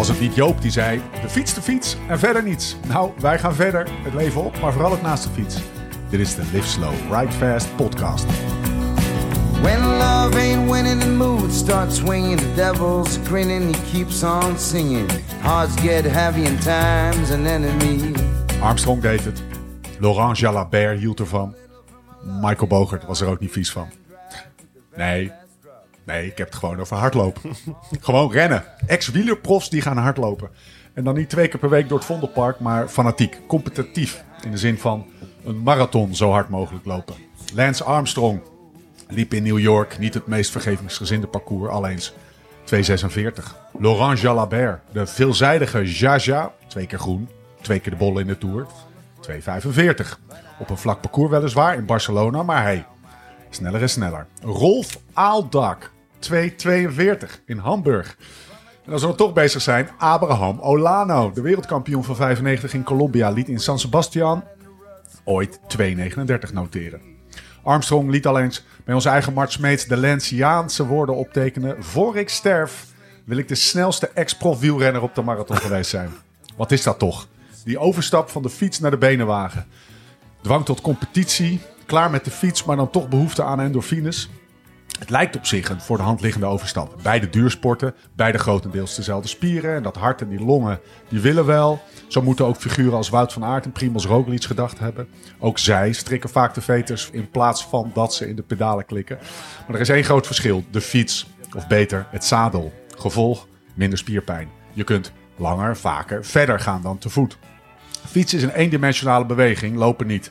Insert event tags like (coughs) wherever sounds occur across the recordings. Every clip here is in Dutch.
Was het niet Joop die zei: de fiets, de fiets en verder niets? Nou, wij gaan verder, het leven op, maar vooral het naast de fiets. Dit is de Live Slow, Ride Fast podcast. When love ain't winning, the mood starts swinging. The devil's grinning, he keeps on singing. Hearts get heavy and time's an enemy. Armstrong deed het. Laurent Jalabert hield ervan. Michael Bogert was er ook niet vies van. Nee, nee, ik heb het gewoon over hardlopen. (laughs) gewoon rennen. Ex-wielerprofs die gaan hardlopen. En dan niet twee keer per week door het Vondelpark, maar fanatiek, competitief. In de zin van een marathon zo hard mogelijk lopen. Lance Armstrong liep in New York niet het meest vergevingsgezinde parcours, alleen 246. Laurent Jalabert, de veelzijdige Jaja, twee keer groen, twee keer de bollen in de Tour, 245. Op een vlak parcours weliswaar in Barcelona, maar hey, sneller en sneller. Rolf Aaldak, 242 in Hamburg. En als we dan toch bezig zijn, Abraham Olano, de wereldkampioen van 95 in Colombia, liet in San Sebastian ooit 239 noteren. Armstrong liet al eens bij onze eigen Mart Smeets de Lanciaanse woorden optekenen. Voor ik sterf wil ik de snelste ex-prof wielrenner op de marathon geweest zijn. Wat is dat toch? Die overstap van de fiets naar de benenwagen. Dwang tot competitie, klaar met de fiets, maar dan toch behoefte aan endorfines. Het lijkt op zich een voor de hand liggende overstap. Beide duursporten, beide grotendeels dezelfde spieren. En dat hart en die longen, die willen wel. Zo moeten ook figuren als Wout van Aert en Primoz Roglic gedacht hebben. Ook zij strikken vaak de veters in plaats van dat ze in de pedalen klikken. Maar er is één groot verschil. De fiets, of beter het zadel. Gevolg, minder spierpijn. Je kunt langer, vaker, verder gaan dan te voet. Fietsen is een eendimensionale beweging, lopen niet.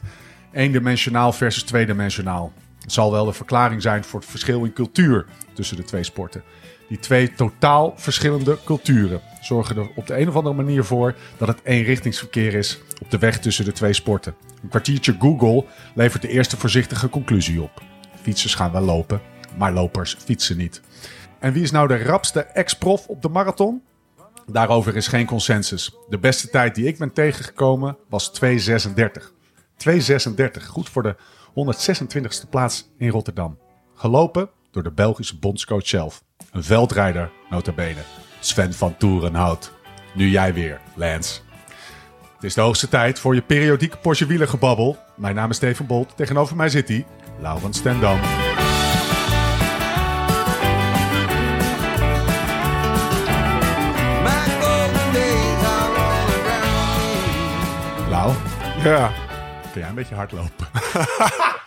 Eendimensionaal versus tweedimensionaal. Het zal wel de verklaring zijn voor het verschil in cultuur tussen de twee sporten. Die twee totaal verschillende culturen zorgen er op de een of andere manier voor dat het eenrichtingsverkeer is op de weg tussen de twee sporten. Een kwartiertje Google levert de eerste voorzichtige conclusie op. Fietsers gaan wel lopen, maar lopers fietsen niet. En wie is nou de rapste ex-prof op de marathon? Daarover is geen consensus. De beste tijd die ik ben tegengekomen was 2.36. 2.36, goed voor de 126e plaats in Rotterdam. Gelopen door de Belgische bondscoach zelf. Een veldrijder, nota bene. Sven van Toerenhout. Nu jij weer, Lance. Het is de hoogste tijd voor je periodieke Porsche wielergebabbel. Mijn naam is Steven Bolt. Tegenover mij zit hij, Laurens Stendam. Lau, Ja. Jij een beetje hardlopen? (laughs)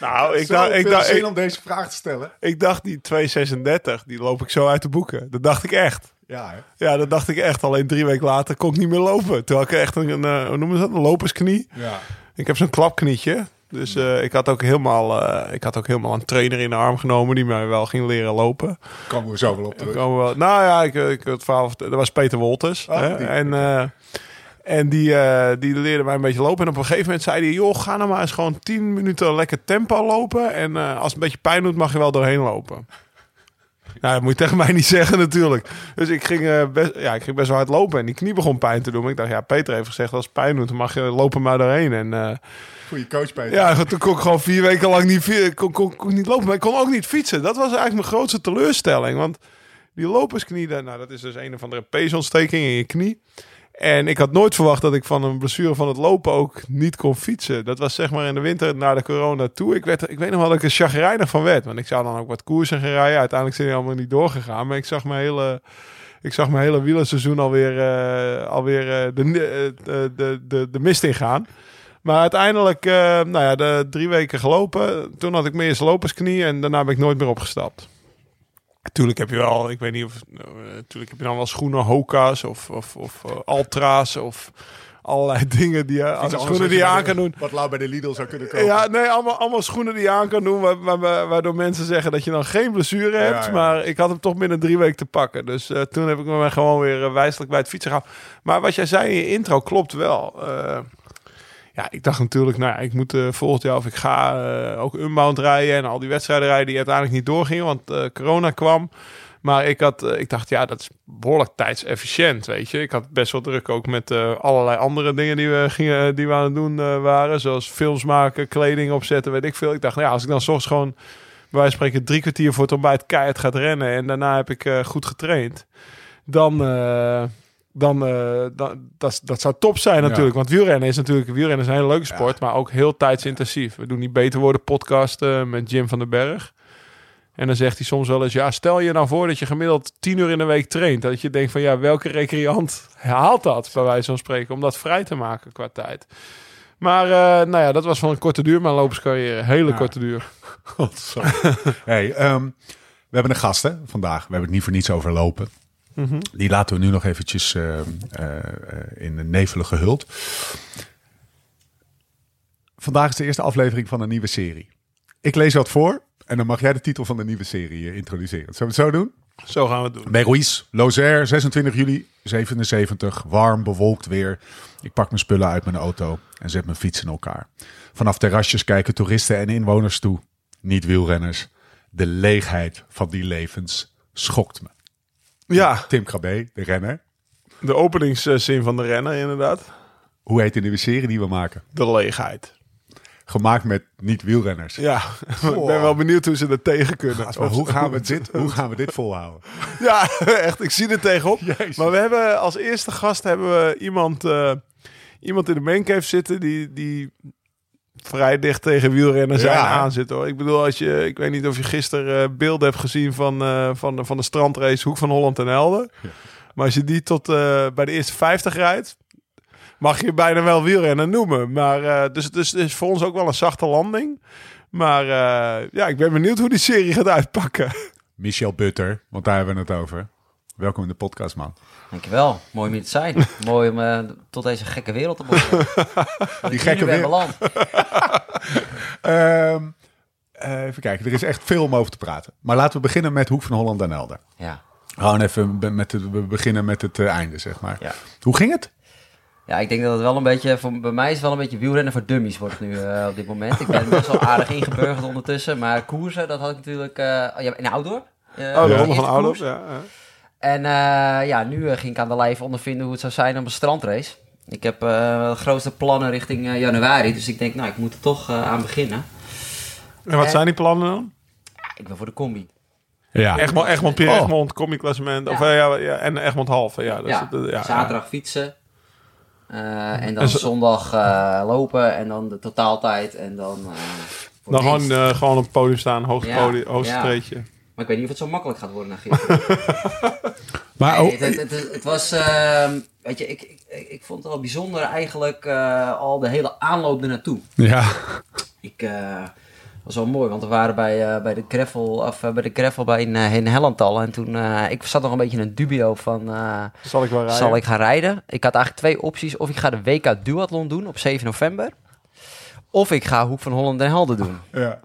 Nou, ik Zo dacht, ik, dacht, zin ik, om deze vraag te stellen. ik dacht die 236, die loop ik zo uit de boeken. Dat dacht ik echt. Ja, hè? Ja, dat dacht ik echt. Alleen drie weken later kon ik niet meer lopen. Toen had ik echt een, een eh, hoe noemen ze dat? Een lopersknie. Ja. Ik heb zo'n klapknietje. Dus eh, ik, had ook helemaal, eh, ik had ook helemaal een trainer in de arm genomen die mij wel ging leren lopen. Komen we zo wel op We terug. komen wel, nou ja, ik, ik het verhaal, dat was Peter Wolters. Oh, hè? die. En, eh, en die, eh, die leerde mij een beetje lopen. En op een gegeven moment zei hij, joh, ga nou maar eens gewoon 10 minuten lekker tempo lopen. En eh, als het een beetje pijn doet, mag je wel doorheen lopen. (laughs) Nou, dat moet je tegen mij niet (laughs) zeggen natuurlijk. Dus ik ging, eh, best, ja, ik ging best wel hard lopen en die knie begon pijn te doen. Maar ik dacht, ja, Peter heeft gezegd, als het pijn doet, dan mag je lopen maar doorheen. En eh, Goeie coach, Peter. ja, toen kon ik gewoon vier weken lang niet, kon, kon, kon niet lopen. Maar ik kon ook niet fietsen. Dat was eigenlijk mijn grootste teleurstelling. Want die lopersknie, nou, dat is dus een of andere peesontsteking in je knie. En ik had nooit verwacht dat ik van een blessure van het lopen ook niet kon fietsen. Dat was zeg maar in de winter naar de corona toe. Ik, werd, ik weet nog wel dat ik er chagrijnig van werd. Want ik zou dan ook wat koersen gaan rijden. Uiteindelijk zijn die allemaal niet doorgegaan. Maar ik zag mijn hele... Ik zag mijn hele wielerseizoen alweer, eh alweer eh, de, eh, de, de, de, de mist ingaan. Maar uiteindelijk, nou ja, de drie weken gelopen. Toen had ik meer lopersknie en daarna ben ik nooit meer opgestapt. Tuurlijk heb je wel, ik weet niet of, uh, tuurlijk heb je dan wel schoenen, Hoka's of, of, of uh, Altra's of allerlei (laughs) dingen die je, schoenen die je aan kan doen. Wat Lau bij de Lidl zou kunnen kopen. Ja, nee, allemaal, allemaal schoenen die je aan kan doen, wa- wa- wa- waardoor mensen zeggen dat je dan geen blessure hebt. Ja, ja. Maar ik had hem toch binnen drie weken te pakken. Dus eh, toen heb ik me gewoon weer uh, wijselijk bij het fietsen gehaald. Maar wat jij zei in je intro klopt wel. Uh, ja, ik dacht natuurlijk, nou ja, ik moet uh, volgend jaar of ik ga uh, ook unbound rijden en al die wedstrijden rijden die uiteindelijk niet doorgingen, want uh, corona kwam. Maar ik, had, ik dacht, ja, dat is behoorlijk tijdsefficiënt, weet je. Ik had best wel druk ook met allerlei andere dingen die we, gingen, die we aan het doen waren. Zoals films maken, kleding opzetten, weet ik veel. Ik dacht, nou ja, als ik dan soms gewoon, bij wijze van spreken, drie kwartier voor het ontbijt keihard gaat rennen. En daarna heb ik goed getraind. dan, eh, dan, dan dat, dat zou top zijn natuurlijk. Want wielrennen is natuurlijk wielrennen is een hele leuke sport, maar ook heel tijdsintensief. We doen die Beter Worden podcast met Jim van den Berg. En dan zegt hij soms wel eens, ja, stel je nou voor dat je gemiddeld tien uur in de week traint. Dat je denkt van, ja, welke recreant haalt dat, bij wijze van spreken, om dat vrij te maken qua tijd. Maar, eh, nou ja, dat was van een korte duur, mijn loperscarrière. Hele Ja. korte duur. Godzo. (laughs) hey, ehm, we hebben een gast hè, vandaag. We hebben het niet voor niets over lopen. Die laten we nu nog eventjes eh, eh, in de nevelen gehuld. Vandaag is de eerste aflevering van een nieuwe serie. Ik lees wat voor en dan mag jij de titel van de nieuwe serie eh, introduceren. Zullen we het zo doen? Zo gaan we het doen. Bij Ruiz, Lozère, 26 juli 77. Warm, bewolkt weer. Ik pak mijn spullen uit mijn auto en zet mijn fiets in elkaar. Vanaf terrasjes kijken toeristen en inwoners toe. Niet wielrenners. De leegheid van die levens schokt me. Ja, Tim Krabbe, de renner. de openingszin van de renner inderdaad. Hoe heet de nieuwe serie die we maken? De leegheid. Gemaakt met niet-wielrenners. Ja, ik ben wel benieuwd hoe ze er tegen kunnen. Hoe gaan, we dit, hoe gaan we dit volhouden? (laughs) Ja, echt. Ik zie er tegenop. Jezus. Maar we hebben als eerste gast hebben we iemand, eh, iemand in de maincave zitten die, die vrij dicht tegen wielrennen zijn Ja. aan zit hoor. Ik bedoel, als je, ik weet niet of je gisteren eh, beelden hebt gezien van, eh, van, de- van de strandrace Hoek van Holland en Helden. Maar als je die tot eh, bij de eerste 50 rijdt, mag je bijna wel wielrennen noemen. Maar, dus, dus het is voor ons ook wel een zachte landing. Maar ja, ik ben benieuwd hoe die serie gaat uitpakken. Michel Butter, want daar hebben we het over. Welkom in de podcast, man. Dankjewel. Mooi om hier te zijn. (laughs) Mooi om eh, tot deze gekke wereld te behoren. (laughs) Die gekke wereld. (laughs) Ehm, eh, even kijken, er is echt veel om over te praten. Maar laten we beginnen met Hoek van Holland en Helder. Ja. Gewoon even met het, we beginnen met het eh, einde, zeg maar. Ja. Hoe ging het? ja, ik denk dat het wel een beetje, voor, bij mij is het wel een beetje wielrennen voor dummies wordt nu eh, op dit moment. Ik ben best wel aardig ingeburgerd ondertussen, maar koersen, dat had ik natuurlijk uh, ja, in Outdoor. Eh, Oh, de ronde van. Ja, ja. En eh, ja, nu eh, ging ik aan de lijf ondervinden hoe het zou zijn op een strandrace. Ik heb eh, de grootste plannen richting eh, januari, dus ik denk, nou, ik moet er toch eh, aan beginnen. En wat En- zijn die plannen dan? Ik ben voor de combi. Ja. Egmond, Egmond Pierre Oh. Egmond, Commie-klassement. Of, Ja. eh, ja, ja, en Egmond Halve. Ja, dat ja, eh, zaterdag fietsen. Eh, en dan En zo- zondag eh, lopen en dan de totaaltijd en dan... eh, Dan gewoon, eh, gewoon op het podium staan, hoogste, Ja, podium, hoogste ja. Maar ik weet niet of het zo makkelijk gaat worden na gisteren. (laughs) Maar Nee, het, het, het, het was... ehm, weet je, ik, ik, ik vond het wel bijzonder eigenlijk eh, al de hele aanloop ernaartoe. ja. Ik... eh, was wel mooi, want we waren bij, eh, bij de gravel, of, bij de gravel bij in, in Hellental. En toen, eh, ik zat nog een beetje in een dubio van, eh, Zal ik wel rijden? zal ik gaan rijden? Ik had eigenlijk twee opties. Of ik ga de WK Duathlon doen op 7 november. Of ik ga Hoek van Holland en Helden doen. ja.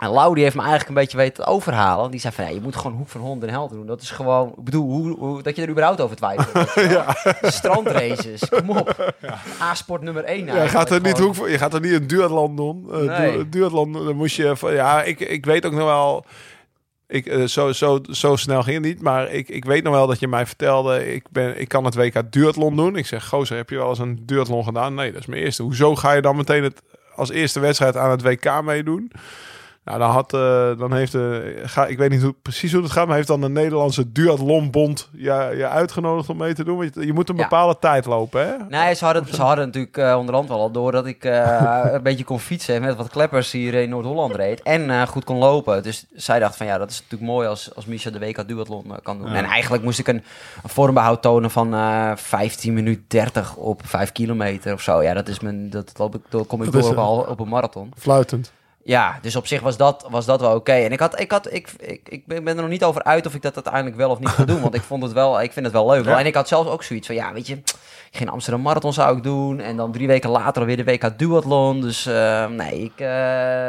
En Lau die heeft me eigenlijk een beetje weten te overhalen. Die zei van, ja, je moet gewoon Hoek van Holland en Helden doen. Dat is gewoon, ik bedoel, hoe, hoe, dat je er überhaupt over twijfelt. (laughs) wel. Strandraces, kom op. A-sport nummer 1 Ja, je, gaat er niet gewoon. hoek, voor- je gaat er niet een duathlon doen. Eh, Nee. du- duathlon, dan moest je... van- Ja, ik, ik weet ook nog wel... Ik, eh, zo, zo, zo snel ging het niet, maar ik, ik weet nog wel dat je mij vertelde... Ik, ben, ik kan het WK duathlon doen. Ik zeg, gozer, heb je wel eens een duathlon gedaan? Nee, dat is mijn eerste. Hoezo ga je dan meteen het, als eerste wedstrijd aan het WK meedoen? Nou, dan, had, eh, dan heeft de, ga, ik weet niet hoe, precies hoe het gaat, maar heeft dan de Nederlandse duathlonbond je, je uitgenodigd om mee te doen? Want je, je moet een Ja. bepaalde tijd lopen, hè? Nee, ze hadden, ze hadden natuurlijk eh, onderhand wel al door dat ik eh, (laughs) een beetje kon fietsen en met wat kleppers hier in Noord-Holland reed. En eh, goed kon lopen. Dus zij dacht van ja, dat is natuurlijk mooi als, als Misha de WK Duathlon eh, kan doen. Ja. En eigenlijk moest ik een, een vormbehoud tonen van eh 15 minuten 30 op 5 kilometer of zo. Ja, dat is mijn, dat, loop ik, dat kom ik Dat door is, op, al- op een marathon. Fluitend. Ja, dus op zich was dat, was dat wel oké. En ik, had, ik, had, ik, ik, ik ben er nog niet over uit of ik dat uiteindelijk wel of niet ga doen. Want ik, vond het wel, ik vind het wel leuk. Ja. En ik had zelfs ook zoiets van, ja, weet je... Geen Amsterdam Marathon zou ik doen. En dan drie weken later alweer de WK Duathlon. Dus eh, nee, ik... eh,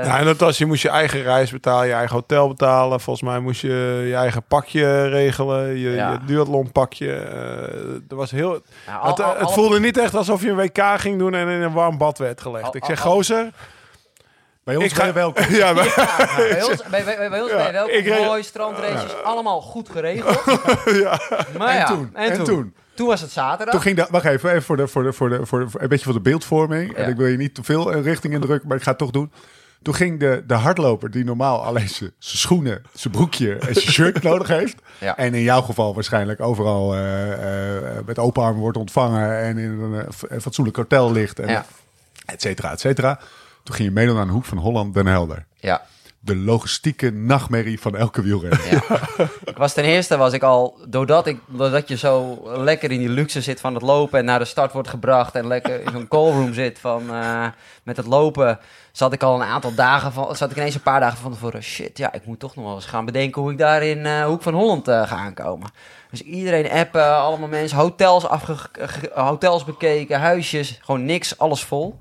Ja, en dat was, je moest je eigen reis betalen, je eigen hotel betalen. Volgens mij moest je je eigen pakje regelen, je, Ja. je duathlon pakje. Eh, er was heel, ja, al- het, al- het al- voelde niet echt alsof je een WK ging doen en in een warm bad werd gelegd. Ik zeg, gozer, Bij ons Ik ga- ben je welkom. (laughs) ja, maar, Ja, bij ons, bij, bij, bij ons Ja, ben je welkom. ik reed- Mooi, strandraces, allemaal goed geregeld. (laughs) ja. Maar En toen? En, En toen? toen? Toen was het zaterdag. Toen ging dat, wacht even, even voor de, voor de, voor de, voor de, voor- een beetje voor de beeldvorming. En ik wil je niet te veel eh, richting indrukken, maar ik ga het toch doen. Toen ging de, de hardloper die normaal alleen zijn schoenen, zijn broekje en zijn shirt (laughs) nodig heeft. Ja. En in jouw geval waarschijnlijk overal eh, eh, met open armen wordt ontvangen en in een, fatsoenlijk hotel ligt. En Ja. et cetera, et cetera. Toen ging je meedoen aan de hoek van Holland Den Helder. Ja. De logistieke nachtmerrie van elke wielrenner. Ja. ik was ten eerste was ik al, doordat, ik, doordat je zo lekker in die luxe zit van het lopen en naar de start wordt gebracht en lekker in zo'n callroom zit van, eh, met het lopen, zat ik al een aantal dagen van, zat ik ineens een paar dagen van tevoren, shit, ja, ik moet toch nog wel eens gaan bedenken hoe ik daar in eh, Hoek van Holland eh, ga aankomen. Dus iedereen appen, allemaal mensen, hotels, afge, ge- hotels bekeken, huisjes, gewoon niks, alles vol.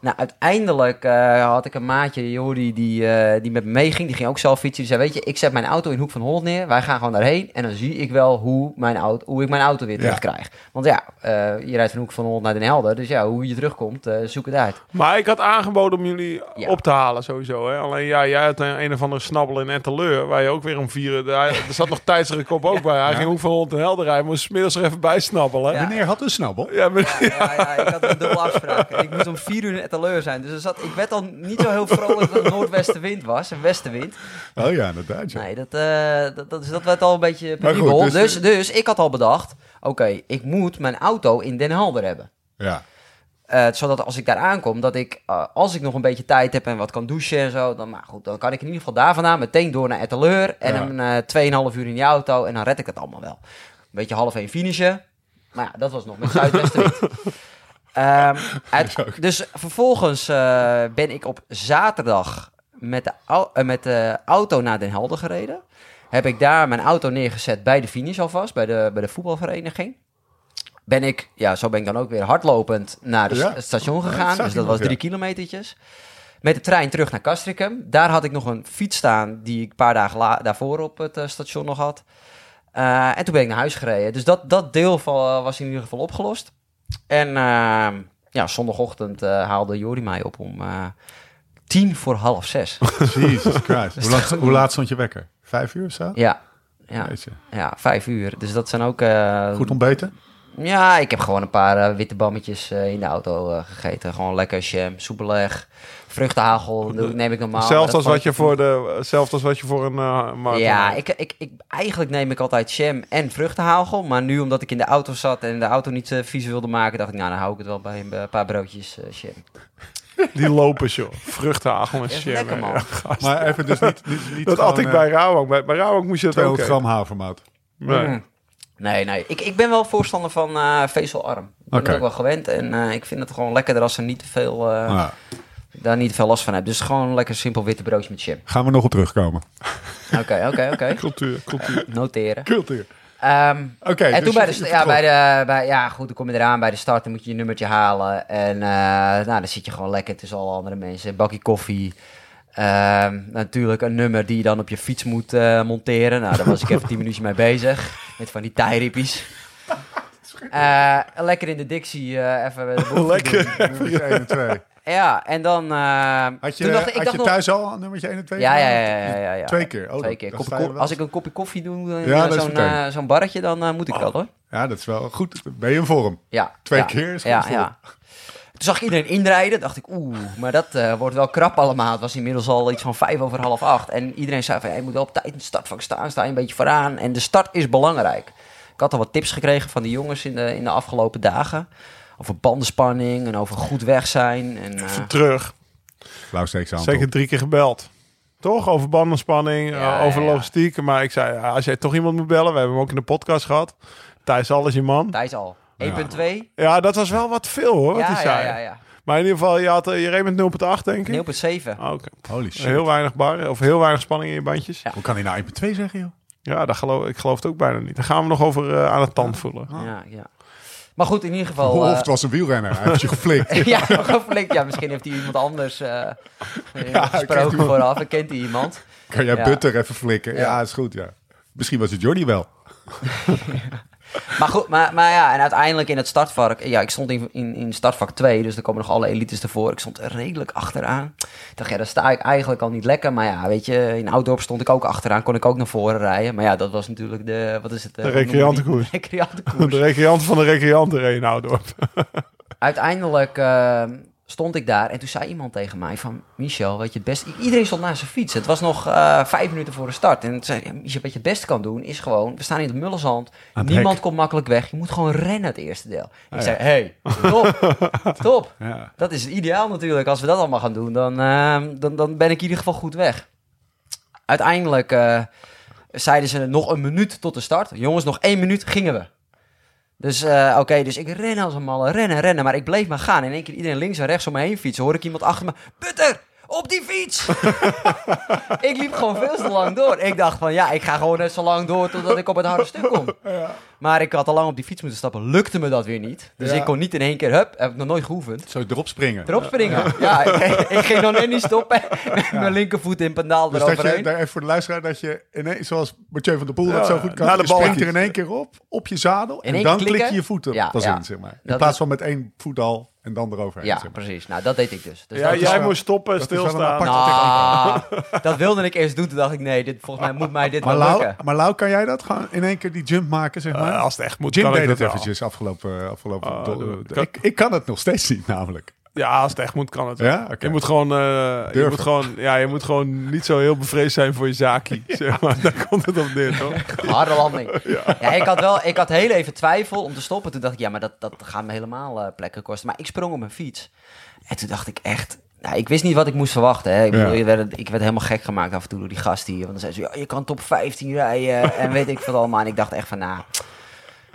Nou, uiteindelijk eh, had ik een maatje, Jordi, die, eh, die met me meeging. Die ging ook zelf fietsen. Die zei, weet je, ik zet mijn auto in Hoek van Holland neer. Wij gaan gewoon daarheen. En dan zie ik wel hoe, mijn auto, hoe ik mijn auto weer Ja. terugkrijg. Want ja, eh, je rijdt van Hoek van Holland naar Den Helder. Dus ja, hoe je terugkomt, eh, zoek het uit. Maar ik had aangeboden om jullie Ja. op te halen sowieso. Hè? Alleen ja, jij had een, een of andere snabbel in Etteleur. Waar je ook weer om vieren. Daar, er (laughs) zat nog tijdsrekop ook bij. Hij ging ook van Holland en Helder rijden. Moest 's middags er even bij snabbelen. Meneer had een snabbel. Ja, ja, ik had een dubbele afspraak. Ik moest om vier uur in Etteleur zijn. Dus er zat, ik werd al niet zo heel vrolijk dat het noordwestenwind was. Een westenwind. Oh ja, inderdaad. Ja. Nee, dat, eh, dat, dat, dat werd al een beetje penibel. dus- dus, dus, ik had al bedacht, oké, ik moet mijn auto in Den Helder hebben. ja. Eh, zodat als ik daar aankom, dat ik, eh, als ik nog een beetje tijd heb en wat kan douchen en zo, dan, maar goed, dan kan ik in ieder geval daar vandaan meteen door naar Etteleur en Ja. een eh 2,5 uur in die auto en dan red ik het allemaal wel. Een beetje half één finishen. Maar ja, dat was nog met zuidwestenwind. (laughs) Ehm, (laughs) uit- dus vervolgens eh, ben ik op zaterdag met de, eh, met de auto naar Den Helder gereden. Heb ik daar mijn auto neergezet bij de finish alvast, bij de, bij de voetbalvereniging. Ben ik, ja, zo ben ik dan ook weer hardlopend naar Ja. het station gegaan. dus dat was drie ja. kilometertjes. Met de trein terug naar Castricum. Daar had ik nog een fiets staan die ik een paar dagen daarvoor op het eh, station nog had. En toen ben ik naar huis gereden. Dus dat, dat deel van, was in ieder geval opgelost. En eh, ja, zondagochtend eh, haalde Jori mij op om eh, tien voor half zes. (laughs) Jesus Christ. hoe, laat, hoe laat stond je wekker? Vijf uur of zo? ja, ja, ja, vijf uur. Dus dat zijn ook... eh, Goed ontbeten? Ja, ik heb gewoon een paar witte bammetjes in de auto gegeten. Gewoon lekker jam, soepeleg, vruchtenhagel. Dat neem ik normaal. maar Zelfs als wat je voor de, zelfs als wat je voor een uh, marathon Ja, ik, ik, ik, eigenlijk neem ik altijd jam en vruchtenhagel. Maar nu, omdat ik in de auto zat en de auto niet eh, vies wilde maken, dacht ik, nou, dan hou ik het wel bij een eh, paar broodjes eh jam. Die lopen, joh. Vruchtenhagel is jam. lekker, man. Ja. Maar even dus niet, niet, niet dat had ik eh, bij Rauwak. Bij, bij Rauwak moest je dat ook 200 eten. gram havermout. Nee. Mm. Nee, nee. Ik, ik ben wel voorstander van eh, vezelarm. Ik ben het ook wel gewend. En eh, ik vind het gewoon lekkerder als er niet te veel, eh, Nou, daar niet veel last van heb. Dus gewoon lekker simpel witte broodje met jam. gaan we nog op terugkomen. (laughs) Oké, oké, oké. (laughs) Cultuur, cultuur. Noteren. Cultuur. Ehm, Oké. en dus toen bij de, ja, bij de, bij, ja, goed, dan kom je eraan bij de start, dan moet je je nummertje halen. En eh, nou, dan zit je gewoon lekker tussen alle andere mensen. Een bakje koffie. Ehm, natuurlijk een nummer die je dan op je fiets moet eh, monteren. Nou, daar was ik even tien minuutjes mee bezig. Met van die tijrippies. (laughs) Eh, lekker in de Dixie eh, even Lekker. doen. Nummertje 1 en 2. Ja, en dan... eh, Had je, toen dacht ik, ik had dacht je nog- thuis al een nummertje 1 en 2? Ja, ja, ja, ja, ja, ja. Twee keer? Oh, Twee keer. dan Kopje sta je ko- wel- als ik een kopje koffie doe, eh, Ja, dat is zo'n meteen. eh, zo'n barretje, dan eh, moet ik wel hoor. Ja, dat is wel goed. Ben je in vorm? Ja. Twee ja, keer is goed ja, voor. ja. Toen zag ik iedereen inrijden. dacht ik, oeh, maar dat eh, wordt wel krap allemaal. Het was inmiddels al iets van vijf over half acht. En iedereen zei van, ja, je moet wel op tijd in het startvak staan. Sta je een beetje vooraan. En de start is belangrijk. Ik had al wat tips gekregen van de jongens in de, in de afgelopen dagen. Over bandenspanning en over goed weg zijn. En, eh, Even terug. Hand Zeker drie keer gebeld. Toch? Over bandenspanning, Ja, eh, over ja, ja. logistiek. Maar ik zei, als jij toch iemand moet bellen. We hebben hem ook in de podcast gehad. Thijs Al is je man. Thijs al. 1.2. Ja, dat was wel wat veel hoor, wat Ja, hij ja, zei. ja, ja. Maar in ieder geval, je, had, eh, je reed met 0.8 denk ik. 0.7. Ah, Oké. Holy shit. Heel weinig bar, of heel weinig spanning in je bandjes. Ja. Hoe kan hij nou 1.2 zeggen, joh? Ja, dat geloof, ik geloof het ook bijna niet. Daar gaan we nog over aan het tand voelen. Ja, ja. Maar goed, in ieder geval... Of eh, het was een wielrenner. Hij heeft je geflikt. (laughs) ja, flink. Ja, misschien heeft hij iemand anders eh Ja, gesproken kent hij- vooraf. En kent hij iemand. Kan jij. Butter even flikken? Ja. Ja. is goed, ja. Misschien was het Jordi wel. (laughs) Maar goed, maar, maar ja, en uiteindelijk in het startvak... Ja, ik stond in, in, in startvak 2, dus er komen nog alle elites ervoor. Ik stond redelijk achteraan. Ik dacht, ja, daar sta ik eigenlijk al niet lekker. Maar ja, weet je, in Oudorp stond ik ook achteraan. Kon ik ook naar voren rijden. Maar ja, dat was natuurlijk de... Wat is het? eh, (laughs) De noemen we die? recreantenkoers. Recreantenkoers. De recreant van de recreanten nou door. uiteindelijk eh, stond ik daar en toen zei iemand tegen mij van... Michel, weet je het beste... Iedereen stond naast zijn fiets. Het was nog eh, vijf minuten voor de start. En zei Michel, wat je het beste kan doen is gewoon... We staan in het mullenzand. het Niemand hek. komt makkelijk weg. Je moet gewoon rennen het eerste deel. Ik ja. zei, hey, top, (laughs) top. Ja. Dat is ideaal natuurlijk. Als we dat allemaal gaan doen, dan, eh, dan, dan ben ik in ieder geval goed weg. Uiteindelijk eh, zeiden ze nog een minuut tot de start. Jongens, nog één minuut gingen we. Dus eh, oké, dus ik ren als een malle, rennen, rennen. Maar ik bleef maar gaan. In één keer iedereen links en rechts om me heen fietsen. Hoor ik iemand achter me, Butter, op die fiets! ik liep gewoon veel te lang door. Ik dacht van, ja, ik ga gewoon net zo lang door totdat ik op het harde stuk kom. (laughs) Maar ik had al lang op die fiets moeten stappen. Lukte me dat weer niet. Dus Ja. ik kon niet in één keer, hup, heb ik nog nooit geoefend. Zo erop springen. Erop springen. Ja, ik, ik ging nog net niet stoppen. (laughs) Met mijn linkervoet in pendaal Dus dat je, eroverheen. daar even voor de luisteraar, dat je ineens, zoals Mathieu van der Poel Ja, dat zo goed kan, naar de je bal springt er in één keer op, op je zadel, In en dan klik je je voeten Ja, pas ja. in, zeg maar. In Dat plaats is- van met één voet al en dan eroverheen, Ja, zeg maar. precies. Nou, dat deed ik dus. dus Ja, dat jij moest stoppen, dat is wel een stilstaan. Nou, dat wilde ik eerst doen. Toen dacht ik, nee, dit, volgens mij moet mij dit Maar wel Lau, lukken. maar Lau, kan jij dat? Gewoon in één keer die jump maken, zeg maar? Eh, als het echt moet, Jim kan ik deed dat het wel. eventjes afgelopen... afgelopen do- doe- do- ik, ik kan het nog steeds niet, namelijk. Ja, als het echt moet, kan het. Ja? Oké. Je moet gewoon, eh, je Durven. moet gewoon, ja, je moet gewoon niet zo heel bevreesd zijn voor je zaakie. (laughs) zeg maar. Daar komt het op neer, toch? (laughs) Harde landing. (laughs) Ja. ik had wel, ik had heel even twijfel om te stoppen. Toen dacht ik, ja, maar dat, dat gaat me helemaal eh, plekken kosten. Maar ik sprong op mijn fiets. En toen dacht ik echt... Nou, ik wist niet wat ik moest verwachten. Hè. Ik, Ja. bedoel, je werd, ik werd helemaal gek gemaakt af en toe door die gast hier. Want dan zei ze, ja, je kan top 15 rijden en weet ik wat allemaal. En ik dacht echt van, nou...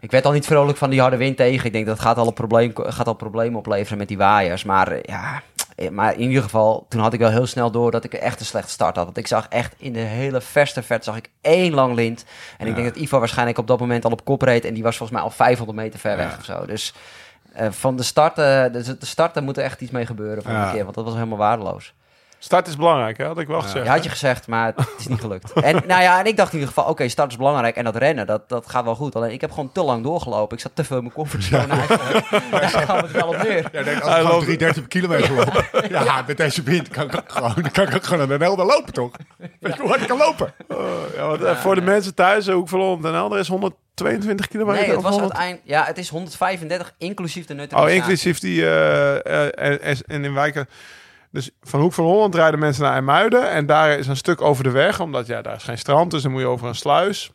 Ik werd al niet vrolijk van die harde wind tegen. Ik denk dat gaat al, een probleem, gaat al problemen opleveren met die waaiers. Maar eh, ja, eh, maar in ieder geval, toen had ik wel heel snel door dat ik echt een slechte start had. Want ik zag echt in de hele verste vet zag ik één lang lint. En ik denk dat Ivo waarschijnlijk op dat moment al op kop reed. En die was volgens mij al 500 meter ver weg Ja. of zo. Dus eh, van de start, eh, dus de start, daar moet er echt iets mee gebeuren volgende Ja. keer. Want dat was helemaal waardeloos. Start is belangrijk, hè? had ik wel gezegd. Ja, had je gezegd, maar het is niet gelukt. En, nou ja, en ik dacht in ieder geval, oké, start is belangrijk. En dat rennen, dat, dat gaat wel goed. Alleen ik heb gewoon te lang doorgelopen. Ik zat te veel in mijn comfortzone eigenlijk. (laughs) Daar gaan we het wel op neer. Ja, denk, als ik gewoon loopt- 330 kilometer loop. (laughs) ja, met deze wind kan ik ook gewoon, kan ik ook gewoon naar Den Helder lopen, toch? Weet je hoe hard ik kan lopen? Ja, want, eh, voor de mensen thuis, eh, Hoek van Holland en Helder is 122 kilometer. Nee, het was 100? uiteindelijk... Ja, het is 135, inclusief de neutralisatie. Oh, inclusief die eh, en- en in wijken. Dus van Hoek van Holland rijden mensen naar IJmuiden. En daar is een stuk over de weg, omdat ja, daar is geen strand. Dus dan moet je over een sluis.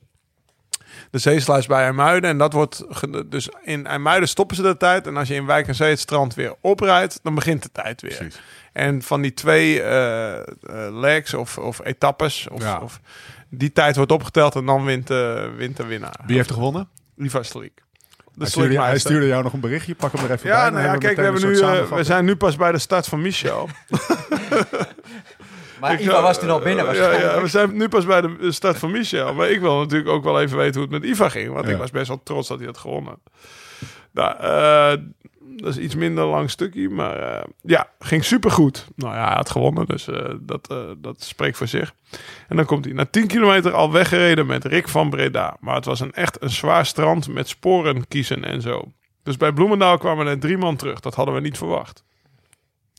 De zeesluis bij IJmuiden. En dat wordt. Dus in IJmuiden stoppen ze de tijd. En als je in Wijk en Zee het strand weer oprijdt, dan begint de tijd weer. Precies. En van die twee eh, eh, legs of, of etappes, of, Ja. of, die tijd wordt opgeteld en dan wint, eh, wint de winnaar. Wie heeft er gewonnen? Liva Slik. De Hij stuurde, hij Slikmeister. stuurde jou nog een berichtje. Pak hem er even bij. Ja, dan nou ja, kijk, we, hebben nu, eh, we zijn nu pas bij de start van Michel. (laughs) Maar Ik, eh, was toen al binnen ja, waarschijnlijk. ja, we zijn nu pas bij de start van Michel. Maar ik wil natuurlijk ook wel even weten hoe het met Iva ging. Want Ja. ik was best wel trots dat hij had gewonnen. Nou, eh, dat is iets minder lang stukje. Maar eh, ja, ging supergoed. Nou ja, hij had gewonnen. Dus eh, dat, eh, dat spreekt voor zich. En dan komt hij na 10 kilometer al weggereden met Rick van Breda. Maar het was een echt een zwaar strand met sporen kiezen en zo. Dus bij Bloemendaal kwamen er drie man terug. Dat hadden we niet verwacht.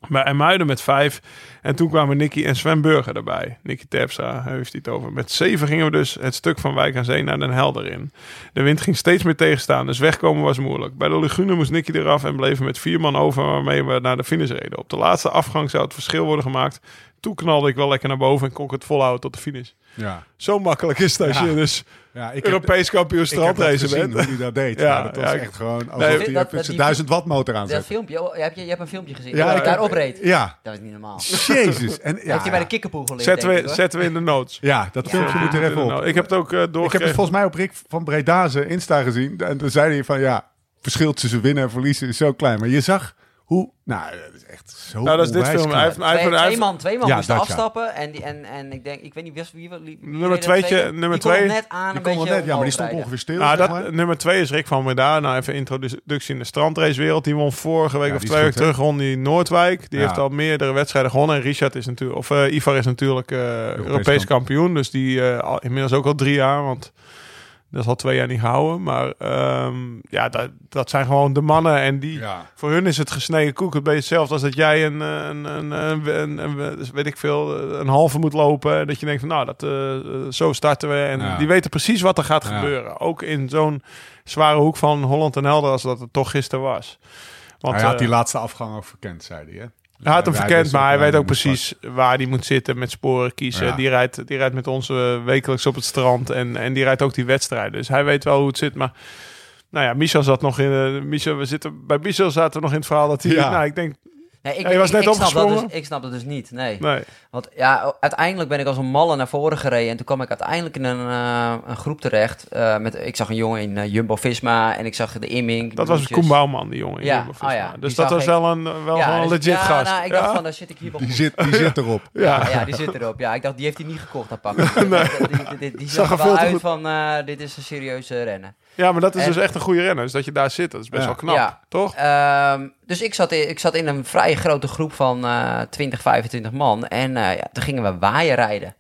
Bij IJmuiden met vijf. En toen kwamen Nicky en Sven erbij. Nicky Terpstra heeft het over. Met zeven gingen we dus het stuk van Wijk aan Zee naar Den Helder in. De wind ging steeds meer tegenstaan, dus wegkomen was moeilijk. Bij de Lagune moest Nicky eraf en bleven met vier man over waarmee we naar de finish reden. Op de laatste afgang zou het verschil worden gemaakt. Toen knalde ik wel lekker naar boven en kon ik het volhouden tot de finish. Ja, Zo makkelijk is het als Ja. je dus ja ik heb, Europees kampioen ik heb dat strandracer gezien, bent. hoe hij dat deed. (laughs) Ja, Ja, dat was ja, echt gewoon alsof Nee, dat- even dat zijn die- 1000 watt motor Dat aanzet. filmpje, oh, heb je, je hebt een filmpje gezien. Ja, dat ik opreed. Ja, Dat is niet normaal. (laughs) jezus. En, ja, Heeft hij bij de kikkerpoel geleerd, Zetten we, zetten we in de notes. ja, dat filmpje moet er even op. Nou, ik heb het ook eh Ik heb het volgens mij op Rick van Bredaze Insta gezien. En toen zei hij van ja, verschil tussen winnen en verliezen is zo klein. Maar je zag hoe, nou, dat is echt zo Nou, dat is dit film. Hij heeft, hij heeft, Twee, man, twee man Ja, moesten dat, ja. afstappen. En, die, en, en ik denk, ik weet niet wie, wie, wie, wie Nummer er tweetje, twee? nummer twee. net aan Die een beetje net, ja, maar die stond ongeveer stil. Nou, zeg dat, nummer twee is Rick van Breda. Nou, even introductie in de strandracewereld. Die won vorige week Ja, of twee weken terug. Won die Noordwijk. Die Ja. heeft al meerdere wedstrijden gewonnen. En Richard is natuurlijk, of eh, Ivar is natuurlijk eh, Europees, kampioen. kampioen. Dus die eh, al, inmiddels ook al drie jaar. Want dat is al twee jaar niet gehouden. Maar ehm, ja, dat, dat zijn gewoon de mannen. En die, Ja. voor hun is het gesneden koek. Het beetje hetzelfde als dat jij een, een, een, een, weet ik veel, een halve moet lopen. Dat je denkt van nou, dat, eh, zo starten we. En Ja. die weten precies wat er gaat Ja. gebeuren. Ook in zo'n zware hoek van Holland en Helder als dat het toch gisteren was. Want, hij had eh, die laatste afgang ook verkend, zei hij. Hè? Hij had hem verkend, wist maar hij weet ook precies waar hij moet zitten met sporen kiezen. Ja. Die, rijdt, die rijdt met ons eh, wekelijks op het strand en, en die rijdt ook die wedstrijden. Dus hij weet wel hoe het zit. Maar nou ja, Michel zat nog in. eh, Michel, we zitten, bij Michel zaten we nog in het verhaal dat hij. Ja. Nou, ik denk. Nee, ik, Ja, je was ik- net ik, snap dat opgesprongen. dus, ik snap dat dus niet, nee. Nee. Want ja, uiteindelijk ben ik als een malle naar voren gereden. En toen kwam ik uiteindelijk in een, eh, een groep terecht. eh, met, ik zag een jongen in eh, Jumbo-Visma en ik zag de Imming. Dat was. Koen Bouwman, die jongen. in Ja, Jumbo-Visma. oh ja, dus die dat was ik. wel een, wel Ja, dus- legit ja, gast. Nou, ik ja. dacht van, daar zit ik hier wel (laughs) Die zit, die zit erop. ja. Ja, ja, die zit erop. Ja, ik dacht, die heeft hij niet gekocht, dat pak. (laughs) Die, die, die, die Zag er wel uit goed- van, eh, dit is een serieuze rennen. ja, maar dat is En- dus echt een goede renner. Dus dat je daar zit, dat is best Ja. wel knap. Ja. Toch? Dus ik zat, in, ik zat in een vrij grote groep van eh 20, 25 man. En eh, ja, toen gingen we waaien rijden.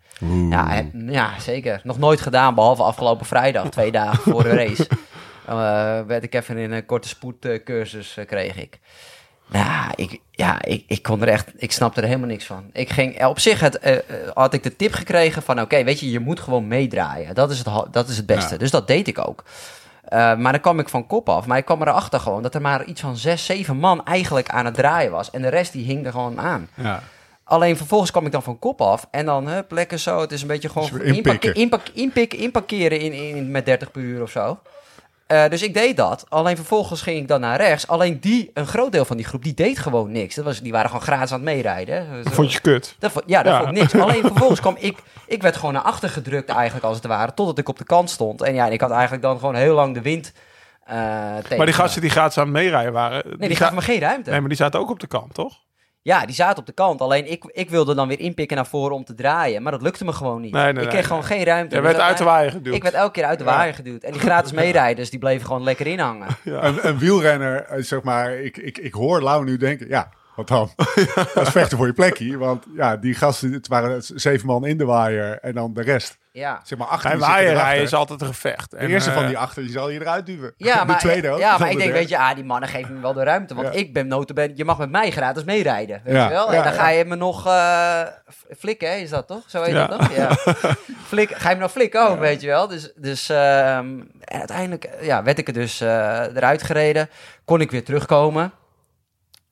Ja, hè, ja, zeker. Nog nooit gedaan, behalve afgelopen vrijdag, twee dagen voor de race. (laughs) Eh, werd ik even in een korte spoedcursus, eh, kreeg ik. Nou, ik, ja, ik, ik kon er echt, ik snapte er helemaal niks van. Ik ging, eh, op zich het, eh, eh, had ik de tip gekregen van, oké, weet je, je moet gewoon meedraaien. Dat is het, dat is het beste. Ja. Dus dat deed ik ook. Eh, maar dan kwam ik van kop af. Maar ik kwam erachter gewoon dat er maar iets van zes, zeven man eigenlijk aan het draaien was. En de rest die hing er gewoon aan. Ja. Alleen vervolgens kwam ik dan van kop af. En dan hup, lekker zo. Het is een beetje gewoon Dus weer inpikken. inpakke- inpak- inpikken, inparkeren in, in, met 30 per uur of zo. Eh, dus ik deed dat. Alleen vervolgens ging ik dan naar rechts. Alleen die, een groot deel van die groep, die deed gewoon niks. Dat was, die waren gewoon gratis aan het meerijden. Dat vond je kut. Dat ja, dat Ja. vond ik niks. Alleen vervolgens kwam ik... Ik werd gewoon naar achter gedrukt eigenlijk, als het ware. Totdat ik op de kant stond. En ja, en ik had eigenlijk dan gewoon heel lang de wind tegen Maar die gasten die gratis aan het meerijden waren... Nee, die za- gaven me geen ruimte. Nee, maar die zaten ook op de kant, toch? Ja, die zaten op de kant. Alleen ik, ik wilde dan weer inpikken naar voren om te draaien. Maar dat lukte me gewoon niet. Nee, nee, ik kreeg nee. gewoon geen ruimte. Jij Dus werd uit de waaier geduwd. Ik werd elke keer uit de Ja. waaier geduwd. En die gratis (laughs) meerijders, die bleven gewoon lekker inhangen. Een, een wielrenner, eh, zeg maar, ik, ik, ik hoor Lau nu denken, ja, wat dan? (laughs) Dat is vechten voor je plekje. Want ja, die gasten, het waren zeven man in de waaier en dan de rest. Ja. Zeg maar, achter Bij is altijd een gevecht. De En, eerste van eh, die achter, die zal je eruit duwen. Ja, (laughs) maar, de tweede ook. ja, maar (laughs) ik de denk, derde. weet je, ah, die mannen geven me wel de ruimte. Want Ja. ik ben notabene, je mag met mij gratis meerijden. Weet Ja. je wel? Ja, en dan ja. ga je me nog eh, f- flikken, hè, is dat toch? Zo heet Ja. dat toch? Ja. (laughs) Flik, ga je me nog flikken ook, weet je wel? Dus, dus ehm, en uiteindelijk ja, werd ik er dus eh, eruit gereden. Kon ik weer terugkomen.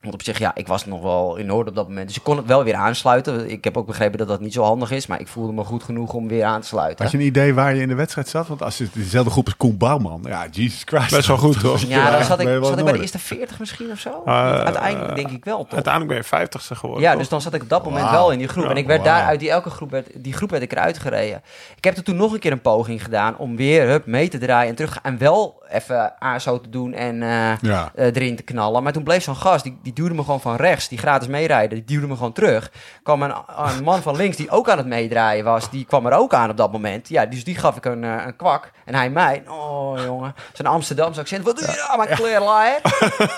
Want op zich, ja, ik was nog wel in orde op dat moment. Dus ik kon het wel weer aansluiten. Ik heb ook begrepen dat dat niet zo handig is. Maar ik voelde me goed genoeg om weer aan te sluiten. Had je een idee waar je in de wedstrijd zat? Want als het dezelfde groep is Koen Bouwman. Ja, Jesus Christ. Best wel goed, toch? Ja, dan zat ik, zat ik bij de eerste 40 misschien of zo. Eh, Uiteindelijk denk ik wel, toch? Uiteindelijk ben je vijftigste geworden. Ja, toch? dus dan zat ik op dat moment wel in die groep. Ja, en ik werd wauw. daar uit die elke groep, werd, die groep werd ik eruit gereden. Ik heb er toen nog een keer een poging gedaan om weer hup, mee te draaien en terug. En wel even ASO te doen en eh, Ja. eh, erin te knallen. Maar toen bleef zo'n gast, die, die duwde me gewoon van rechts, die gratis meerijden, die duwde me gewoon terug. kwam een, een man van links die ook aan het meedraaien was, die kwam er ook aan op dat moment. Ja, dus die gaf ik een, eh, een kwak. En hij mij, oh jongen, zo'n Amsterdamse accent. Wat doe je nou, mijn kleerlaaier?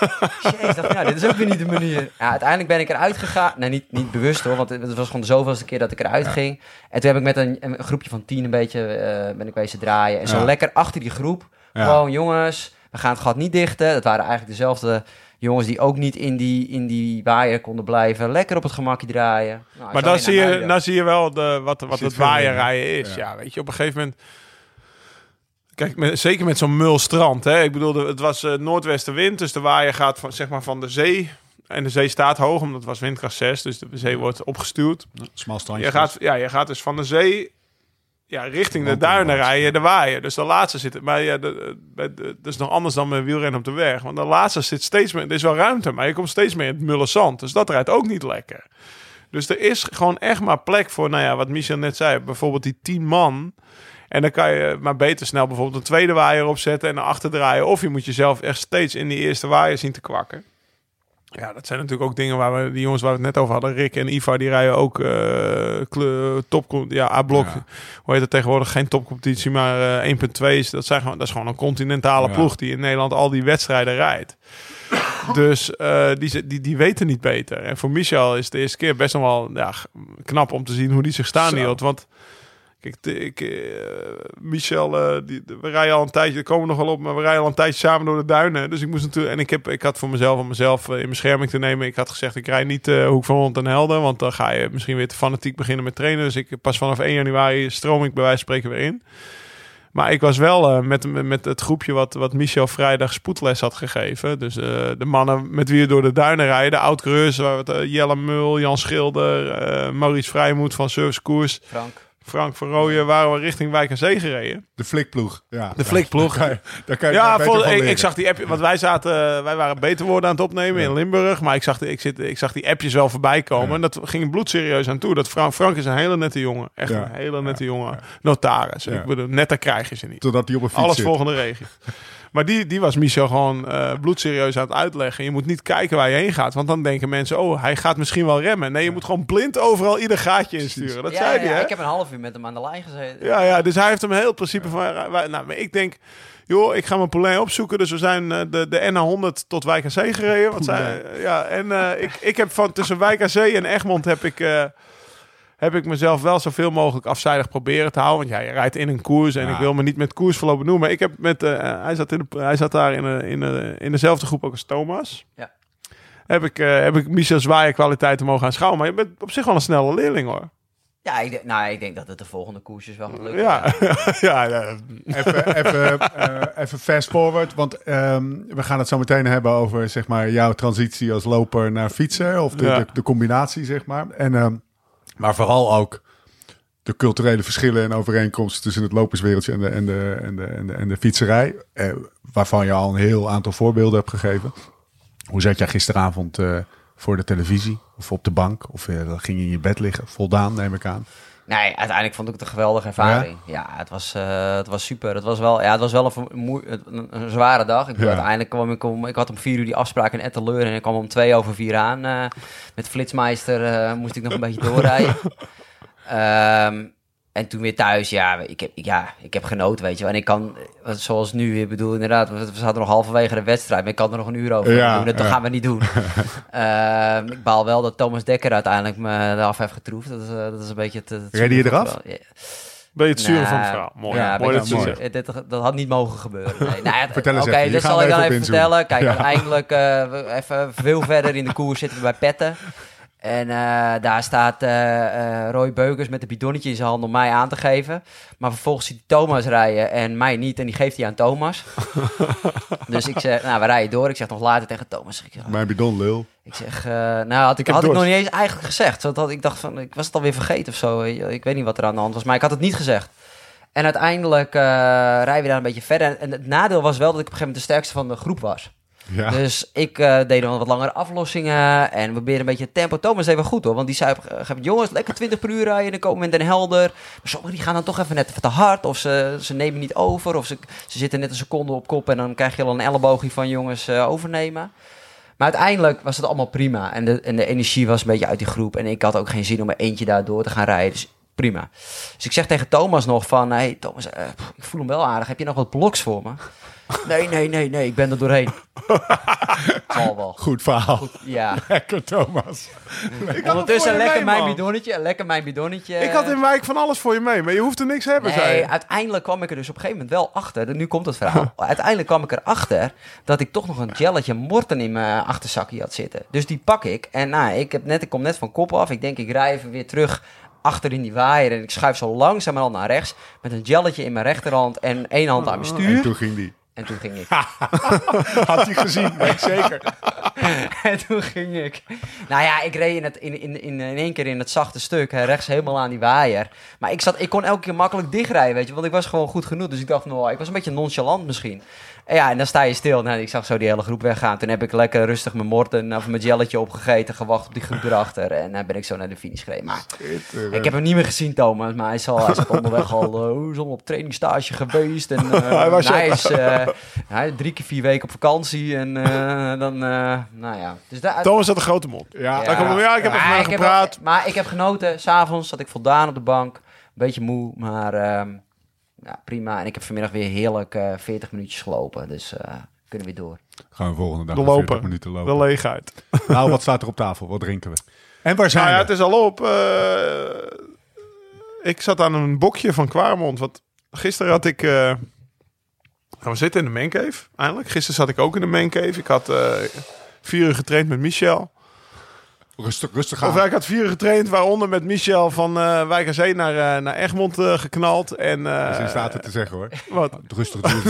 (laughs) Jezus, dacht nou, dit is ook weer niet de manier. Ja, uiteindelijk ben ik eruit gegaan. Nee, niet, niet bewust hoor, want het was gewoon de zoveelste keer dat ik eruit ging. En toen heb ik met een, een groepje van tien een beetje eh, ben ik wezen draaien. En zo Ja. lekker achter die groep. Gewoon, jongens, we gaan het gat niet dichten. Dat waren eigenlijk dezelfde jongens die ook niet in die, in die waaier konden blijven. Lekker op het gemakje draaien. Nou, Maar dan zie, je, dan zie je wel de, wat, wat het waaierrijden is. ja. Ja. weet je, op een gegeven moment... Kijk, met, zeker met zo'n mulstrand. Hè? Ik bedoel, de- het was eh, noordwestenwind, dus de waaier gaat van, zeg maar, van de zee. En de zee staat hoog, omdat het was windkracht 6, dus de zee wordt opgestuurd. Smal strandje. Je gaat, ja, je gaat dus van de zee ja, richting de duinen rijden, de waaier. Dus de laatste zit... Maar ja, de, de, de- dat is nog anders dan met wielrennen op de weg. Want de laatste zit steeds meer... Er is wel ruimte, maar je komt steeds meer in het mulle zand. Dus dat rijdt ook niet lekker. Dus er is gewoon echt maar plek voor, nou ja, wat Michel net zei. Bijvoorbeeld die tien man. En dan kan je maar beter snel bijvoorbeeld een tweede waaier opzetten en naar achter draaien. Of je moet jezelf echt steeds in die eerste waaier zien te kwakken. Ja, dat zijn natuurlijk ook dingen waar we, die jongens waar we het net over hadden, Rick en Ivar, die rijden ook eh kle- top, ja, A-blok. Ja. Hoe heet het tegenwoordig? Geen topcompetitie, maar eh 1.2 is, dat, zijn gewoon, dat is gewoon een continentale Ja. ploeg die in Nederland al die wedstrijden rijdt. Dus eh, die, ze- die, die weten niet beter. En voor Michel is de eerste keer best nog wel ja, knap om te zien hoe die zich staan hield. Want kijk, ik, eh, Michel, eh, die, we rijden al een tijdje, daar komen we nog wel op, maar we rijden al een tijdje samen door de duinen. Dus ik moest natuurlijk, en ik, heb, ik had voor mezelf, om mezelf eh, in bescherming te nemen, ik had gezegd, ik rij niet eh, Hoek van Holland en Helden, want dan ga je misschien weer te fanatiek beginnen met trainen. Dus ik pas vanaf 1 januari stroom ik bij wijze van spreken weer in. Maar ik was wel eh, met, met het groepje wat, wat Michel vrijdag spoedles had gegeven. Dus de mannen met wie we door de duinen rijden. De oud-coureurs, we Jelle Mul, Jan Schilder, Maurice Vrijmoed van Service Koers. Frank. Frank van Rooyen waren we richting Wijk en Zee gereden. De flikploeg. Ja. De flikploeg. Daar kan je, daar kan je Ja, vol- ik, zag die appjes, want wij zaten, wij waren beter woorden aan het opnemen in Limburg, maar ik zag, ik, zit, ik zag die appjes wel voorbij komen Ja. en dat ging bloedserieus aan toe. Dat Frank, Frank is een hele nette jongen, echt Ja. een hele nette jongen, notaris. Ja. Ik bedoel, netter krijg je ze niet. Totdat hij op een fiets Alles zit. volgende regio. (laughs) Maar die, die was Michel gewoon eh, bloedserieus aan het uitleggen. Je moet niet kijken waar je heen gaat. Want dan denken mensen, oh, hij gaat misschien wel remmen. Nee, je moet gewoon blind overal ieder gaatje insturen. Dat ja, zei ja, hij, hè? Ik heb een half uur met hem aan de lijn gezeten. Ja, ja, dus hij heeft hem heel het principe van... wij- Nou, maar ik denk, joh, ik ga mijn poulain opzoeken. Dus we zijn eh, de, de NA100 tot Wijk aan Zee gereden. Wat ja, en eh, ik, ik heb van tussen Wijk aan Zee en Egmond heb ik... eh, heb ik mezelf wel zoveel mogelijk afzijdig proberen te houden. Want ja, je rijdt in een koers en Ja. ik wil me niet met koersverloop noemen. Maar ik heb met, eh, hij, zat in de, hij zat daar in, de, in, de, in dezelfde groep ook als Thomas. Ja. Heb ik, eh, heb ik Michel Zwaaien kwaliteiten mogen aanschouwen. Maar je bent op zich wel een snelle leerling hoor. Ja, ik, denk- nou, ik denk dat het de volgende koersjes wel gaat lukken. Ja, (laughs) ja, ja. Even, even, eh, even fast forward, want ehm, we gaan het zo meteen hebben over zeg maar, jouw transitie als loper naar fietser. Of de, Ja. de, de combinatie, zeg maar. En, ehm, maar vooral ook de culturele verschillen en overeenkomsten tussen het loperswereldje en de, en de, en de, en de, en de fietserij. Eh, waarvan je al een heel aantal voorbeelden hebt gegeven. Hoe zat jij gisteravond eh, voor de televisie of op de bank? Of eh, ging je in je bed liggen? Voldaan, neem ik aan. Nee, uiteindelijk vond ik het een geweldige ervaring. Ja, het, was, eh, het was super. Het was wel, ja, het was wel een, vermoe- een, een zware dag. Ik, Ja. Uiteindelijk kwam ik om... Ik had om vier uur die afspraak in Etteleur en ik kwam om twee over vier aan. eh, met Flitsmeister eh, moest ik nog een beetje doorrijden. (laughs) Ehm, en toen weer thuis, ja ik, heb, ja, ik heb genoten, weet je. wel. En ik kan, zoals nu, ik bedoel, inderdaad, we zaten nog halverwege de wedstrijd, maar ik kan er nog een uur over Ja, doen. Dat ja. gaan we niet doen. (laughs) Ehm, ik baal wel dat Thomas Dekker uiteindelijk me eraf heeft getroefd. Dat is, eh, dat is een beetje het... zuur van eraf? Ja. Ben je het zuren van het Nou, verhaal? Mooi, Ja, mooi dat ik je mooi. zegt. dit- dit- dat had niet mogen gebeuren. Nee. Nou, ja, (laughs) Vertel eens Oké, even, hier dit gaan zal ik dan even vertellen. Kijk, Ja. uiteindelijk eh, even veel verder in de koers zitten we bij Petten. En eh, daar staat eh, eh, Roy Beukers met een bidonnetje in zijn hand om mij aan te geven. Maar vervolgens ziet Thomas rijden en mij niet. En die geeft hij aan Thomas. (laughs) dus ik zeg, nou, we rijden door. Ik zeg nog later tegen Thomas. Ik zeg, Mijn bidon, lul. ik zeg, nou had ik, heb had ik nog niet eens eigenlijk gezegd. Zodat ik dacht van, ik was het alweer vergeten of zo. Ik weet niet wat er aan de hand was, maar ik had het niet gezegd. En uiteindelijk rijden we daar een beetje verder. En het nadeel was wel dat ik op een gegeven moment de sterkste van de groep was. Dus ik eh, deed dan wat langere aflossingen en we een beetje tempo. Thomas deed wel goed hoor, want die zei jongens, lekker 20 per uur rijden, dan komen we in Den Helder. Maar sommigen die gaan dan toch even net even te hard, of ze, ze nemen niet over, of ze, ze zitten net een seconde op kop en dan krijg je al een elleboogje van jongens eh, overnemen. Maar uiteindelijk was het allemaal prima en de, en de energie was een beetje uit die groep en ik had ook geen zin om er eentje daar door te gaan rijden. Dus prima. Dus ik zeg tegen Thomas nog van, hey Thomas, eh, ik voel hem wel aardig, heb je nog wat bloks voor me? Nee, nee, nee, nee, ik ben er doorheen. (laughs) Zal wel. Goed verhaal. Ja. Lekker, Thomas. Ondertussen voor je lekker mee, mijn man. bidonnetje, lekker mijn bidonnetje. Ik had in wijk van alles voor je mee, maar je hoeft er niks te hebben, zei Nee, je. uiteindelijk kwam ik er dus op een gegeven moment wel achter. Nu komt het verhaal. (laughs) uiteindelijk kwam ik erachter dat ik toch nog een gelletje morten in mijn achterzakje had zitten. Dus die pak ik. En nou, ik, heb net, ik kom net van kop af. Ik denk, ik rij even weer terug achter in die waaier. En ik schuif zo langzamerhand naar rechts. Met een gelletje in mijn rechterhand en één hand aan mijn En stuur. toen ging die. En toen ging ik. (laughs) Had hij gezien, weet ik zeker. (laughs) En toen ging ik. Nou ja, ik reed in, het, in, in, in, in één keer in het zachte stuk, hè, rechts helemaal aan die waaier. Maar ik, zat, ik kon elke keer makkelijk dichtrijden, weet je, want ik was gewoon goed genoeg. Dus ik dacht, nou, ik was een beetje nonchalant misschien. Ja, en dan sta je stil. Nou, ik zag zo die hele groep weggaan. Toen heb ik lekker rustig mijn morten of mijn jelletje opgegeten, gewacht op die groep erachter. En dan ben ik zo naar de finish gereden. Maar ik heb hem niet meer gezien, Thomas. Maar hij, zal, hij zat onderweg al uh, (laughs) is al op trainingstage geweest. En, uh, (laughs) Hij was hij is uh, hij is drie keer vier weken op vakantie. En dan, nou ja. Dus daar, Thomas had een grote mond. Ja, komt- ja, ik heb Maar gepraat. Heb, maar ik heb genoten. S'avonds zat ik voldaan op de bank. Een beetje moe, maar ehm, ja, prima. En ik heb vanmiddag weer heerlijk uh, 40 minuutjes gelopen. Dus uh, kunnen we weer door. Gaan we volgende dag De nog 40 lopen. minuten lopen. De leegheid. (laughs) Nou, wat staat er op tafel? Wat drinken we? En waar zijn Nou ja, we? het is al op. eh, ik zat aan een bokje van Kwaremond. Want gisteren had ik... eh, nou, we zitten in de mancave, eindelijk. Gisteren zat ik ook in de mancave. Ik had eh, vier uur getraind met Michel. Rustig, rustig Of ik had vier getraind, waaronder met Michel van eh Wijk aan Zee naar, eh, naar Egmond eh, geknald. En Dat is in staat het te zeggen hoor. wat, Rustig doen.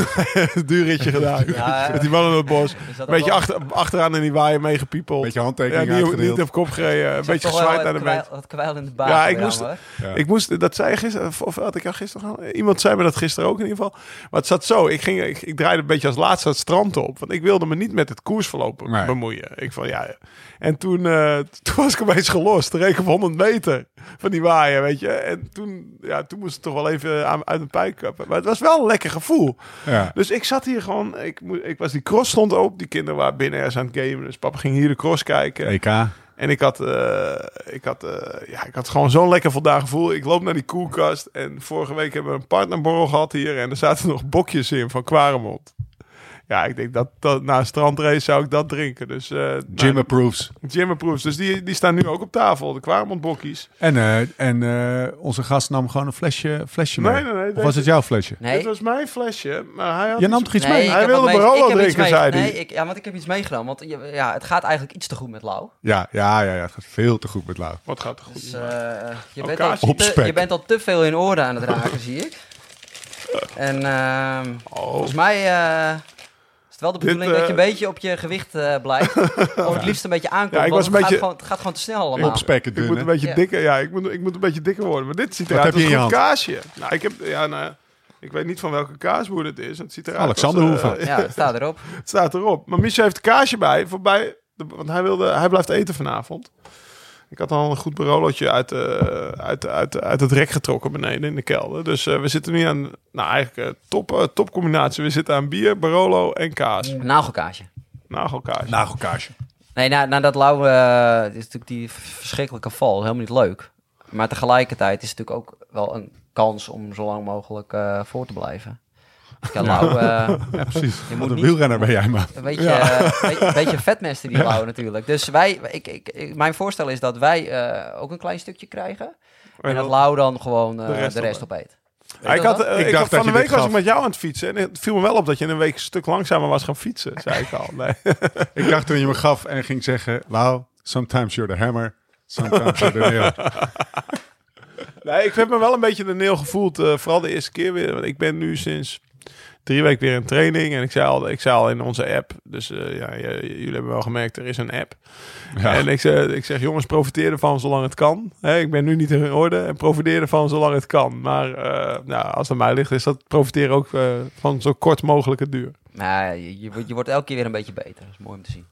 een (laughs) duurritje gedaan. Ja, (laughs) met die man in het bos. beetje achter, achteraan in die waaier meegepiepeld. Beetje Ja, handtekeningen niet, niet op kop gereden. Een beetje gezwaaid naar de kwijl- band. Wat kwijl in de baard. Ja, ik moest-. Ja. Ik moest, dat zei gisteren, of- had ik jou gisteren? Iemand zei me dat gisteren ook in ieder geval. Maar het zat zo, ik, ging, ik, ik draaide een beetje als laatste het strand op. Want ik wilde me niet met het koersverloop Nee. bemoeien. Ik van, ja, ja. En toen, eh, (laughs) toen was ik opeens gelost. Reek op 100 meter van die waaier, weet je. En toen, ja, toen moest het toch wel even aan, uit een pijp kappen. Maar het was wel een lekker gevoel. Ja. Dus ik zat hier gewoon, ik, ik was die cross stond open. Die kinderen waren binnen ergens aan het gamen. Dus papa ging hier de cross kijken. EK. En ik had, eh, ik, had, eh, ja, ik had gewoon zo'n lekker voldaan gevoel. Ik loop naar die koelkast. En vorige week hebben we een partnerborrel gehad hier. En er zaten nog bokjes in van Quaremont. Ja, ik denk dat, dat na een strandrace zou ik dat drinken. Dus, eh Jim nou, approves. Jim approves. Dus die, die staan nu ook op tafel. De Quaremont bokjes. En, eh, en eh, onze gast nam gewoon een flesje, flesje mee. Nee, nee, nee, Of was het jouw flesje? Dit Nee, was mijn flesje. Maar hij had Je nam toch iets nee, mee? Hij wilde Barolo drinken, zei hij. Nee, ik, ja, want ik heb iets meegenomen. Want ja, het gaat eigenlijk iets te goed met Lau. Ja, ja, ja, ja. Het gaat veel te goed met Lau. Wat gaat er goed? Dus eh, je, bent al te, je bent al te veel in orde aan het raken, zie ik. En ehm, oh. volgens mij eh, wel de Dit, bedoeling dat je eh, een beetje op je gewicht eh, blijft. (laughs) Of het liefst een beetje aankomt. Ja, ik het, gaat gewoon, het gaat gewoon te snel allemaal. Opspekken Ik moet een beetje Ja. dikker. Ja, ik moet, ik moet een beetje dikker worden. Maar dit ziet eruit als een kaasje. Nou, ik heb, ja, nou, ik weet niet van welke kaasboer het is. Het ziet eruit Alexander als, eh, Hoeven. Ja, het staat erop. (laughs) het staat erop. Maar Michel heeft een kaasje bij. Voorbij, de, want hij, wilde, hij blijft eten vanavond. Ik had al een goed barolootje uit, eh, uit, uit, uit het rek getrokken beneden in de kelder. Dus eh, we zitten nu aan, nou eigenlijk eh, top, eh, topcombinatie. We zitten aan bier, barolo en kaas. Nagelkaasje. Nagelkaasje. Nagelkaasje. Nee, na, na dat Lau, eh, is natuurlijk die verschrikkelijke val helemaal niet leuk. Maar tegelijkertijd is het natuurlijk ook wel een kans om zo lang mogelijk eh, voor te blijven. Ja, Lau, eh, Ja, precies. Je moet een wielrenner ben jij, man. een beetje, eh, een, beetje vetmesten die Lau natuurlijk. Dus wij, ik, ik, ik- mijn voorstel is dat wij eh, ook een klein stukje krijgen. En dat Lau dan gewoon eh, de de rest rest, op- opeet. Ja, ik had, Ik ik dacht had- van de week was ik met jou aan het fietsen. En het viel me wel op dat je een week een stuk langzamer was gaan fietsen, zei ik al. Nee. (laughs) Ik dacht toen je me gaf en ging zeggen... Lau, sometimes you're the hammer, sometimes you're the nail. (laughs) nee, ik heb me wel een beetje de neel gevoeld. eh, vooral de eerste keer weer. Want ik ben nu sinds drie weken weer in training. En ik zei al, ik zei al in onze app. Dus eh, ja, j- jullie hebben wel gemerkt, er is een app. Ja. En ik zeg, ik zeg, jongens, profiteer ervan zolang het kan. Hè, ik ben nu niet in orde. En profiteer ervan zolang het kan. Maar eh, nou, als het aan mij ligt, is dat profiteren ook eh, van zo kort mogelijke duur. Nou, je, je, wordt- je wordt elke keer weer een beetje beter. Dat is mooi om te zien.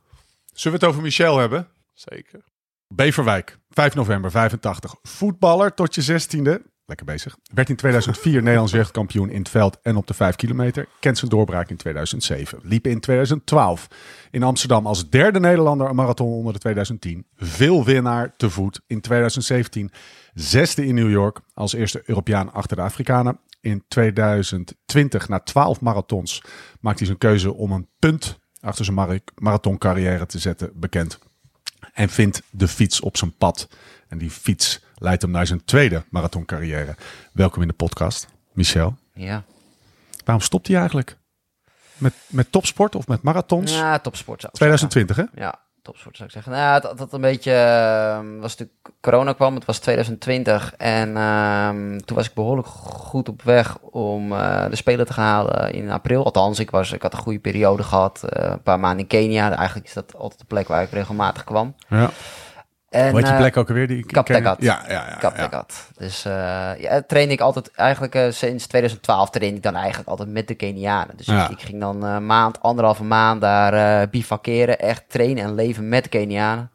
Zullen we het over Michel hebben? Zeker. Beverwijk, 5 november 85. Voetballer tot je 16e. Lekker bezig. Werd in 2004 Nederlands jeugdkampioen in het veld en op de 5 kilometer. Kent zijn doorbraak in 2007. Liep in 2012 in Amsterdam als derde Nederlander een marathon onder de 2010. Veel winnaar te voet. In 2017 zesde in New York als eerste Europeaan achter de Afrikanen. In 2020, na 12 marathons, maakt hij zijn keuze om een punt achter zijn mara- marathoncarrière te zetten bekend en vindt de fiets op zijn pad. En die fiets leidt hem naar zijn tweede marathoncarrière. Welkom in de podcast, Michel. Ja, Waarom stopt hij eigenlijk? Met, met topsport of met marathons? ja topsport zou ik zeggen. 2020, hè? Ja, topsport zou ik zeggen. Nou, dat, dat een beetje eh, was natuurlijk corona kwam. Het was 2020 en ehm, toen was ik behoorlijk goed op weg om eh, de spelen te halen in april. Althans, ik, was, ik had een goede periode gehad. eh, een paar maanden in Kenia. Eigenlijk is dat altijd de plek waar ik regelmatig kwam. Ja. En, heet die eh, plek ook alweer? Die Kaptegat. Ja, ja, ja. Kaptegat. Dus eh ja, train ik altijd, eigenlijk eh, sinds 2012 train ik dan eigenlijk altijd met de Kenianen. Dus Ja. ik, ging dan een maand, anderhalve maand daar eh bivakeren. Echt trainen en leven met de Kenianen.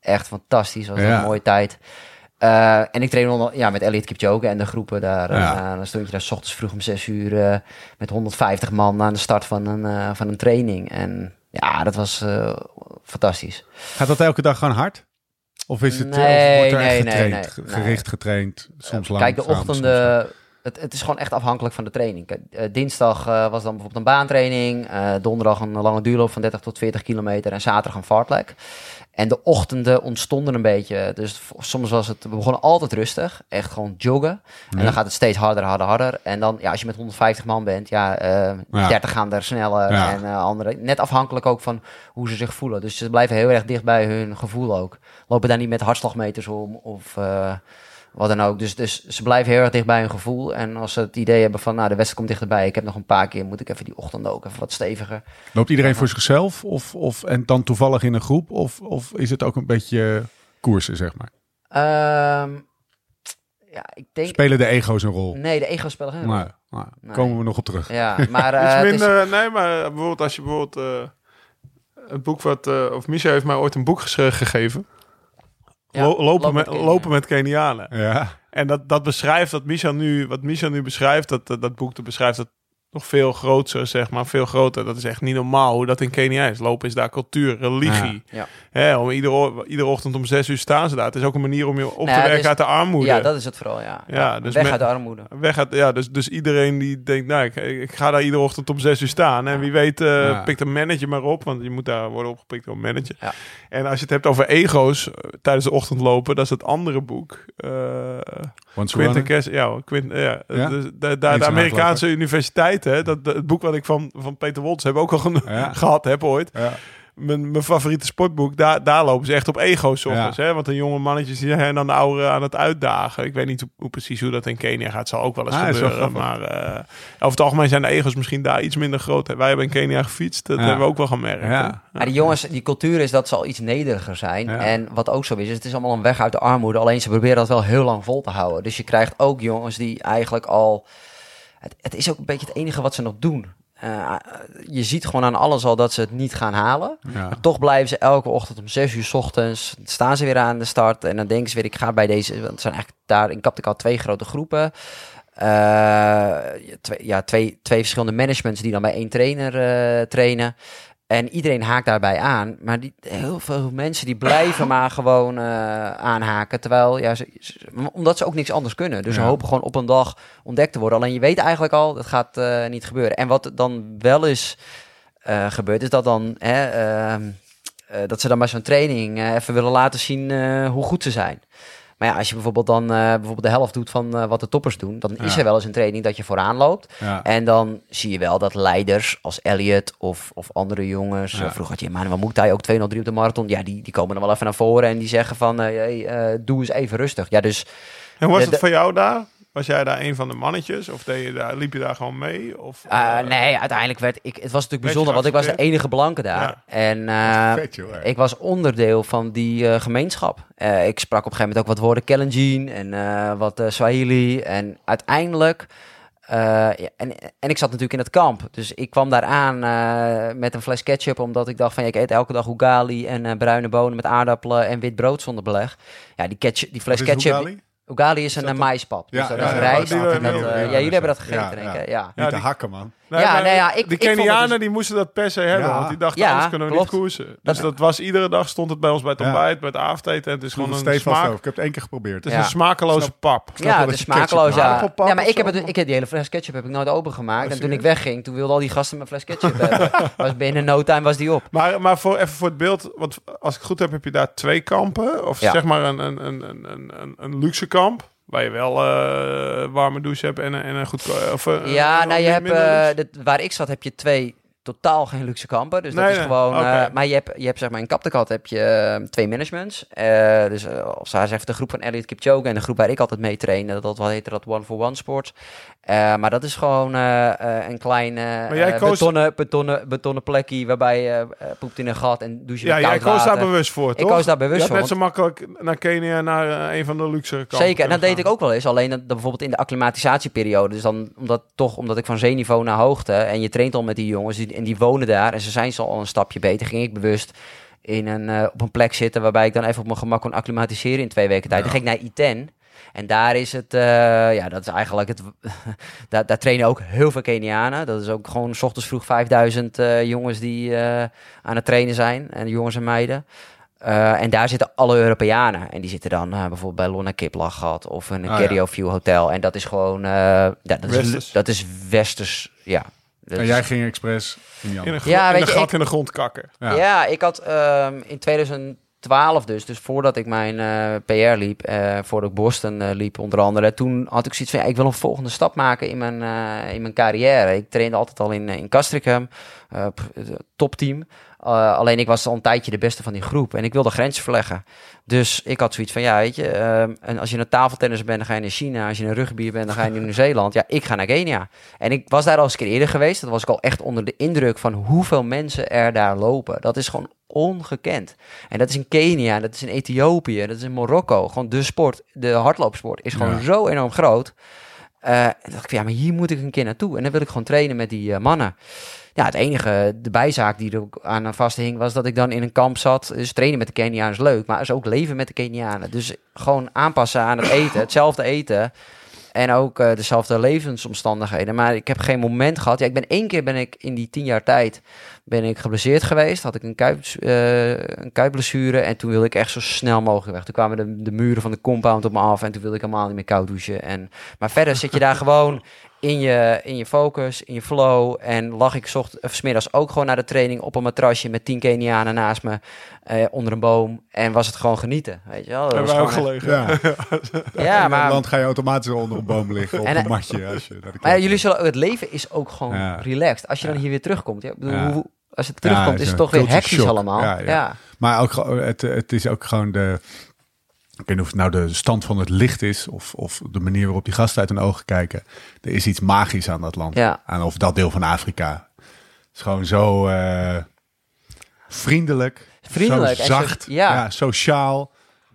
Echt fantastisch, was Ja. een mooie tijd. En ik train onder, ja, met Elliot Kipchoge en de groepen daar. Ja. Eh, dan stond je daar s ochtends vroeg om 6 uur met 150 man aan de start van een, van een training. En ja, dat was fantastisch. Gaat dat elke dag gewoon hard? Of is het Nee, of wordt er nee, nee, getraind, nee, nee. gericht getraind, soms lang? Kijk, de ochtenden het, het is gewoon echt afhankelijk van de training. Kijk, eh, dinsdag eh, was dan bijvoorbeeld een baantraining. eh, donderdag een lange duurloop van 30 tot 40 kilometer. En zaterdag een fartlek. En de ochtenden ontstonden een beetje. Dus soms was het... We begonnen altijd rustig. Echt gewoon joggen. En dan gaat het steeds harder, harder, harder. En dan, ja, als je met 150 man bent... Ja, eh, Ja. 30 gaan er sneller. Ja. En eh, andere... Net afhankelijk ook van hoe ze zich voelen. Dus ze blijven heel erg dicht bij hun gevoel ook. Lopen daar niet met hartslagmeters om of... eh, wat dan ook. Dus, dus ze blijven heel erg dicht bij hun gevoel. En als ze het idee hebben van, nou, de wedstrijd komt dichterbij. Ik heb nog een paar keer, moet ik even die ochtend ook even wat steviger. Loopt iedereen voor zichzelf of, of, en dan toevallig in een groep? Of, of is het ook een beetje koersen, zeg maar? Ehm, ja, ik denk... Spelen de ego's een rol? Nee, de ego spelen geen rol. Nou, nou, Nee. komen we nog op terug. Ja, maar (laughs) eh, Iets het is- minder, nee, maar bijvoorbeeld als je bijvoorbeeld eh, het boek wat, eh, of Micha heeft mij ooit een boek gegeven. Ja, Lo- lopen, lopen met, met Kenia. lopen met Kenianen. Ja, En dat, dat beschrijft, dat Micha nu, wat Micha nu beschrijft, dat, dat, dat boek dat beschrijft dat nog veel groter, zeg maar, veel groter. Dat is echt niet normaal hoe dat in Kenia is. Lopen is daar cultuur, religie. Ja. Hè, om iedere, iedere ochtend om zes uur staan ze daar. Het is ook een manier om je op Nou te ja, werken dus- uit de armoede. ja, dat is het vooral, ja. Ja, dus Weg met- uit de armoede. Weg uit, ja, dus, dus iedereen die denkt, nou, ik, ik ga daar iedere ochtend om zes uur staan. En wie weet, eh Ja. pikt een manager maar op, want je moet daar worden opgepikt door een manager. Ja. En als je het hebt over ego's eh, tijdens de ochtend lopen, dat is het andere boek. Eh Quinten ja, Quint, ja. Ja? Dus de, de, de, Amerikaanse universiteiten, hè, dat, het boek wat ik van, van Peter Woltz heb ook al Ja. (laughs) gehad heb ooit. Mijn, mijn favoriete sportboek, daar, daar lopen ze echt op ego's 's ochtends. Hè? Want de jonge mannetjes die zijn dan de ouderen aan het uitdagen. Ik weet niet hoe, hoe precies hoe dat in Kenia gaat. zal ook wel eens Ah, gebeuren. maar eh, over het algemeen zijn de ego's misschien daar iets minder groot. Wij hebben in Kenia gefietst. Dat Ja. hebben we ook wel gemerkt. Ja. Maar die jongens, die cultuur is dat ze al iets nederiger zijn. Ja. En wat ook zo is, is het is allemaal een weg uit de armoede. Alleen ze proberen dat wel heel lang vol te houden. Dus je krijgt ook jongens die eigenlijk al... Het, het is ook een beetje het enige wat ze nog doen. Eh, je ziet gewoon aan alles al dat ze het niet gaan halen. Ja. Maar toch blijven ze elke ochtend om 6 uur 's ochtends. Staan ze weer aan de start. En dan denken ze weer, ik ga bij deze. Want het zijn eigenlijk daar in Kaptekal twee grote groepen. Eh, twee, ja, twee, twee verschillende managements die dan bij één trainer eh, trainen. En iedereen haakt daarbij aan. Maar die, heel veel mensen die blijven (coughs) maar gewoon eh, aanhaken. Terwijl, ja, ze, ze- omdat ze ook niks anders kunnen. Dus ze hopen gewoon op een dag ontdekt te worden. Alleen je weet eigenlijk al, dat gaat eh, niet gebeuren. En wat dan wel is eh, gebeurd, is dat dan... Hè, ehm, eh, dat ze dan bij zo'n training even willen laten zien hoe goed ze zijn. Maar ja, als je bijvoorbeeld dan eh, bijvoorbeeld de helft doet van eh, wat de toppers doen, dan is er wel eens een training dat je vooraan loopt. Ja. En dan zie je wel dat leiders als Elliot of, of andere jongens, Ja. eh, vroeger had je Emmanuel Moektai ook 203 op de marathon, ja, die, die komen dan wel even naar voren en die zeggen van, eh, hey, eh, doe eens even rustig. Ja, dus En hoe was het voor jou daar? Was jij daar een van de mannetjes? Of deed je daar, liep je daar gewoon mee? Of, eh, eh, nee, uiteindelijk werd ik, het was natuurlijk bijzonder, want ik was de enige blanke daar. Ja. En eh, Vet, joh, hè. ik was onderdeel van die eh, gemeenschap. Eh, ik sprak op een gegeven moment ook wat woorden Kalenjin en eh, wat Swahili. En uiteindelijk... eh, ja, en, en ik zat natuurlijk in het kamp. Dus ik kwam daar aan eh, met een fles ketchup. Omdat ik dacht van ja, ik eet elke dag ugali en eh, bruine bonen met aardappelen en wit brood zonder beleg. Ja, die, ketchup, die fles Wat is ketchup. Ugali? Ugali is een eh, maispap. Ja, dus dat is rijst. die- eh, ja, jullie hebben dat gegeten, ja. denk ik. Ja. Niet te die- hakken, man. Nee, Ja, nee, ja, ik- het Kenianen dus- die moesten dat per se hebben, Ja. want die dachten Ja, anders kunnen we klopt. niet koersen. Dus Dat- dat was iedere dag stond het bij ons bij het Ja. ontbijt, bij het avondeten. Het is Gewoon een smaak. Ik heb het één keer geprobeerd. Het is Ja. een smakeloze Snap- pap. snap Ja, de smakeloos, ja. maar ik heb, het, ik heb die hele fles ketchup heb ik nooit opengemaakt. En toen ik wegging, toen wilden al die gasten mijn fles ketchup hebben. (laughs) Was binnen no time was die op. Maar, maar voor, even voor het beeld, want als ik het goed heb, heb je daar twee kampen. Of Ja. zeg maar een, een, een, een, een, een, een luxe kamp. Waar je wel eh, warme douche hebt en, een- en een goed... Of, Ja, nou je hebt, eh, dit- waar ik zat heb je twee totaal geen luxe kampen. Dus dat is gewoon... eh, maar je hebt, je hebt zeg maar in Kaptekat heb je eh, twee managements. Eh, dus als hij zegt de groep van Elliot Kipchoge en de groep waar ik altijd mee trainde. Dat wat heette dat One for One Sport. Eh, maar dat is gewoon een klein koos- betonnen, betonnen, betonnen plekje waarbij je poept in een gat en douche Ja, met jij koos water. daar bewust voor, Ik toch? koos daar bewust je voor, net zo makkelijk naar Kenia, naar een van de luxe kampen Zeker, en dat deed ik ook wel eens. Alleen dat, dat bijvoorbeeld in de acclimatisatieperiode. Dus dan, omdat, toch omdat ik van zeeniveau naar hoogte. En je traint al met die jongens die, en die wonen daar. En ze zijn zo al een stapje beter. Ging ik bewust in een, eh, op een plek zitten waarbij ik dan even op mijn gemak kon acclimatiseren in twee weken tijd. Dan ging ik naar I10. En daar is het, eh, ja, dat is eigenlijk het. (laughs) daar, daar trainen ook heel veel Kenianen. Dat is ook gewoon s ochtends vroeg 5000 eh, jongens die aan het trainen zijn. En jongens en meiden. En daar zitten alle Europeanen. En die zitten dan bijvoorbeeld bij Lonna Kiplach of een Ah, Kerio View Hotel. En dat is gewoon... ja, dat, is, dat is westers, ja. Dat En jij ging expres in die In een, Ja, in weet een je, gat ik- in de grond kakken. Ja. Ja, ik had ehm, in 2012 dus, dus voordat ik mijn eh, PR liep, eh, voordat ik Boston eh, liep onder andere, toen had ik zoiets van, ja, ik wil een volgende stap maken in mijn, eh, in mijn carrière. Ik trainde altijd al in, in Castricum, topteam. Eh, alleen ik was al een tijdje de beste van die groep en ik wilde grenzen verleggen. Dus ik had zoiets van, ja, weet je, ehm, en als je een tafeltennis bent, dan ga je naar China. Als je een rugbier bent, dan ga je naar Nieuw-Zeeland. Ja, ik ga naar Kenia. En ik was daar al eens een keer eerder geweest. Dat was ik al echt onder de indruk van hoeveel mensen er daar lopen. Dat is gewoon ongekend. En dat is in Kenia, dat is in Ethiopië, dat is in Marokko. Gewoon de sport, de hardloopsport is gewoon Ja. zo enorm groot. Eh, en dacht ik, ja, maar hier moet ik een keer naartoe. En dan wil ik gewoon trainen met die eh, mannen. Ja, het enige, de bijzaak die er ook aan vasthing, was dat ik dan in een kamp zat. Dus trainen met de Kenianen is leuk, maar is ook leven met de Kenianen. Dus gewoon aanpassen aan het eten, hetzelfde eten. En ook eh, dezelfde levensomstandigheden. Maar ik heb geen moment gehad. Ja, ik ben één keer ben ik in die tien jaar tijd ben ik geblesseerd geweest. Had ik een, kuip, eh, een kuitblessure. En toen wilde ik echt zo snel mogelijk weg. Toen kwamen de, de muren van de compound op me af. En toen wilde ik helemaal niet meer koud douchen. En, maar verder zit je daar (laughs) gewoon in je, in je focus, in je flow. En lag ik zocht, of 's middags ook gewoon naar de training op een matrasje met tien Kenianen naast me. eh, onder een boom. En was het gewoon genieten. Weet je wel? Dat Hebben was wij ook gelegen. Ja. (laughs) Ja, in maar- Nederland ga je automatisch onder een boom liggen op En, een eh, matje. Als je naar de Maar ja, jullie zullen, het leven is ook gewoon Ja. relaxed. Als je dan hier weer terugkomt. Ja, bedoel, Ja. hoe, als het terugkomt, Ja, is het toch weer hectisch shock. allemaal. Ja, Ja, ja. Maar ook, het, het is ook gewoon de. Ik weet niet of het nou de stand van het licht is. Of, of de manier waarop die gasten uit hun ogen kijken. Er is iets magisch aan dat land. Ja. Aan, of dat deel van Afrika. Het is gewoon zo eh, vriendelijk. Vriendelijk Zo en zo- zacht. ja. ja. sociaal.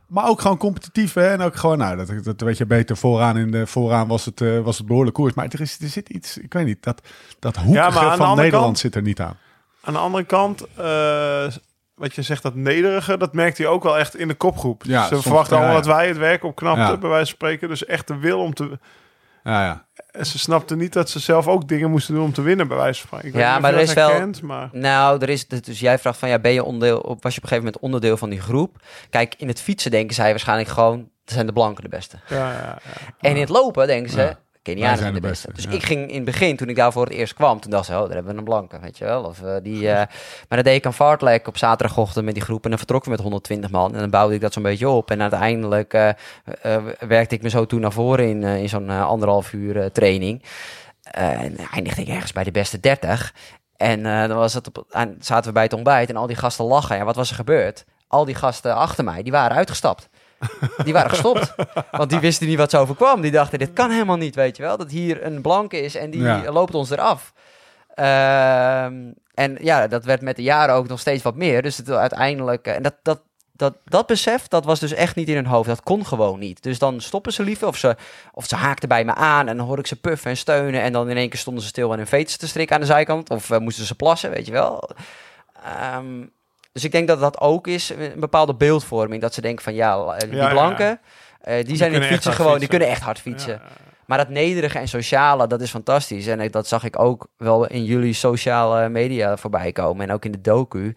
Maar ook gewoon competitief. Hè? En ook gewoon, nou, dat, dat weet je beter. Vooraan, in de, vooraan was, het, eh, was het behoorlijk koers. Maar er, is, er zit iets, ik weet niet, dat, dat hoekige Ja, van Nederland kant- zit er niet aan. Aan de andere kant, eh, wat je zegt, dat nederige, dat merkt hij ook wel echt in de kopgroep. Ja, Ze soms- verwachten ja, allemaal ja. dat wij het werk opknapten, Ja. bij wijze van spreken. Dus echt de wil om te... Ja, ja. En ze snapten niet dat ze zelf ook dingen moesten doen om te winnen, bij wijze van spreken. Ik weet Ja, maar er is wel- Maar... Nou, er is, dus jij vraagt van, ja, ben je onderdeel, was je op een gegeven moment onderdeel van die groep? Kijk, in het fietsen denken zij waarschijnlijk gewoon, er zijn de blanken de beste. Ja, ja, ja. En in het lopen denken ze, Ja. Kenianen zijn de de beste. beste, Dus ja. ik ging in het begin, toen ik daar voor het eerst kwam, toen dacht ze, oh, daar hebben we een blanke, weet je wel. Of, eh, die, eh, maar dan deed ik een fartlek op zaterdagochtend met die groep en dan vertrokken we met 120 man. En dan bouwde ik dat zo'n beetje op. En uiteindelijk eh, werkte ik me zo toen naar voren in, in zo'n anderhalf uur training. En eindigde ik ergens bij de beste 30. En dan was het op, aan- zaten we bij het ontbijt en al die gasten lachen. Ja, wat was er gebeurd? Al die gasten achter mij, die waren uitgestapt. Die waren gestopt. Want die wisten niet wat ze overkwam. Die dachten, dit kan helemaal niet, weet je wel. Dat hier een blanke is en die Ja. loopt ons eraf. Ehm, en ja, dat werd met de jaren ook nog steeds wat meer. Dus het, uiteindelijk... eh, En dat, dat, dat, dat besef, dat was dus echt niet in hun hoofd. Dat kon gewoon niet. Dus dan stoppen ze liever of ze, of ze haakten bij me aan. En dan hoorde ik ze puffen en steunen. En dan in één keer stonden ze stil en hun veters te strikken aan de zijkant. Of eh, moesten ze plassen, weet je wel. Ehm, dus ik denk dat dat ook is, een bepaalde beeldvorming. Dat ze denken van, ja, eh, die Ja, ja. blanken... eh, die, zijn in kunnen het echt fietsen hard gewoon, die fietsen. kunnen echt hard fietsen. Ja, ja. Maar dat nederige en sociale, dat is fantastisch. En dat zag ik ook wel in jullie sociale media voorbij komen. En ook in de docu.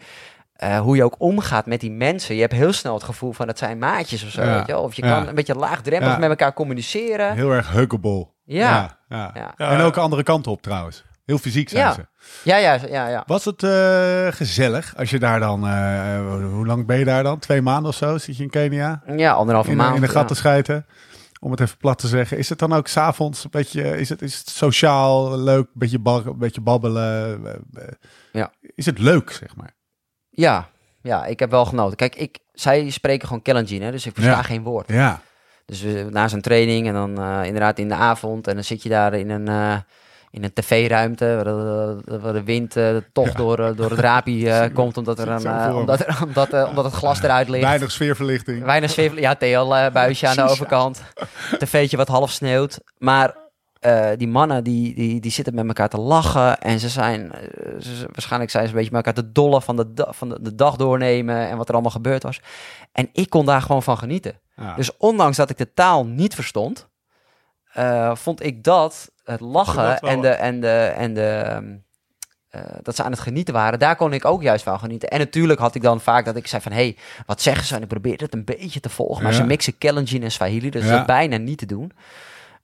Eh, hoe je ook omgaat met die mensen. Je hebt heel snel het gevoel van dat zijn maatjes of zo. Ja, Weet je? Of je ja. kan een beetje laagdrempelig Ja. met elkaar communiceren. Heel erg huggable. Ja. ja. Ja. Ja. En ook andere kant op trouwens. Heel fysiek zijn Ja. ze. Ja, ja, ja, ja. Was het eh, gezellig als je daar dan... eh, hoe lang ben je daar dan? Twee maanden of zo? Zit je in Kenia? Ja, anderhalve In, maand. in de gat te schijten? Om het even plat te zeggen. Is het dan ook s'avonds een beetje... Is het, is het sociaal leuk? Een beetje, bal, een beetje babbelen? eh, Ja. Is het leuk, zeg maar? Ja, ja, ik heb wel genoten. Kijk, ik, zij spreken gewoon Kalenjin, hè, dus ik versta Ja. geen woord. Ja. Dus we- na zo'n training en dan inderdaad in de avond. En dan zit je daar in een, in een tv-ruimte waar de, waar de wind eh, toch door, eh, door het raampje eh, (laughs) komt. Omdat, er een, omdat, er- omdat, eh, omdat het glas eruit ligt. Weinig sfeerverlichting. Weinig zwevel. Ja, TL-buisje aan de overkant. TV'tje wat half sneeuwt. Maar eh, die mannen die, die, die zitten met elkaar te lachen. En ze zijn, ze- waarschijnlijk zijn ze een beetje met elkaar te dollen van, de, van de, de dag doornemen. En wat er allemaal gebeurd was. En ik kon daar gewoon van genieten. Ja. Dus ondanks dat ik de taal niet verstond, eh, vond ik dat het lachen en de, en de, en de, ehm, eh, dat ze aan het genieten waren, daar kon ik ook juist van genieten. En natuurlijk had ik dan vaak dat ik zei van, hé, hey, wat zeggen ze? En ik probeerde het een beetje te volgen. Maar Ja. ze mixen Kalenjin en Swahili, dus Ja. dat is bijna niet te doen.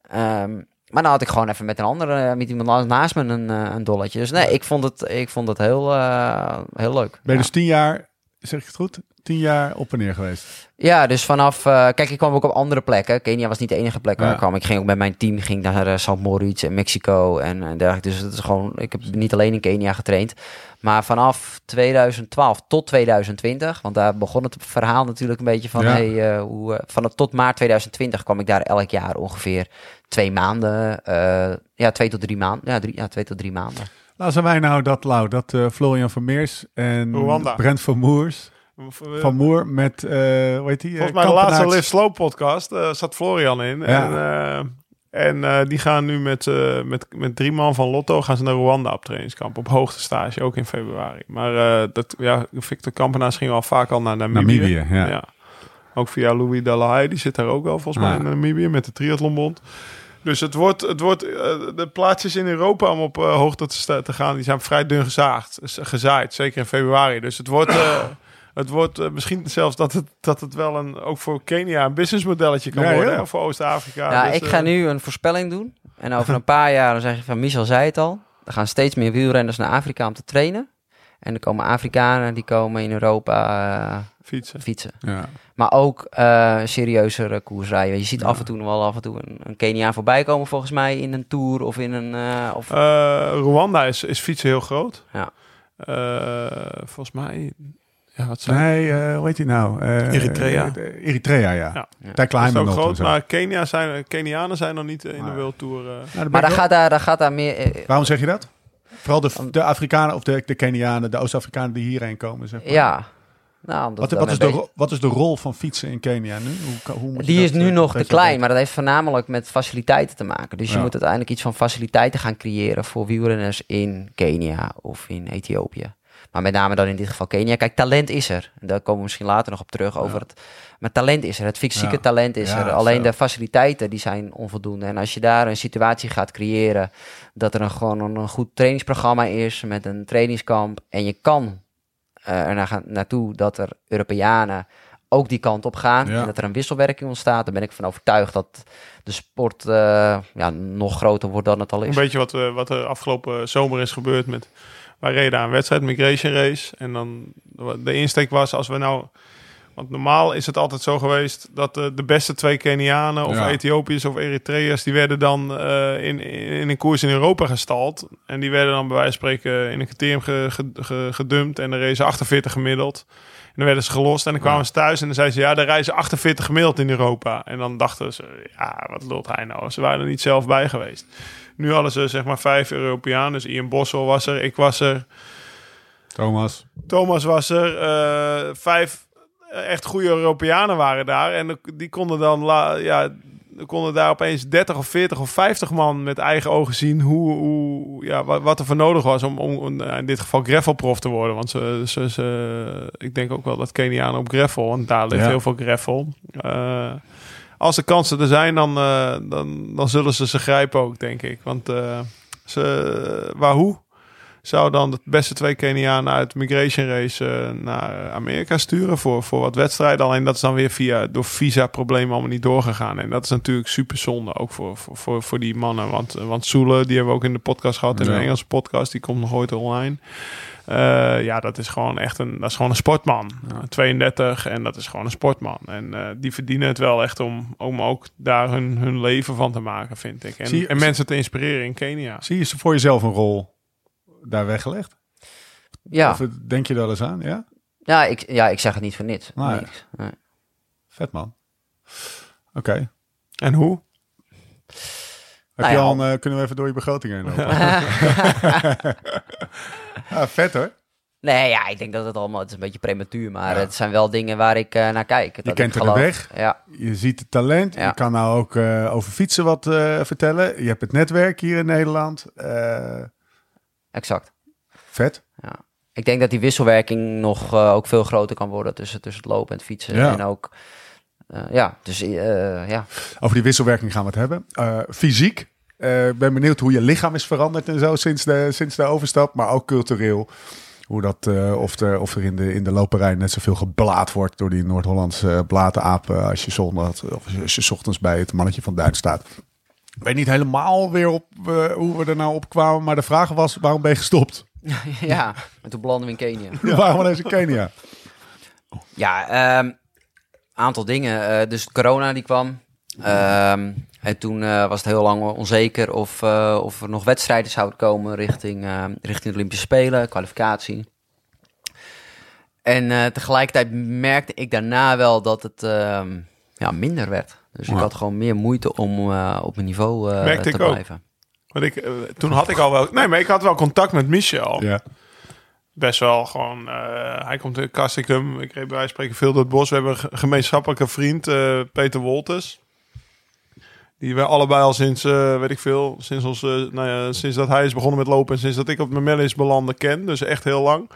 Ehm, maar dan had ik gewoon even met een andere, met iemand naast me een, eh, een dolletje. Dus nee, ik vond het, ik vond het heel, eh, heel leuk. Ben je Ja. dus tien jaar, zeg ik het goed? Tien jaar op en neer geweest. Ja, dus vanaf... eh, kijk, ik kwam ook op andere plekken. Kenia was niet de enige plek waar Ja. ik kwam. Ik ging ook met mijn team ging naar uh, St. Moritz en Mexico en, en dergelijke. Dus het is gewoon... Ik heb niet alleen in Kenia getraind. Maar vanaf 2012 tot 2020... Want daar begon het verhaal natuurlijk een beetje van... Ja. Hey, eh, hoe, eh, van tot maart 2020 kwam ik daar elk jaar ongeveer twee maanden. eh, ja, twee tot drie maanden. Ja, drie, ja, twee tot drie maanden. Laten wij nou dat, Lau, dat eh, Florian Vermeers en Rwanda. Brent van Moers, van Moer met, eh hoe heet die? eh, Volgens mij de laatste. Live Slow podcast eh, zat Florian in. En, eh, en eh, die gaan nu met, eh, met, met drie man van Lotto gaan ze naar Rwanda op trainingskamp. Op hoogte stage, ook in februari. Maar eh, dat, ja, Victor Kampenaars ging al vaak al naar Namibië. Namibië, ja. Ook via Louis Dalai, die zit daar ook wel volgens mij in Namibië met de triathlonbond. Dus het wordt, het wordt eh, de plaatsjes in Europa om op eh, hoogte te, te gaan, die zijn vrij dun gezaagd, gezaaid, zeker in februari. Dus het wordt, eh, het wordt eh, misschien zelfs dat het, dat het wel een, ook voor Kenia een businessmodelletje kan Ja, worden, hè, voor Oost-Afrika. Ja, Dus, ik eh, ga nu een voorspelling doen. En over een paar jaar, dan zeg je van Michel zei het al. Er gaan steeds meer wielrenners naar Afrika om te trainen. En er komen Afrikanen die komen in Europa eh, fietsen. fietsen. Ja. Maar ook eh serieuzere koers rijden. Je ziet af en toe nog wel af en toe een, een Keniaan voorbij komen volgens mij in een tour of in een... eh, of, Eh, Rwanda is, is fietsen heel groot. Ja. Eh, volgens mij, ja, wat zijn Nee, eh, hoe heet die nou? Eh, Eritrea. eh, Eritrea, ja. Ja. Kleiner ook nog groot, maar Kenia zijn, Kenianen zijn nog niet in de World Tour. eh. Nou, daar maar daar gaat daar, daar gaat daar meer... Waarom zeg je dat? Vooral de, de Afrikanen of de, de Kenianen, de Oost-Afrikanen die hierheen komen. Zeg maar. ja. Nou, omdat Wat, wat, is de, wat is de rol van fietsen in Kenia nu? Hoe, hoe moet Die dat, is nu nog te klein, maar dat heeft voornamelijk met faciliteiten te maken. Dus je moet uiteindelijk iets van faciliteiten gaan creëren voor wielrenners in Kenia of in Ethiopië. Maar met name dan in dit geval Kenia. Kijk, talent is er. Daar komen we misschien later nog op terug over het. Maar talent is er. Het fysieke talent is er. Alleen zo. de faciliteiten die zijn onvoldoende. En als je daar een situatie gaat creëren dat er een, gewoon een, een goed trainingsprogramma is met een trainingskamp en je kan eh, er naartoe dat er Europeanen ook die kant op gaan Ja. en dat er een wisselwerking ontstaat, dan ben ik van overtuigd dat de sport eh, ja, nog groter wordt dan het al Een is. beetje wat, eh, wat er afgelopen zomer is gebeurd met... Wij reden aan een wedstrijd, Migration Race. En dan de insteek was als we nou... Want normaal is het altijd zo geweest dat de, de beste twee Kenianen of Ja. Ethiopiërs of Eritreërs... die werden dan eh, in, in een koers in Europa gestald. En die werden dan bij wijze van spreken in een criterium ge, ge- ge- gedumpt. En dan reden ze 48 gemiddeld. En dan werden ze gelost en dan kwamen ze thuis en dan zeiden ze... ja, dan reizen 48 gemiddeld in Europa. En dan dachten ze, ja, wat lult hij nou? Ze waren er niet zelf bij geweest. Nu hadden ze zeg maar vijf Europeanen. Dus Ian Bossel was er, ik was er, Thomas. Thomas was er. eh, vijf echt goede Europeanen waren daar. En die konden dan ja, konden daar opeens 30 of 40 of 50 man met eigen ogen zien hoe, hoe, ja, wat, er voor nodig was om, om, eh, in dit geval gravelprof te worden. Want ze, ze, ze, ik denk ook wel dat Kenianen op gravel, want daar ligt Ja. heel veel gravel. Eh, als de kansen er zijn, dan, eh, dan, dan zullen ze ze grijpen ook, denk ik. Want eh ze, Wahoo zou dan de beste twee Kenianen uit Migration Race eh, naar Amerika sturen voor, voor wat wedstrijden. Alleen dat is dan weer via, door visa-problemen allemaal niet doorgegaan. En dat is natuurlijk super zonde, ook voor, voor, voor, voor die mannen. Want, eh, want Soele, die hebben we ook in de podcast gehad, in Ja. een Engelse podcast, die komt nog ooit online. Eh, ja, dat is gewoon echt een, dat is gewoon een sportman. 32 en dat is gewoon een sportman. En die verdienen het wel echt om, om ook daar hun, hun leven van te maken, vind ik. En, je- en mensen te inspireren in Kenia. Zie je voor jezelf een rol daar weggelegd? Ja, Of denk je daar eens aan? Ja? ja, ik, ja, ik zeg het niet voor niks. Nee. Niks. Nee. Vet man. Oké. En hoe? Heb Nou je ja, al een, eh, kunnen we even door je begroting heen lopen? (laughs) (laughs) ah, vet hoor. Nee, ja, ik denk dat het allemaal, het is een beetje prematuur, maar het zijn wel dingen waar ik eh, naar kijk. Je kent er de weg. Ja, Je ziet het talent. Ja. Je kan nou ook eh, over fietsen wat eh, vertellen. Je hebt het netwerk hier in Nederland. Exact. vet. Ik denk dat die wisselwerking nog eh, ook veel groter kan worden tussen, tussen het lopen en het fietsen. Ja. En ook, eh, ja, dus eh, ja. Over die wisselwerking gaan we het hebben. Fysiek. Ik ben benieuwd hoe je lichaam is veranderd en zo sinds de, sinds de overstap. Maar ook cultureel. Hoe dat, of er, of er in, de, in de loperij net zoveel geblaad wordt door die Noord-Hollandse bladenapen. Als je, zondag, of als je ochtends bij het mannetje van Duin staat. Ik weet niet helemaal weer op eh, hoe we er nou op kwamen. Maar de vraag was, waarom ben je gestopt? (laughs) ja, en toen belanden we in Kenia. (laughs) waarom ineens in Kenia? Ja, ehm aantal dingen. Eh, dus corona die kwam. Ehm, en toen eh, was het heel lang onzeker of, of er nog wedstrijden zouden komen richting, eh, richting de Olympische Spelen, kwalificatie. En tegelijkertijd merkte ik daarna wel dat het ehm, ja, minder werd. Dus ik had gewoon meer moeite om eh, op mijn niveau eh, Merkte te ik ook. blijven. Want ik, eh, toen had ik al wel... Nee, maar ik had wel contact met Michel. Ja. Best wel gewoon... eh, hij komt in Kastikum. Ik reed bij wijze spreken veel door het bos. We hebben een ge- gemeenschappelijke vriend, eh, Peter Wolters. Die we allebei al sinds, eh, weet ik veel, sinds, ons, eh, nou ja, sinds dat hij is begonnen met lopen en sinds dat ik op mijn is belandde ken. Dus echt heel lang.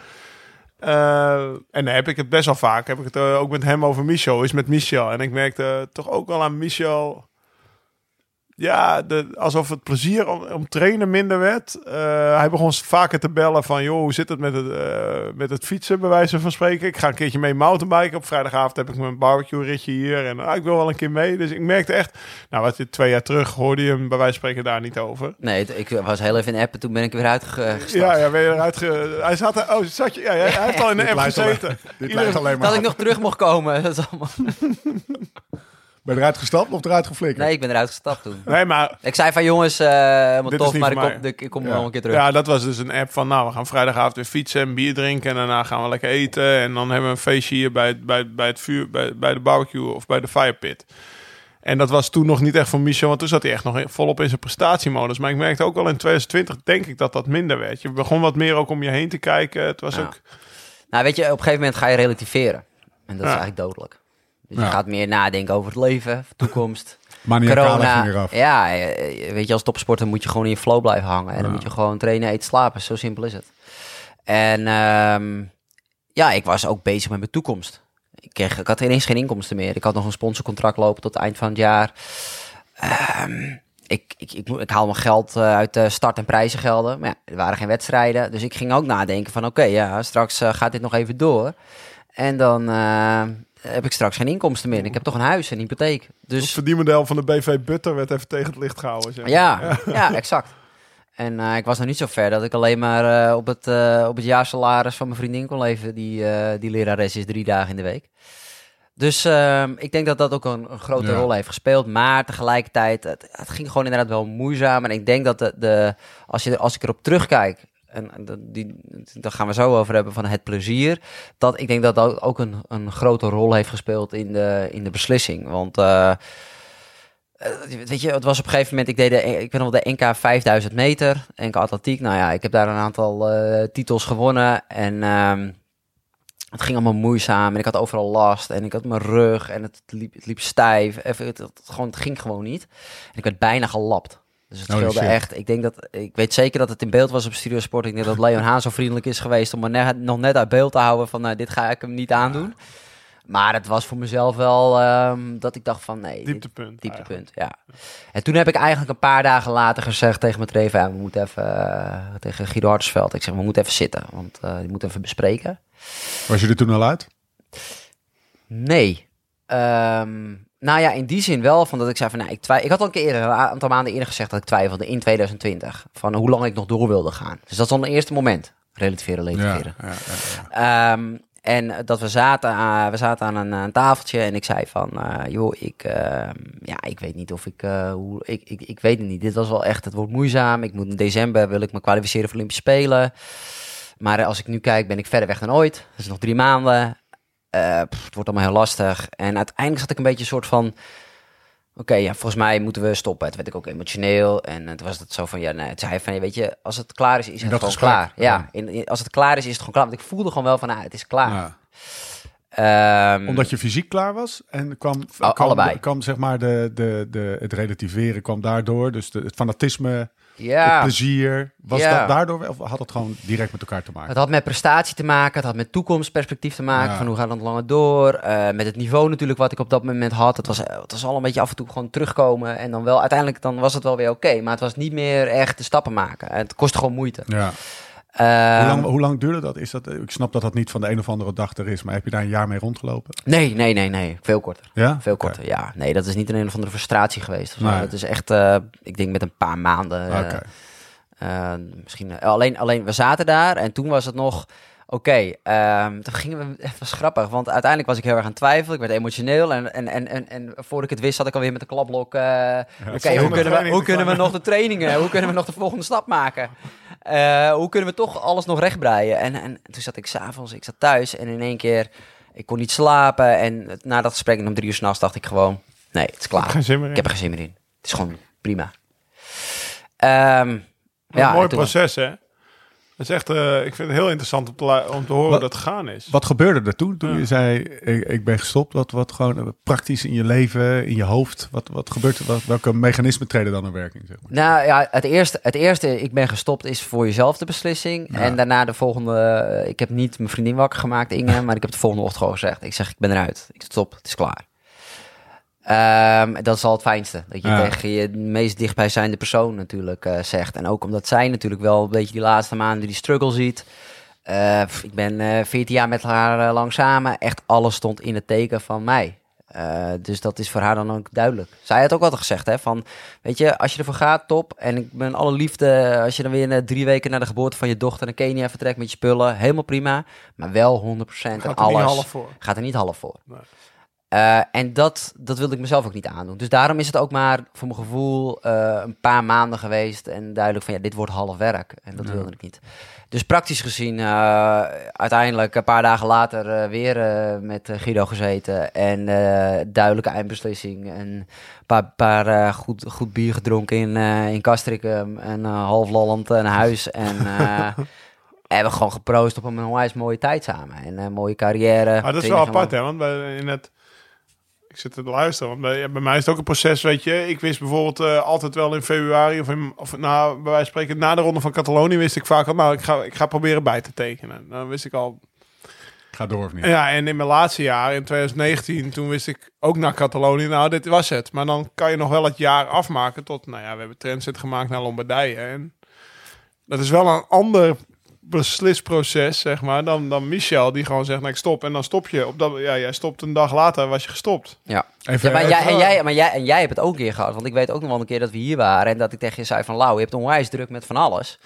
Eh, en dan heb ik het best wel vaak. Heb ik het eh, ook met hem over Michel. Is met Michel. En ik merkte toch ook wel aan Michel. Ja, de, alsof het plezier om, om trainen minder werd. Eh, hij begon vaker te bellen van... joh, hoe zit het met het, eh, met het fietsen, bij wijze van spreken. Ik ga een keertje mee mountainbiken. Op vrijdagavond heb ik mijn barbecue-ritje hier. En ah, ik wil wel een keer mee. Dus ik merkte echt... Nou, wat je twee jaar terug hoorde je hem bij wijze van spreken daar niet over. Nee, het- ik was heel even in app en toen ben ik er weer uitgestapt. Ja, ja, ben je eruit ge... Hij zat er... Oh, zat je... Ja, hij heeft al in de (laughs) app alleen- gezeten. Dit alleen maar Dat ik nog terug mocht komen. (laughs) Dat is allemaal... Ben je eruit gestapt of eruit geflikkerd? Nee, ik ben eruit gestapt toen. Nee, maar Ik zei van jongens, eh is tof, niet maar ik kom, mij. ik, ik kom Ja. nog een keer terug. Ja, dat was dus een app van, nou, we gaan vrijdagavond weer fietsen en bier drinken. En daarna gaan we lekker eten. En dan hebben we een feestje hier bij, het- bij, bij het vuur, bij, bij de barbecue of bij de firepit. En dat was toen nog niet echt voor Michel, want toen zat hij echt nog volop in zijn prestatiemodus. Maar ik merkte ook al in 2020, denk ik, dat dat minder werd. Je begon wat meer ook om je heen te kijken. Het was Ja. ook... Nou, weet je, op een gegeven moment ga je relativeren. En dat Ja. is eigenlijk dodelijk. Dus Ja. je gaat meer nadenken over het leven, toekomst, (laughs) corona. Ja, eh, weet je, als topsporter moet je gewoon in je flow blijven hangen. En dan moet je gewoon trainen, eten, slapen. Zo simpel is het. En ehm, ja, ik was ook bezig met mijn toekomst. Ik, kreeg, ik had ineens geen inkomsten meer. Ik had nog een sponsorcontract lopen tot het eind van het jaar. Ehm, ik, ik, ik, ik haal mijn geld eh, uit start- en prijzengelden. Maar ja, er waren geen wedstrijden. Dus ik ging ook nadenken van... oké, ja, straks eh, gaat dit nog even door. En dan eh, heb ik straks geen inkomsten meer. Ik heb toch een huis en een hypotheek. Het Dus verdienmodel van de BV Butter werd even tegen het licht gehouden. Zeg. ja, ja, exact. En eh, ik was nog niet zo ver dat ik alleen maar eh, op, het, eh, op het jaarsalaris van mijn vriendin kon leven. Die, eh, die lerares is drie dagen in de week. Dus ehm, ik denk dat dat ook een, een grote Ja. rol heeft gespeeld. Maar tegelijkertijd, het, het ging gewoon inderdaad wel moeizaam. En ik denk dat de, de, als, je, als ik erop terugkijk, en die, daar gaan we zo over hebben van het plezier. Dat ik denk dat dat ook een, een grote rol heeft gespeeld in de, in de beslissing. Want eh, eh, weet je, het was op een gegeven moment, ik deed de, ik ben op de NK 5000 meter, NK atletiek. Nou ja, ik heb daar een aantal eh, titels gewonnen en ehm, het ging allemaal moeizaam en ik had overal last en ik had mijn rug en het liep, het liep stijf. Even, het, het, gewoon, het ging gewoon niet. En ik werd bijna gelapt. Dus het Holy scheelde shit. echt. Ik denk dat, ik weet zeker dat het in beeld was op Studio Sport. Ik denk dat Leon Haan zo vriendelijk is geweest om me net, nog net uit beeld te houden van, nou, dit ga ik hem niet aandoen. Maar het was voor mezelf wel ehm, dat ik dacht van, nee, Dieptepunt. Dieptepunt, ja. En toen heb ik eigenlijk een paar dagen later gezegd tegen mijn trainer... ja, we moeten even, eh, tegen Guido Hartensveld... ik zeg, we moeten even zitten, want eh die moeten even bespreken. Was je er toen al uit? Nee. Ehm, nou ja, in die zin wel, van dat ik zei van... Nou, ik, twij- ik had al een keer eerder, een aantal maanden eerder gezegd... dat ik twijfelde in 2020, van hoe lang ik nog door wilde gaan. Dus dat is al een eerste moment. Relativeren, relativeren. ja, ja. Ehm, en dat we zaten, aan- we zaten aan een, een tafeltje en ik zei van, eh, joh, ik, ehm, ja, ik weet niet of ik, eh, hoe, ik, ik, ik weet het niet. Dit was wel echt, het wordt moeizaam. Ik moet in december, wil ik me kwalificeren voor Olympische Spelen. Maar als ik nu kijk, ben ik verder weg dan ooit. Dat is nog drie maanden. Eh, pff, het wordt allemaal heel lastig. En uiteindelijk zat ik een beetje een soort van... Oké, ja, volgens mij moeten we stoppen. Toen werd ik ook emotioneel. En het was het zo van, ja, nee, het zei van, weet je, als het klaar is, is het dat gewoon klaar. Ja, ja. in, in- als het klaar is, is het gewoon klaar. Want ik voelde gewoon wel van, ah, het is klaar. Ja. Ehm, Omdat je fysiek klaar was en kwam, kwam, allebei. kwam zeg maar de, de, de, het relativeren kwam daardoor. Dus de, het fanatisme, het ja, plezier. Was Ja. dat daardoor of had het gewoon direct met elkaar te maken? het had met prestatie te maken, het had met toekomstperspectief te maken. Ja. Van hoe gaat het langer door? Eh, met het niveau natuurlijk wat ik op dat moment had. Het was, het was al een beetje af en toe gewoon terugkomen. En dan wel, uiteindelijk dan was het wel weer oké. maar het was niet meer echt de stappen maken. Het kostte gewoon moeite. Ja. Ehm, hoe, lang, hoe lang duurde dat? Is dat? Ik snap dat dat niet van de een of andere dag er is, maar heb je daar een jaar mee rondgelopen? Nee, nee, nee, nee. Veel korter. Ja? Veel korter, ja. Nee, dat is niet een, een of andere frustratie geweest. Nee. Dat is echt, eh, ik denk met een paar maanden. eh, eh, misschien, eh, alleen, alleen, we zaten daar en toen was het nog... Oké, ehm, toen gingen we... Het was grappig, want uiteindelijk was ik heel erg aan het twijfelen. Ik werd emotioneel en, en, en, en, en voordat ik het wist zat ik alweer met de klapblok. Oké, hoe, kunnen we, hoe kunnen we nog de trainingen, hoe kunnen we nog de volgende stap maken? Eh, hoe kunnen we toch alles nog rechtbreien? En, en toen zat ik s'avonds, ik zat thuis en in één keer... Ik kon niet slapen en na dat gesprek om drie uur s'nachts dacht ik gewoon... Nee, het is klaar. Ik heb er geen zin meer in. Het is gewoon prima. Ehm, Een ja, mooi proces, hè? Dat is echt, eh, ik vind het heel interessant om te, om te horen Wat- dat het gegaan is. Wat gebeurde er toen? Toen Ja. je zei, ik, ik ben gestopt. Wat, wat gewoon eh, praktisch in je leven, in je hoofd. Wat, wat gebeurt er? Wat, welke mechanismen treden dan in werking? Zeg maar? Nou ja, het eerste, het eerste, ik ben gestopt, is voor jezelf de beslissing. Ja. En daarna de volgende, eh, ik heb niet mijn vriendin wakker gemaakt, Inge, maar ik heb de volgende ochtend gewoon gezegd. Ik zeg, ik ben eruit. Ik stop, het is klaar. Ehm, dat is al het fijnste. Dat je Ja. tegen je meest dichtbijzijnde persoon natuurlijk eh, zegt. En ook omdat zij natuurlijk wel een beetje die laatste maanden die struggle ziet. Eh, ik ben eh 14 jaar met haar eh, lang samen. Echt alles stond in het teken van mij. Eh, dus dat is voor haar dan ook duidelijk. Zij had ook altijd gezegd, hè, van, weet je, als je ervoor gaat, top. En ik ben alle liefde, als je dan weer eh, drie weken na de geboorte van je dochter naar Kenia vertrekt met je spullen, helemaal prima. Maar wel 100% en Gaat er niet alles. half voor. Gaat er niet half voor. Nee. Eh, en dat, dat wilde ik mezelf ook niet aandoen. Dus daarom is het ook maar voor mijn gevoel eh, een paar maanden geweest. En duidelijk van ja, dit wordt half werk. En dat Ja. wilde ik niet. Dus praktisch gezien, eh, uiteindelijk een paar dagen later weer met Guido gezeten. En duidelijke eindbeslissing. En een paar, paar goed, goed bier gedronken in, in Castricum. En half lallend naar huis. En (laughs) hebben gewoon geproost op een onwijs mooie tijd samen. En een mooie carrière. Maar Ah, dat is wel apart, hè? Want bij, in het, ik zit te luisteren, want bij, bij mij is het ook een proces, weet je. Ik wist bijvoorbeeld eh, altijd wel in februari of, in, of nou, bij wijze van spreken, na de ronde van Catalonië wist ik vaak al, nou, ik ga, ik ga proberen bij te tekenen. Dan wist ik al. Ga door of niet? Ja, en in mijn laatste jaar, in 2019, toen wist ik ook naar Catalonië, nou, dit was het. Maar dan kan je nog wel het jaar afmaken tot, nou ja, we hebben transit gemaakt naar Lombardije. En dat is wel een ander beslisproces, zeg maar, dan, dan Michel, die gewoon zegt, nou, ik stop. En dan stop je. Op dat, ja, jij stopt een dag later, was je gestopt. Ja. Even, Ja, maar, jij, en, jij, maar jij, en jij hebt het ook een keer gehad. Want ik weet ook nog wel een keer dat we hier waren. En dat ik tegen je zei van... Lau, je hebt onwijs druk met van alles.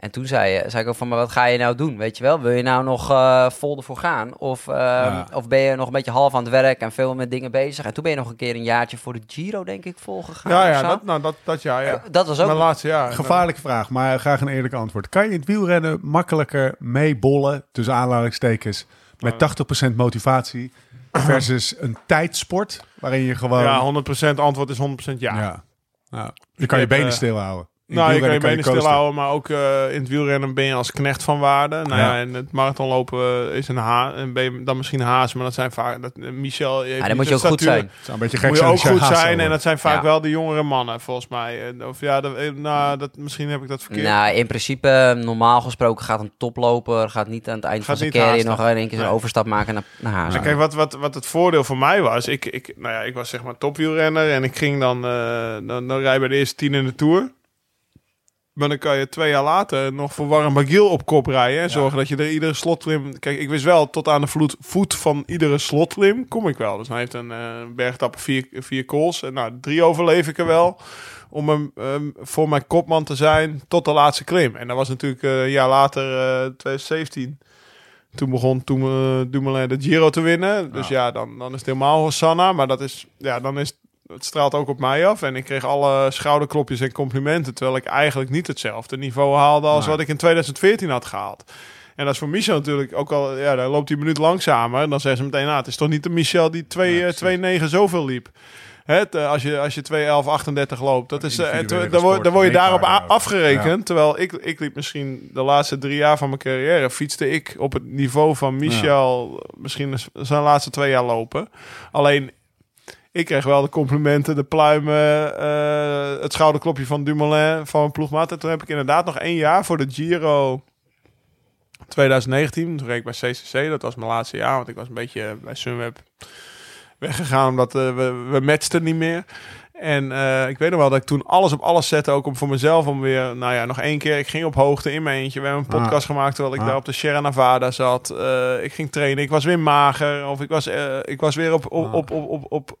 En toen zei, je, zei ik ook van... Maar wat ga je nou doen? Weet je wel? Wil je nou nog eh, vol ervoor gaan? Of, eh, Ja. of ben je nog een beetje half aan het werk... en veel met dingen bezig? En toen ben je nog een keer een jaartje voor de Giro, denk ik, volgegaan. Ja, ja, dat, nou, dat, dat jaar, ja. Eh, dat was ook... Mijn laatste jaar. Gevaarlijke vraag, maar graag een eerlijk antwoord. Kan je in het wielrennen makkelijker meebollen, tussen aanhalingstekens, met 80% motivatie versus een tijdsport waarin je gewoon... Ja, 100% antwoord is 100% ja. Ja. Nou, je kan je benen eh, stilhouden. In Nou, je kan je benen stilhouden, maar ook eh, in het wielrennen ben je als knecht van waarde. Nou ja, Ja. en het marathonlopen is een haas, en ben je dan misschien haas, maar dat zijn vaak dat eh, Michel. Ja, dan moet je de ook goed zijn. Een beetje gek Moet je ook goed zijn en dat zijn vaak Ja. wel de jongere mannen volgens mij. Of ja, dat, eh, nou, dat, misschien heb ik dat verkeerd. Nou, in principe, normaal gesproken gaat een toploper... gaat niet aan het eind Gaat van zijn niet carrière nog in één keer zijn Nee. overstap maken naar, naar Hazen. En kijk, wat, wat, wat het voordeel voor mij was, ik, ik, nou ja, ik was zeg maar topwielrenner en ik ging dan, eh dan, dan rij bij de eerste tien in de Tour. Maar dan kan je twee jaar later nog voor Warren op kop rijden en zorgen dat je er iedere slotklim... Kijk, ik wist wel, tot aan de vloed, voet van iedere slotklim kom ik wel. Dus hij heeft een eh bergtap vier, vier calls en nou, drie overleef ik er wel. Om hem ehm, voor mijn kopman te zijn tot de laatste klim. En dat was natuurlijk eh, een jaar later, eh 2017... Toen begon toen, eh, Dumoulin de Giro te winnen. Dus ja, dan, dan is het helemaal Hosanna. Maar dat is, ja, dan is het straalt ook op mij af. En ik kreeg alle schouderklopjes en complimenten. Terwijl ik eigenlijk niet hetzelfde niveau haalde als Nee. wat ik in 2014 had gehaald. En dat is voor Michel natuurlijk ook al... Ja, dan loopt hij een minuut langzamer. En dan zeggen ze meteen, nou, het is toch niet de Michel die 2 Ja, eh. 2-9 zoveel liep. Hè, te- als je, als je 2.11.38 loopt, dat is, eh, te- dan, word, dan word je daarop afgerekend. Terwijl ik, ik liep misschien de laatste drie jaar van mijn carrière, fietste ik op het niveau van Michel misschien zijn laatste twee jaar lopen. Alleen, ik kreeg wel de complimenten, de pluimen, eh, het schouderklopje van Dumoulin, van mijn ploegmaat. En toen heb ik inderdaad nog één jaar voor de Giro 2019. Toen reed ik bij CCC, dat was mijn laatste jaar, want ik was een beetje bij Sunweb weggegaan omdat eh, we, we matchten niet meer. En eh, ik weet nog wel dat ik toen alles op alles zette, ook om voor mezelf om weer, nou ja, nog één keer. Ik ging op hoogte in mijn eentje. We hebben een podcast gemaakt terwijl ik Ah. daar op de Sierra Nevada zat. Ik ging trainen. Ik was weer mager of ik was, ik was weer op, op, op, op, op, op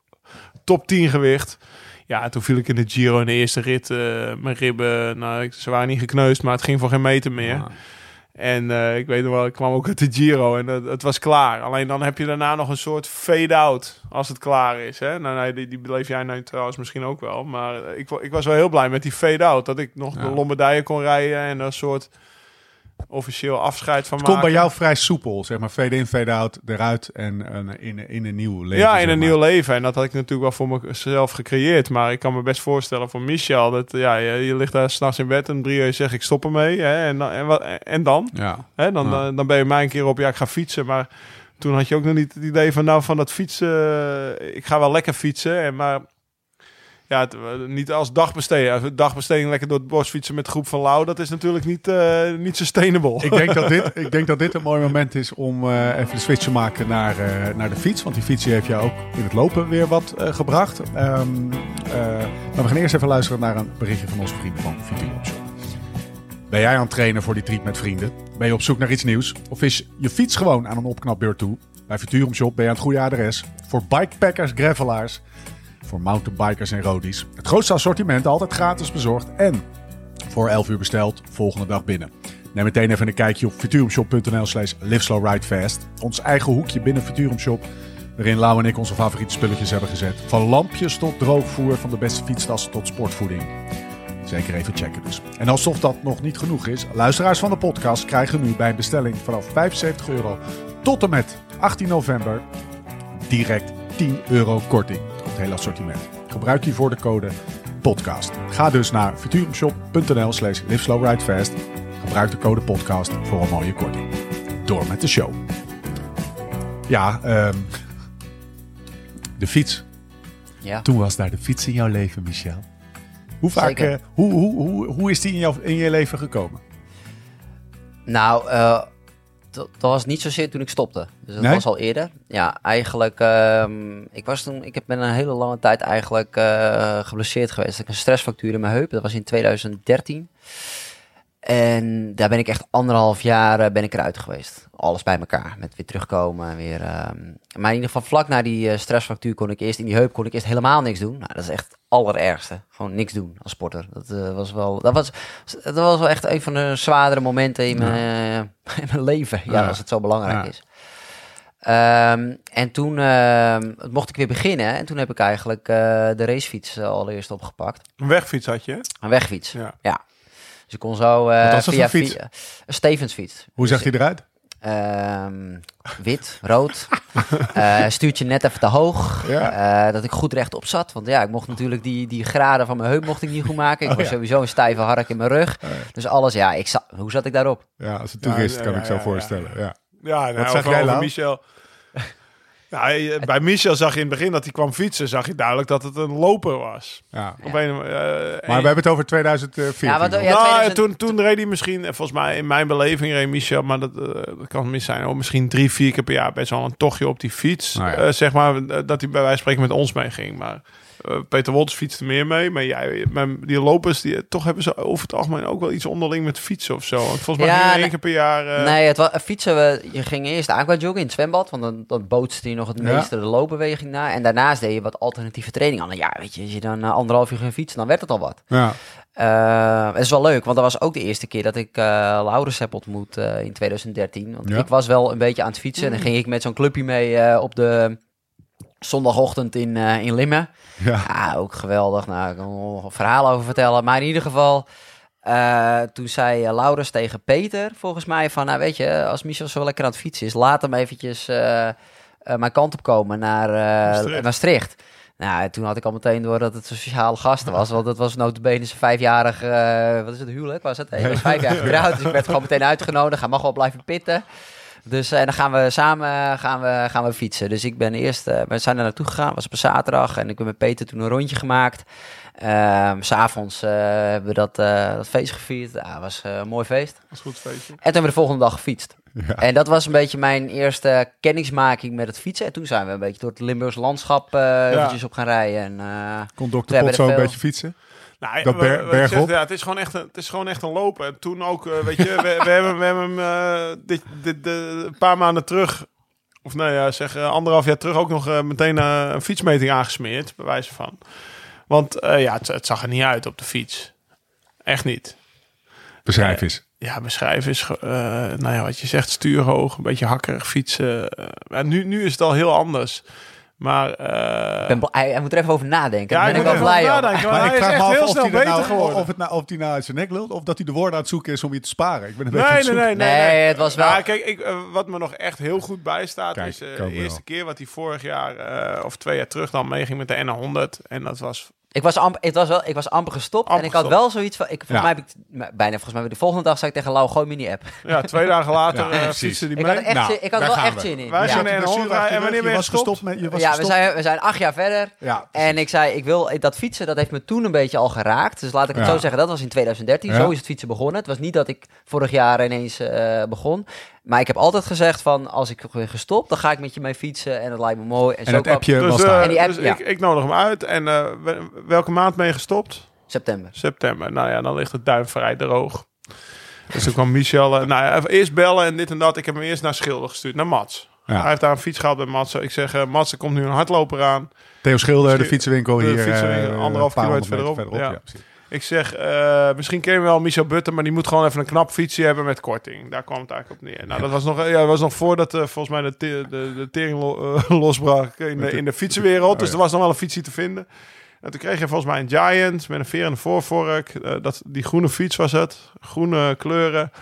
top 10 gewicht. Ja, toen viel ik in de Giro in de eerste rit. eh, mijn ribben, nou, ik- ze waren niet gekneusd, maar het ging voor geen meter meer. Ah. En eh, ik weet nog wel, ik kwam ook uit de Giro en het, het was klaar. Alleen dan heb je daarna nog een soort fade-out als het klaar is. Hè? Nou, nee, die, die beleef jij nou trouwens misschien ook wel. Maar eh, ik, ik was wel heel blij met die fade-out. Dat ik nog Ja. de Lombardije kon rijden en een soort officieel afscheid van Het komt bij maken. jou vrij soepel, zeg maar. Fade in, fade out, eruit en een- in, in een nieuw leven. Ja, in een maar. nieuw leven. En dat had ik natuurlijk wel voor mezelf gecreëerd. Maar ik kan me best voorstellen voor Michel. Dat ja, je, je ligt daar s'nachts in bed en drie uur zeg ik stop ermee. Hè? En, dan, en, wat, en dan? Ja. Hè, dan, Ja. dan, dan ben je mij een keer op, ja, ik ga fietsen. Maar toen had je ook nog niet het idee van, nou, van dat fietsen, eh, ik ga wel lekker fietsen. En, maar ja, het, eh, niet als dagbesteding. Dagbesteding lekker door het bos fietsen met de groep van Lau, dat is natuurlijk niet, eh niet sustainable. Ik denk, dat dit, (laughs) ik denk dat dit een mooi moment is om eh, even de switch te maken naar, naar de fiets. Want die fiets heeft jou ook in het lopen weer wat gebracht. Ehm, eh, maar we gaan eerst even luisteren naar een berichtje van onze vrienden van Futurum Shop. Ben jij aan het trainen voor die treat met vrienden? Ben je op zoek naar iets nieuws? Of is je fiets gewoon aan een opknapbeurt toe? Bij Futurum Shop ben je aan het goede adres. Voor bikepackers, gravelaars, voor mountainbikers en roadies. Het grootste assortiment, altijd gratis bezorgd. En voor 11 uur besteld, volgende dag binnen. Neem meteen even een kijkje op futurumshop.nl slash liveslowridefast. Ons eigen hoekje binnen Futurum Shop, waarin Lau en ik onze favoriete spulletjes hebben gezet. Van lampjes tot droogvoer, van de beste fietstassen tot sportvoeding. Zeker even checken dus. En alsof dat nog niet genoeg is, luisteraars van de podcast krijgen nu bij een bestelling vanaf 75 euro tot en met 18 november direct 10 euro korting hele assortiment. Gebruik hiervoor de code podcast. Ga dus naar futurumshop.nl slash liveslowridefast. Gebruik de code podcast voor een mooie korting. Door met de show. Ja, ehm, de fiets. Ja. Toen was daar de fiets in jouw leven, Michel. Hoe vaak, eh, hoe, hoe, hoe, hoe is die in, jouw, in je leven gekomen? Nou, eh, dat dat was niet zozeer toen ik stopte. Dus dat Nee? was al eerder. Ja, eigenlijk, ehm, ik was toen, ik heb ben een hele lange tijd eigenlijk eh, geblesseerd geweest. Ik had een stressfractuur in mijn heup. Dat was in 2013. En daar ben ik echt anderhalf jaar eh, ben ik eruit geweest. Alles bij elkaar. Met weer terugkomen. Weer, ehm, maar in ieder geval vlak na die eh, stressfractuur kon ik eerst in die heup kon ik eerst helemaal niks doen. Nou, dat is echt het allerergste. Gewoon niks doen als sporter. Dat eh, was wel. Dat was, dat was wel echt een van de zwaardere momenten in, mijn, (laughs) in mijn leven. Ja, Ja. als het zo belangrijk Ja. is. Ehm, en toen ehm, mocht ik weer beginnen. En toen heb ik eigenlijk de racefiets allereerst opgepakt. Een wegfiets had je? Een wegfiets. Ja. Dus ik kon zo eh Wat was dat via, fiets? via- een Stevensfiets. Hoe Dus, zag die eruit? ehm, wit, rood. (laughs) Eh stuurtje net even te hoog. Ja. Eh, dat ik goed rechtop zat. Want ja, ik mocht natuurlijk die, die graden van mijn heup mocht ik niet goed maken. Ik Oh, was ja. sowieso een stijve hark in mijn rug. Dus alles, ja, ik zat, hoe zat ik daarop? Ja, als een toerist ja, kan ja, ik zo ja, voorstellen. Ja. Ja, nou, Wat over- jij? Michel. Ja, eh, bij Michel zag je in het begin dat hij kwam fietsen, zag je duidelijk dat het een loper was. Ja. Op een, eh, Maar en- we hebben het over 2014. Ja, wat- ja, nou, 2000 toen, toen reed hij misschien, eh, volgens mij in mijn beleving reed Michel, maar dat, dat kan mis zijn, oh, misschien drie, vier keer per jaar best wel een tochtje op die fiets. Nou ja. Eh, zeg maar dat hij bij wijze van spreken met ons meeging. Maar eh, Peter Wolters fietste meer mee. Maar jij, maar die lopers, die, toch hebben ze over het algemeen ook wel iets onderling met fietsen of zo. Want volgens mij Ja, ging je één nee. keer per jaar... eh, nee, het was, fietsen we, je ging eerst aquajoggen in het zwembad, want dan, dan bootste je nog het Ja. meeste de loopbeweging na. En daarnaast deed je wat alternatieve training aan. Ja, weet je, als je dan eh, anderhalf uur ging fietsen, dan werd het al wat. Ja. Eh, het is wel leuk, want dat was ook de eerste keer dat ik eh Laurens heb ontmoet eh, in 2013. Want Ja. ik was wel een beetje aan het fietsen en dan ging ik met zo'n clubje mee eh, op de zondagochtend in, eh, in Limmen. Ja. Ja, ook geweldig. Nou, ik kan er nog een verhaal over vertellen. Maar in ieder geval, eh, toen zei eh, Laurens tegen Peter, volgens mij, van... Nou, weet je, als Michel zo lekker aan het fietsen is, laat hem eventjes mijn kant op komen naar Maastricht. Maastricht. Nou, en toen had ik al meteen door dat het sociale gasten was. Want het was notabene zijn vijfjarig, wat is het, huwelijk was het? Hij was vijf jaar getrouwd, dus ik werd gewoon meteen uitgenodigd. Hij mag wel blijven pitten. Dus en dan gaan we samen gaan we, gaan we fietsen. Dus ik ben eerst, eh, we zijn er naartoe gegaan, was op een zaterdag. En ik ben met Peter toen een rondje gemaakt. Ehm, S S'avonds eh, hebben we dat, eh, dat feest gevierd. Het was eh, een mooi feest. Dat een goed feestje. En toen hebben we de volgende dag gefietst. Ja. En dat was een beetje mijn eerste kennismaking met het fietsen. En toen zijn we een beetje door het Limburgs landschap eh eventjes op gaan rijden. En, eh, Kon We dokter hebben Pot zo een beetje fietsen? Nou, Dat ber- ja, het, is gewoon echt een, het is gewoon echt een lopen. En toen ook, eh, weet je, we, we hebben, we hebben hem eh, dit, dit, de- een paar maanden terug, of nou ja, zeg eh, anderhalf jaar terug, ook nog meteen een fietsmeting aangesmeerd, bij wijze van. Want ja, het, het zag er niet uit op de fiets. Echt niet. Beschrijf eens. Ja, beschrijven is, nou ja, wat je zegt, stuurhoog, een beetje hakkerig fietsen. Maar nu, nu is het al heel anders. Maar eh, ben bl- hij, hij moet er even over nadenken. ja, ben ik wel blij over nadenken. Maar ik hij is vraag me echt af heel of snel hij, er beter nou, geworden. of, het nou, of hij nou uit zijn nek lult of dat hij de woorden aan het zoeken is om je te sparen. Ik ben een beetje Nee, het nee, nee, nee, Nee, het was wel- Ja, kijk, ik, eh, wat me nog echt heel goed bijstaat Kijk, is eh, de eerste wel. keer wat hij vorig jaar eh, of twee jaar terug dan meeging met de N100. En dat was Ik was, amper, het was wel, ik was amper gestopt. Amper en ik had gestopt. wel zoiets van... Ik, volgens Ja. mij heb ik... Bijna volgens mij... De volgende dag zei ik tegen Lau, gooi me in die app. ja, twee dagen later Ja, eh die Ik mee. had, echt Nou, ik had wel echt we. zin in. Wij ja. zijn er achter en wanneer je je was gestopt met... Je was Ja, we zijn, we zijn acht jaar verder. Ja, En ik zei, ik wil dat fietsen, dat heeft me toen een beetje al geraakt. Dus laat ik het Ja. zo zeggen, dat was in 2013. Ja. Zo is het fietsen begonnen. Het was niet dat ik vorig jaar ineens eh, begon. Maar ik heb altijd gezegd van, als ik ben gestopt, dan ga ik met je mee fietsen. En dat lijkt me mooi. En, En zo kwam- appje Dus, was eh, daar. En die app, dus ja. ik, ik nodig hem uit. En eh, we- welke maand ben je gestopt? September. September. Nou ja, dan ligt het duim vrij droog. Dus toen kwam Michel. eh, nou ja, even eerst bellen en dit en dat. Ik heb hem eerst naar Schilder gestuurd, naar Mats. Ja. Hij heeft daar een fiets gehad bij Mats. Ik zeg, Mats, er komt nu een hardloper aan. Theo Schilder, de fietsenwinkel de hier. fietsenwinkel, eh, anderhalf kilometer verderop. Ja. Ik zeg, eh, misschien ken je wel Michel Butten, maar die moet gewoon even een knap fietsje hebben met korting. Daar kwam het eigenlijk op neer. Nou, dat was nog, ja, dat was nog voordat eh, volgens mij de, te- de, de tering lo- eh, (laughs) losbrak in de, in de fietsenwereld. Dus ja. er was nog wel een fietsje te vinden. En toen kreeg je volgens mij een Giant met een veer en een voorvork. Dat, die groene fiets was het. Groene kleuren.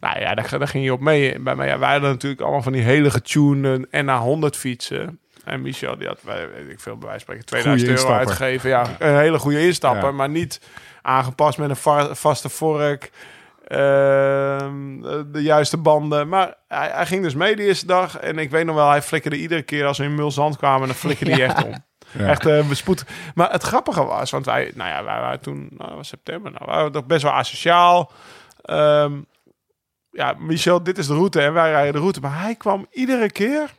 Nou ja, daar, daar ging je op mee. Bij mij, ja, wij hadden natuurlijk allemaal van die hele getunede NA100 fietsen. En Michel, die had, weet ik veel, bij wijze spreken 2000 euro uitgegeven. Ja, een hele goede instapper, Ja. maar niet aangepast met een va- vaste vork. ehm, de juiste banden. Maar hij, hij ging dus mee de eerste dag. En ik weet nog wel, hij flikkerde iedere keer als we in Mulzand kwamen, dan flikkerde hij (laughs) echt om. Ja. Echt eh bespoed. Maar het grappige was, want wij, nou ja, wij waren toen, nou, was september, nou, waren we toch best wel asociaal. Ehm, ja, Michel, dit is de route en wij rijden de route. Maar hij kwam iedere keer,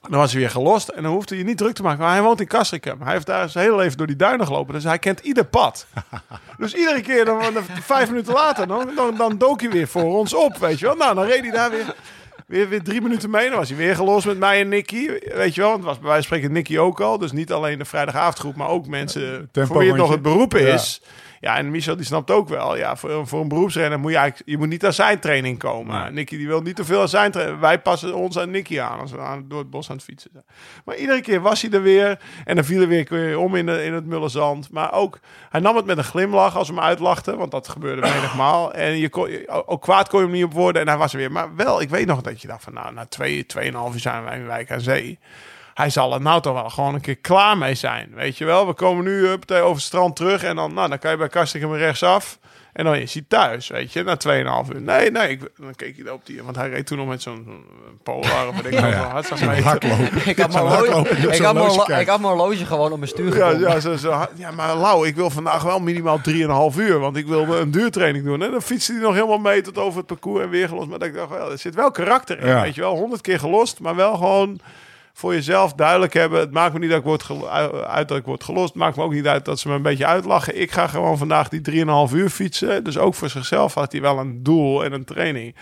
dan was hij weer gelost en dan hoefde je niet druk te maken. Maar hij woont in Castricum. Hij heeft daar zijn hele leven door die duinen gelopen, dus hij kent ieder pad. (laughs) dus iedere keer, dan, dan, vijf minuten later, dan, dan, dan dook hij weer voor ons op, weet je wel. Nou, dan reed hij daar weer... Weer, weer drie minuten mee. Dan was hij weer gelost met mij en Nicky. Weet je wel, want het was bij wijze van spreken Nicky ook al. Dus niet alleen de vrijdagavondgroep, maar ook mensen Tempo voor wie het nog het beroep is. Ja, en Michel die snapt ook wel. Ja, voor, voor een beroepsrenner moet je eigenlijk... Je moet niet aan zijn training komen. Nee. Nicky die wil niet te veel aan zijn training. Wij passen ons aan Nicky aan als we aan, door het bos aan het fietsen zijn. Maar iedere keer was hij er weer. En dan viel hij weer, weer om in, de, in het mullenzand. Maar ook, hij nam het met een glimlach als we hem uitlachten. Want dat gebeurde (coughs) menigmaal. En je kon, ook kwaad kon je hem niet op worden. En hij was er weer. Maar wel, ik weet nog dat je dacht van... Nou, na twee, tweeënhalf uur zijn wij in Wijk aan Zee. Hij zal er nou toch wel gewoon een keer klaar mee zijn. Weet je wel, we komen nu up, over het strand terug. En dan, nou, dan kan je bij Kastikum rechtsaf. En dan is hij thuis, weet je, na 2,5 uur. Nee, nee, ik, dan keek hij op die... Want hij reed toen nog met zo'n Polar of wat ik Ja, ja. Hardlopen. Ik had mijn Zo'n horloge, ik had mijn horloge gewoon op mijn stuur Ja, ja, zo, zo, ja, maar Lau, ik wil vandaag wel minimaal 3,5 uur. Want ik wil een duurtraining doen. En dan fietste hij nog helemaal mee tot over het parcours en weer gelost. Maar dat ik dacht, wel, er zit wel karakter in. Ja. Weet je wel, 100 keer gelost, maar wel gewoon voor jezelf duidelijk hebben. Het maakt me niet dat ik word uit dat ik word gelost. Het maakt me ook niet uit dat ze me een beetje uitlachen. Ik ga gewoon vandaag die 3,5 uur fietsen. Dus ook voor zichzelf had hij wel een doel en een training.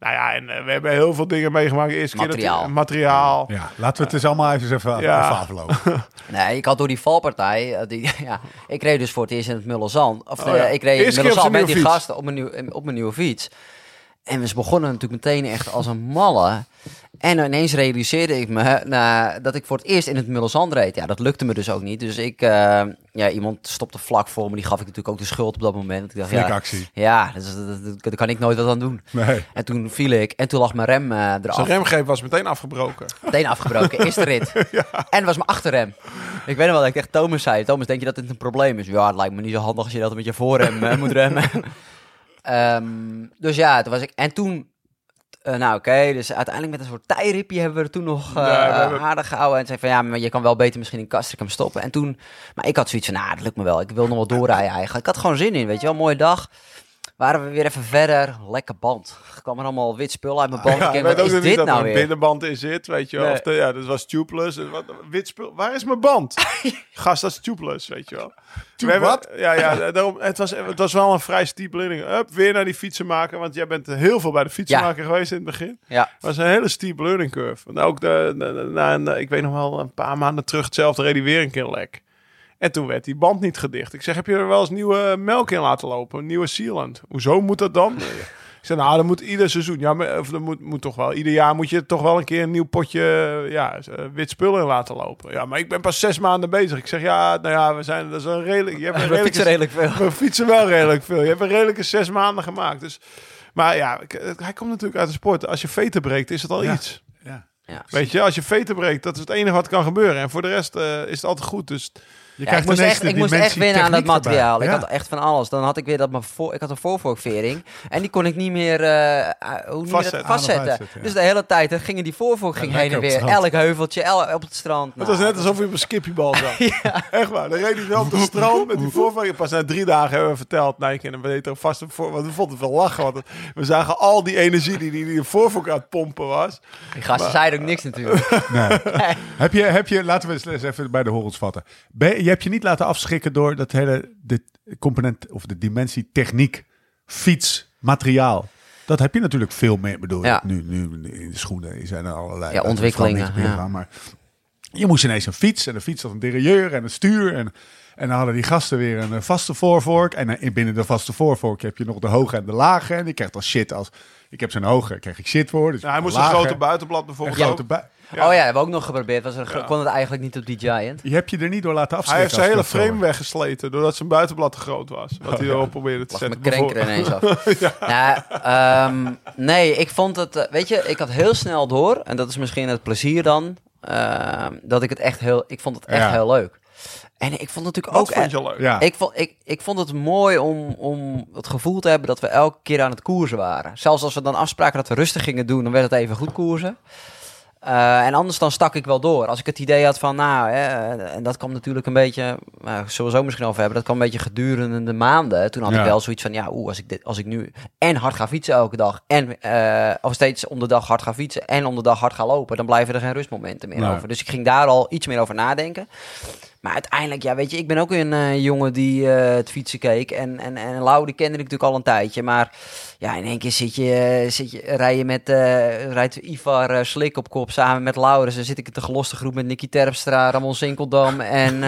Nou ja, en eh, we hebben heel veel dingen meegemaakt. Eerste keer dat- Materiaal. materiaal. Ja, laten we het dus allemaal even, even, Ja. even aflopen. (laughs) Nee, ik had door die valpartij, eh, die, (laughs) ja, ik reed dus voor het eerst in het Mullenzand. Of Oh eh, ja. ik reed in keer Mullenzand met die gasten op mijn, nieuw, op mijn nieuwe fiets. En we begonnen natuurlijk meteen echt als een malle. En ineens realiseerde ik me nou, dat ik voor het eerst in het Mullenzand reed. Ja, dat lukte me dus ook niet. Dus ik, eh, ja, iemand stopte vlak voor me. Die gaf ik natuurlijk ook de schuld op dat moment. Ik dacht, ja, actie. ja dat, is- dat, dat- daar kan ik nooit wat aan doen. Nee. En toen viel ik en toen lag mijn rem eh, eraf. Zijn remgreep was meteen afgebroken. Meteen afgebroken, eerste rit. (laughs) En was mijn achterrem. Ik weet nog wel dat ik echt Thomas zei. Thomas, denk je dat dit een probleem is? Ja, het lijkt me niet zo handig als je dat met je voorrem eh, moet remmen. (laughs) Ehm, dus ja, toen was ik... En toen... eh, nou oké, dus uiteindelijk met een soort tijripje hebben we er toen nog eh Ja, we hebben- aardig gehouden. En zei van ja, maar je kan wel beter misschien in Castricum stoppen. En toen, maar ik had zoiets van, nou, dat lukt me wel. Ik wil nog wel doorrijden eigenlijk. Ik had gewoon zin in, weet je wel. Mooie dag. Waren we weer even verder. Lekker band. Er kwam er allemaal wit spul uit mijn band. Ja, ik weet wat ook is niet dit dat er nou een weer? binnenband in zit, weet je wel. Nee. Of de, ja, dat was tubeless. En Wat, wit spul. Waar is mijn band? (laughs) Gast, dat is tubeless, weet je wel. We hebben- wat? Ja, ja daarom, het, was, het was wel een vrij steep learning. Up, weer naar die fietsenmaker. Want jij bent heel veel bij de fietsenmaker geweest in het begin. Ja. Het was een hele steep learning curve. Want ook de, de- de- na een, ik weet nog wel, een paar maanden terug hetzelfde hij weer een keer lek. En toen werd die band niet gedicht. Ik zeg, heb je er wel eens nieuwe melk in laten lopen? Een nieuwe sealant? Hoezo moet dat dan? Ik zei, nou, dat moet ieder seizoen. Ja, maar, of dat moet, moet toch wel. Ieder jaar moet je toch wel een keer een nieuw potje ja, eh, wit spul in laten lopen. Ja, maar ik ben pas zes maanden bezig. Ik zeg, ja, nou ja, we zijn, dat is een redelijk... Je hebt (laughs) een We fietsen redelijk veel. we fietsen wel redelijk veel. Je hebt een redelijke zes maanden gemaakt. Dus, maar ja, ik- hij komt natuurlijk uit de sport. Als je veten breekt, is het al Ja. iets. Ja. Ja. Weet je, als je veten breekt, dat is het enige wat kan gebeuren. En voor de rest eh, is het altijd goed. Dus Je Ja, ik moest, echt, de ik moest echt winnen aan dat erbij. materiaal. Ik Ja. had echt van alles. Dan had ik weer dat mijn voor, ik had een voorvorkvering en die kon ik niet meer eh, eh, hoe dat? Vastzetten. ja. Dus de hele tijd dan gingen die voorvork ging heen en het weer. Elk heuveltje, el- op het strand. het Nou, was net alsof je op een skippiebal zat. (laughs) Echt waar. Dan reed hij wel op het strand met die voorvork. Pas na drie dagen hebben we verteld. Nee, ik en we er vast een voor. Want we vonden het wel lachen. Want we zagen al die energie die die, die voorvork aan het pompen was. die gasten zeiden ook niks natuurlijk. (laughs) Nee. heb, je, heb je, laten we eens- eens even bij de horens vatten. Ben, je hebt je niet laten afschrikken door dat hele de component of de dimensie techniek, fiets, materiaal. Dat heb je natuurlijk veel meer. Bedoel, Ja. nu, nu in de schoenen zijn er allerlei Ja, daar ontwikkelingen, ja. maar je moest ineens een fiets en een fiets had een derailleur en een stuur en en dan hadden die gasten weer een eh, vaste voorvork. En eh, binnen de vaste voorvork heb je nog de hoge en de lage. En die krijgt dan shit als... Ik heb zo'n hoge, krijg ik shit voor. Dus Ja, hij moest een grote buitenblad een bijvoorbeeld. grote bui- Ja. Oh ja, hebben we ook nog geprobeerd. Was er, Kon het eigenlijk niet op die Giant. Je hebt je er niet door laten Hij afschrikken. heeft zijn hele ik frame weggesleten. Doordat zijn buitenblad te groot was. Wat hij erop probeerde te Lag zetten. mijn krenker ineens af. (laughs) Nou, ehm, nee, ik vond het... eh, weet je, ik had heel snel door. En dat is misschien het plezier dan. ehm, dat ik het echt heel... Ik vond het echt Ja. heel leuk. En ik vond het natuurlijk ook... vond je leuk? Ja. Ik vond, ik, ik vond het mooi om, om het gevoel te hebben dat we elke keer aan het koersen waren. Zelfs als we dan afspraken dat we rustig gingen doen, dan werd het even goed koersen. Eh, en anders dan stak ik wel door. Als ik het idee had van, nou, hè, en dat kwam natuurlijk een beetje, nou, zullen we zo misschien over hebben, dat kwam een beetje gedurende de maanden. Toen had Ja. ik wel zoiets van, ja, oeh, als ik, dit, als ik nu en hard ga fietsen elke dag, en eh, of steeds om de dag hard ga fietsen en om de dag hard ga lopen, dan blijven er geen rustmomenten meer Nee. over. Dus ik ging daar al iets meer over nadenken. Maar uiteindelijk, ja, weet je, ik ben ook een eh, jongen die eh, het fietsen keek. En, en, en Lau, die kende ik natuurlijk al een tijdje. Maar ja, in één keer zit je, eh, zit je rij je met, eh, rijdt Ivar Slik op kop samen met Laurens. Dan zit ik in de geloste groep met Nicky Terpstra, Ramon Sinkeldam (laughs) en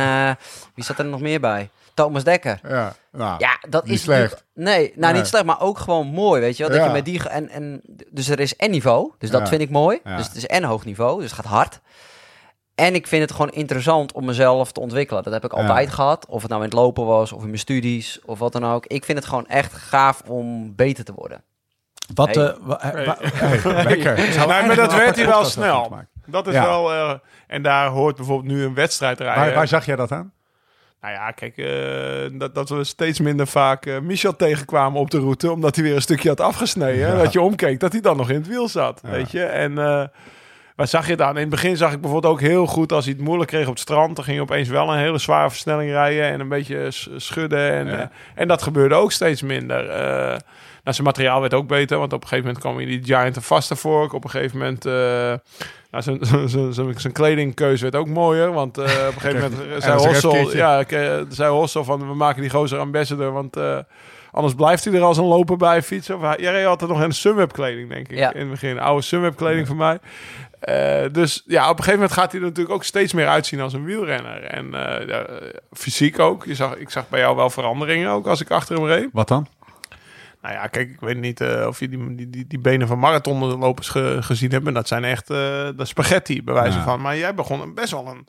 wie zat er nog meer bij? Thomas Dekker. Ja, nou, Ja, dat niet is slecht. Nee, nou Nee. niet slecht, maar ook gewoon mooi, weet je wel. Dat Ja. je met die... En, en, dus er is en niveau, dus dat Ja. vind ik mooi. Dus het is en hoog niveau, dus het gaat hard. En ik vind het gewoon interessant om mezelf te ontwikkelen. Dat heb ik Ja. altijd gehad. Of het nou in het lopen was, of in mijn studies, of wat dan ook. Ik vind het gewoon echt gaaf om beter te worden. Wat, Hey. hey, lekker. (laughs) Maar dat werd hij wel snel. Waar, Dat is Ja. wel... eh, en daar hoort bijvoorbeeld nu een wedstrijd rijden. waar zag jij dat aan? Nou ja, kijk, eh, dat, dat we steeds minder vaak eh, Michel tegenkwamen op de route, omdat hij weer een stukje had afgesneden. En dat je omkeek, dat hij dan nog in het wiel zat, weet je. En eh, waar zag je het aan? In het begin zag ik bijvoorbeeld ook heel goed, als hij het moeilijk kreeg op het strand, dan ging hij opeens wel een hele zware versnelling rijden en een beetje schudden. En, Ja. eh, en dat gebeurde ook steeds minder. Eh, nou, zijn materiaal werd ook beter, want op een gegeven moment kwam hij die Giant een vaste vork. Op een gegeven moment... eh, nou, zijn, (laughs) zijn, zijn, zijn kledingkeuze werd ook mooier, want op een gegeven (laughs) moment zei Hossel, ja, ik, zei Hossel van we maken die gozer ambassador, want anders blijft hij er als een loper bij fietsen. Of hij, jij reed altijd nog in Sunweb kleding, denk ik, Ja. in het begin. Oude Sunweb kleding voor mij. Eh, dus ja, op een gegeven moment gaat hij er natuurlijk ook steeds meer uitzien als een wielrenner. En eh, ja, fysiek ook. Je zag, ik zag bij jou wel veranderingen ook als ik achter hem reed. Wat dan? Nou ja, kijk, ik weet niet eh, of je die, die, die, die benen van marathonlopers ge, gezien hebt. Dat zijn echt eh, de spaghetti, bij wijze Ja. van. Maar jij begon best wel een...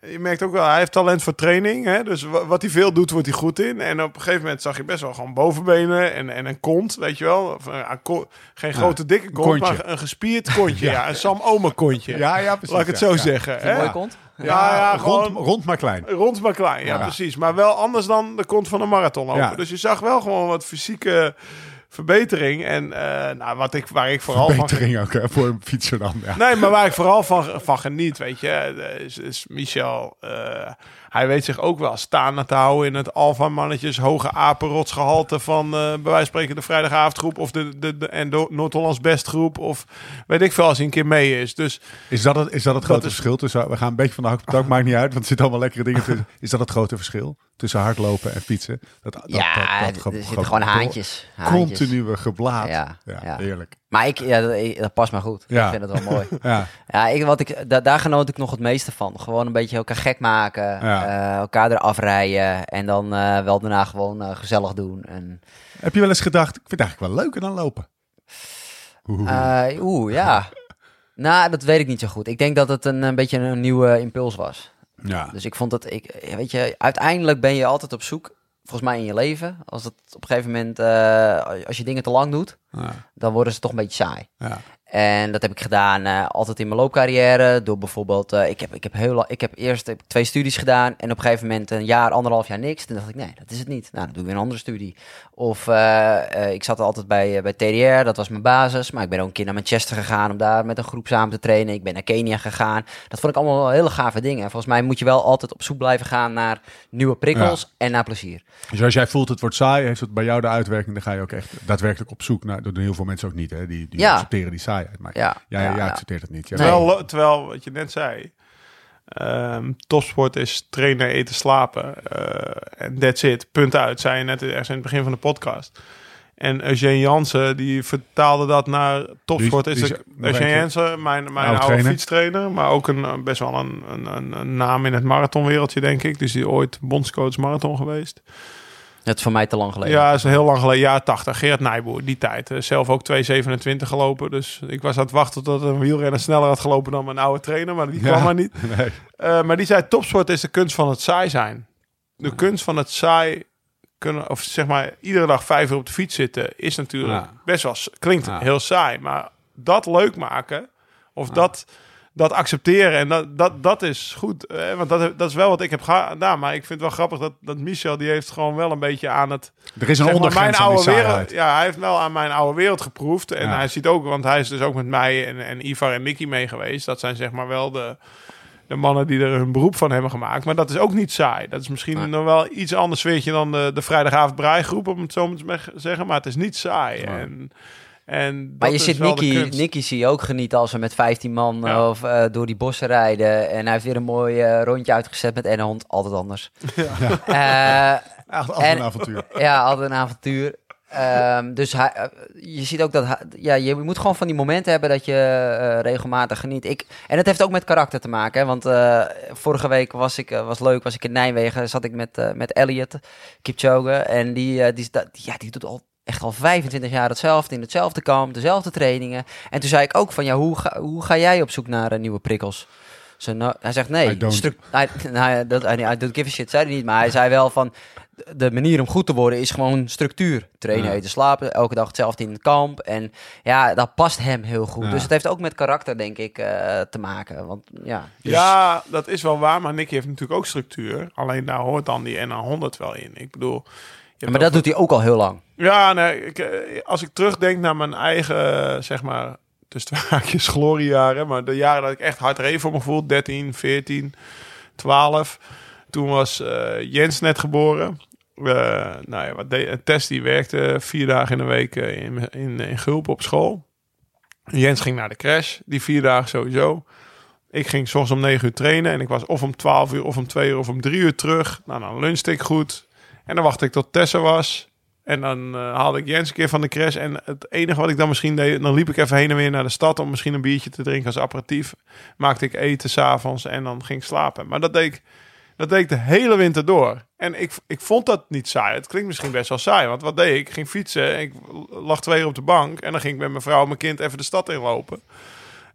Je merkt ook wel, hij heeft talent voor training. Hè? Dus wa- wat hij veel doet, wordt hij goed in. En op een gegeven moment zag je best wel gewoon bovenbenen en, en een kont, weet je wel. Of, eh, ko- geen grote dikke kont, kontje. maar een gespierd kontje. (laughs) ja. een Sam Omer kontje. Ja, ja, precies. Laat ik het zo ja. zeggen. Je een hè? mooie kont? Ja, ja, rond, gewoon rond maar klein. rond maar klein. Ja, Ja. precies. Maar wel anders dan de kont van een marathonloper. Ja. Dus je zag wel gewoon wat fysieke verbetering. En eh, nou, wat ik, waar ik vooral van... Verbetering ook hè, voor een fietser dan. Ja. Nee, maar waar ik vooral van, van geniet, weet je, eh, is, is Michel. eh, hij weet zich ook wel staande te houden in het alfa-mannetjes hoge apenrotsgehalte van, bij wijze van spreken, de vrijdagavondgroep of de, de, de en de Noord-Hollands bestgroep of weet ik veel als hij een keer mee is. Dus Is dat het, is dat het grote is- verschil tussen... We gaan een beetje van de hak op (laughs) maakt niet uit. Want er zitten allemaal lekkere dingen tussen. Is dat het grote verschil tussen hardlopen en fietsen? Dat, dat, ja, dat, dat er zitten gewoon haantjes. haantjes. Continue geblaad. Ja, Ja, ja. heerlijk. Maar ik, ja, dat, past me goed. Ja. Ik vind het wel mooi. (laughs) Ja, Ja, ik, wat ik, da- daar genoot ik nog het meeste van. Gewoon een beetje elkaar gek maken, eh, elkaar eraf rijden en dan eh, wel daarna gewoon eh, gezellig doen. En, Heb je wel eens gedacht, ik vind het eigenlijk wel leuker dan lopen? Oeh. eh, Oeh, ja. (laughs) nou, dat weet ik niet zo goed. Ik denk dat het een, een beetje een nieuwe impuls was. Ja. Dus ik vond dat, ik, weet je, uiteindelijk ben je altijd op zoek, volgens mij in je leven. Als het op een gegeven moment, eh, als je dingen te lang doet, Ja. dan worden ze toch een beetje saai. Ja. En dat heb ik gedaan eh, altijd in mijn loopcarrière. Door bijvoorbeeld, eh, ik, heb, ik, heb heel, ik heb eerst heb ik twee studies gedaan. En op een gegeven moment een jaar, anderhalf jaar niks. Toen dacht ik, nee, dat is het niet. Nou, dan doe ik weer een andere studie. Of eh, eh, ik zat altijd bij, eh, bij TDR, dat was mijn basis. Maar ik ben ook een keer naar Manchester gegaan om daar met een groep samen te trainen. Ik ben naar Kenia gegaan. Dat vond ik allemaal wel hele gave dingen. En volgens mij moet je wel altijd op zoek blijven gaan naar nieuwe prikkels en naar plezier. Dus als jij voelt het wordt saai, heeft het bij jou de uitwerking, dan ga je ook echt daadwerkelijk op zoek naar. Dat doen heel veel mensen ook niet, hè? Die, die Ja. accepteren die saaiheid. Maar Ja, ja, ja. accepteert het niet. Ja, Nee. terwijl, terwijl, wat je net zei, ehm, topsport is trainen, eten, slapen. eh, En that's it, punt uit, zei je net ergens in het begin van de podcast. En Eugene Jansen, die vertaalde dat naar topsport. Die- is die Eugene. Jansen, mijn, mijn Oude oude trainer. fietstrainer. Maar ook een, best wel een, een, een, een naam in het marathonwereldje, denk ik. Dus die ooit bondscoach marathon geweest. Het is voor mij te lang geleden. Ja, is heel lang geleden, jaar 80. Gerard Nijboer, die tijd. Eh, Zelf ook 2,27 gelopen. Dus ik was aan het wachten tot een wielrenner sneller had gelopen dan mijn oude trainer. Maar die Ja. kwam maar niet. (laughs) Nee. Eh, maar die zei, topsport is de kunst van het saai zijn. De kunst van het saai kunnen, of zeg maar, iedere dag vijf uur op de fiets zitten, is natuurlijk Ja. best wel, klinkt Ja. heel saai. Maar dat leuk maken, of dat, dat accepteren, en dat, dat, dat is goed. Eh, want dat, dat is wel wat ik heb gedaan. Maar ik vind het wel grappig dat, dat Michel, die heeft gewoon wel een beetje aan het Er is een zeg maar, die oude wereld. Ja, hij heeft wel aan mijn oude wereld geproefd. En Ja. hij ziet ook, want hij is dus ook met mij en, en Ivar en Nicky mee geweest. Dat zijn zeg maar wel de, de mannen die er hun beroep van hebben gemaakt. Maar dat is ook niet saai. Dat is misschien Nee. nog wel iets anders sfeertje dan de, de vrijdagavond braaigroep, om het zo maar te zeggen. Maar het is niet saai. Nee. En, en Maar je ziet Nicky, zie je ook genieten als we met 15 man Ja. of eh, door die bossen rijden. En hij heeft weer een mooi eh, rondje uitgezet met een hond. Altijd anders. (laughs) Ja, Echt altijd En- een avontuur. (laughs) ja altijd een avontuur. Ehm, dus hij, eh, je ziet ook dat hij- ja, je moet gewoon van die momenten hebben dat je eh, regelmatig geniet. Ik, en het heeft ook met karakter te maken. Hè, want eh, vorige week was ik eh, was leuk, was ik in Nijmegen, zat ik met, eh met Elliot Kipchoge. En die, eh, die, da- ja, die doet al echt al 25 jaar hetzelfde in hetzelfde kamp, dezelfde trainingen. En toen zei ik ook van ja, hoe ga, hoe ga jij op zoek naar eh, nieuwe prikkels? Zo, nou, hij zegt I nee, don't. hij, nou, dat, I don't give a shit, zei hij niet. Maar hij zei wel van de manier om goed te worden is gewoon structuur. Trainen, Ja. eten, slapen, elke dag hetzelfde in het kamp. En ja, dat past hem heel goed. Ja. Dus het heeft ook met karakter, denk ik, eh, te maken. Want ja, dus- Ja, dat is wel waar. Maar Nicky heeft natuurlijk ook structuur. Alleen daar hoort dan die NA100 wel in. Ik bedoel... maar dat doet hij ook al heel lang. Ja, nee, ik, eh, als ik terugdenk naar mijn eigen, eh, zeg maar, dus twee haakjes gloriejaren, maar de jaren dat ik echt hard reed voor gevoel, 13, 14, 12. Toen was eh, Jens net geboren. Nou ja, wat deed, Tess die werkte vier dagen in de week in, in, in Gulp op school. Jens ging naar de crash, die vier dagen sowieso. Ik ging soms om 9 uur trainen en ik was of om 12 uur of om 2 uur of om 3 uur terug. Nou, dan lunchte ik goed. En dan wachtte ik tot Tessa was. En dan eh, haalde ik Jens een keer van de crash. En het enige wat ik dan misschien deed, dan liep ik even heen en weer naar de stad om misschien een biertje te drinken als aperitief. Maakte ik eten s'avonds en dan ging ik slapen. Maar dat deed ik Dat deed de hele winter door. En ik, ik vond dat niet saai. Het klinkt misschien best wel saai. Want wat deed ik? Ik ging fietsen. Ik lag twee op de bank. En dan ging ik met mijn vrouw en mijn kind even de stad inlopen.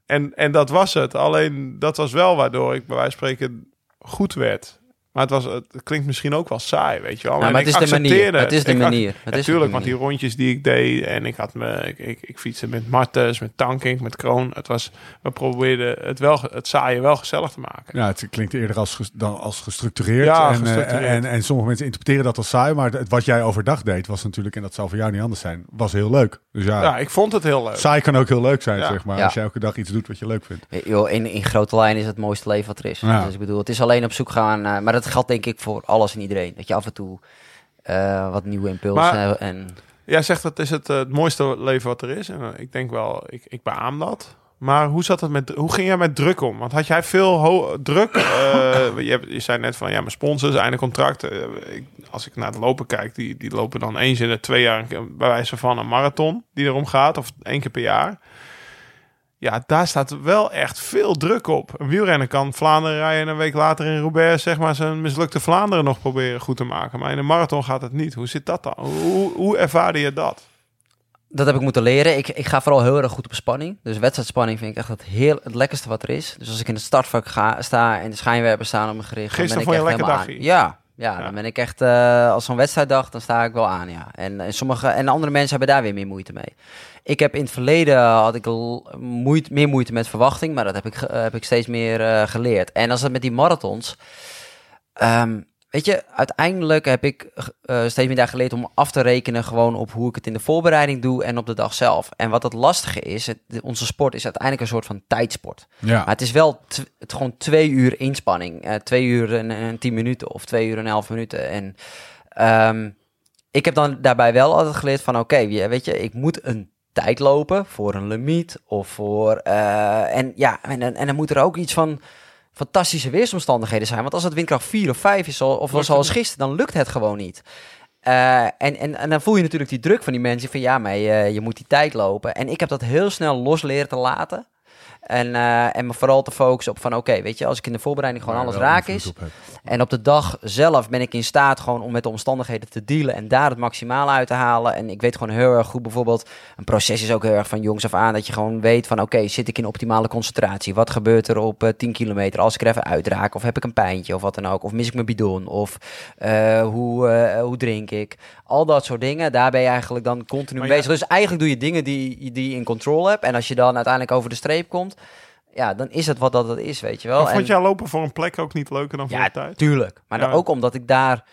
En, en dat was het. Alleen dat was wel waardoor ik bij wijze van spreken goed werd. Maar het, was, het klinkt misschien ook wel saai, weet je wel. Nou, maar het ik is de manier. Het is de manier. Het is Natuurlijk, want die rondjes die ik deed en ik had me, ik, ik, ik fietste met Martens, met Tankink, met Kroon. Het was, we probeerden het wel, het saaie wel gezellig te maken. Ja, het klinkt eerder als, dan als gestructureerd. Ja, en, eh, gestructureerd. en, en sommige mensen interpreteren dat als saai. Maar het, wat jij overdag deed, was natuurlijk, en dat zal voor jou niet anders zijn, was heel leuk. Dus ja, Ja, ik vond het heel leuk. saai kan ook heel leuk zijn, Ja. zeg maar. Ja. Als jij elke dag iets doet wat je leuk vindt. Joh, in, in grote lijnen is het het mooiste leven wat er is. Ja. Dus ik bedoel, het is alleen op zoek gaan. maar dat geldt denk ik voor alles en iedereen. Dat je af en toe eh, wat nieuwe impulsen Maar-. En Jij zegt dat is het, eh, het mooiste leven wat er is. En eh, ik denk wel, ik, ik beaam dat. Maar hoe zat het met, hoe ging jij met druk om? Want had jij veel druk? Eh, (coughs) je, hebt- je zei net van, ja, mijn sponsors, einde contract. Eh, ik, als ik naar het lopen kijk, die, die lopen dan eens in de twee jaar, keer bij wijze van een marathon die erom gaat, of één keer per jaar. Ja, daar staat wel echt veel druk op. Een wielrenner kan Vlaanderen rijden en een week later in Roubaix zeg maar zijn mislukte Vlaanderen nog proberen goed te maken. Maar in een marathon gaat het niet. Hoe zit dat dan? Hoe, hoe ervaarde je dat? Dat heb ik moeten leren. Ik, ik ga vooral heel erg goed op spanning. Dus wedstrijdspanning vind ik echt het, heel, het lekkerste wat er is. Dus als ik in het startvak ga, sta en de schijnwerpers staan op me gericht... dan Gisteren ben ik echt helemaal aan. Ja, ja, Ja. dan ben ik echt... eh, als zo'n wedstrijddag, dan sta ik wel aan, ja. En, en, sommige, en andere mensen hebben daar weer meer moeite mee. Ik heb in het verleden had ik moeite, meer moeite met verwachting, maar dat heb ik, heb ik steeds meer eh, geleerd. En als het met die marathons, ehm, weet je, uiteindelijk heb ik eh, steeds meer daar geleerd om af te rekenen gewoon op hoe ik het in de voorbereiding doe en op de dag zelf. En wat het lastige is, het, onze sport is uiteindelijk een soort van tijdsport. Ja. Maar het is wel het gewoon twee uur inspanning. eh, twee uur en, en tien minuten of twee uur en elf minuten. En ehm, ik heb dan daarbij wel altijd geleerd van oké, weet je, ik moet een tijd lopen voor een limiet of voor... eh, en ja, en, en, en dan moet er ook iets van fantastische weersomstandigheden zijn. Want als het windkracht 4 of 5 is, of Lukt zoals gisteren, dan lukt het gewoon niet. Eh, en, en, en dan voel je natuurlijk die druk van die mensen van ja, maar je, je moet die tijd lopen. En ik heb dat heel snel los leren te laten. En, eh, en me vooral te focussen op van oké, weet je, als ik in de voorbereiding gewoon alles raak is. op. En op de dag zelf ben ik in staat gewoon om met de omstandigheden te dealen en daar het maximale uit te halen. En ik weet gewoon heel erg goed bijvoorbeeld, een proces is ook heel erg van jongs af aan, dat je gewoon weet van oké, zit ik in optimale concentratie? Wat gebeurt er op eh, 10 kilometer als ik er even uitraak? Of heb ik een pijntje of wat dan ook? Of mis ik mijn bidon? Of eh, hoe, eh, hoe drink ik? Al dat soort dingen, daar ben je eigenlijk dan continu mee ja- bezig. Dus eigenlijk doe je dingen die, die je in controle hebt. En als je dan uiteindelijk over de streep komt, ja, dan is het wat dat het is, weet je wel. Maar vond En- jij lopen voor een plek ook niet leuker dan voor ja, de tijd? tuurlijk. Maar dan ook omdat ik daar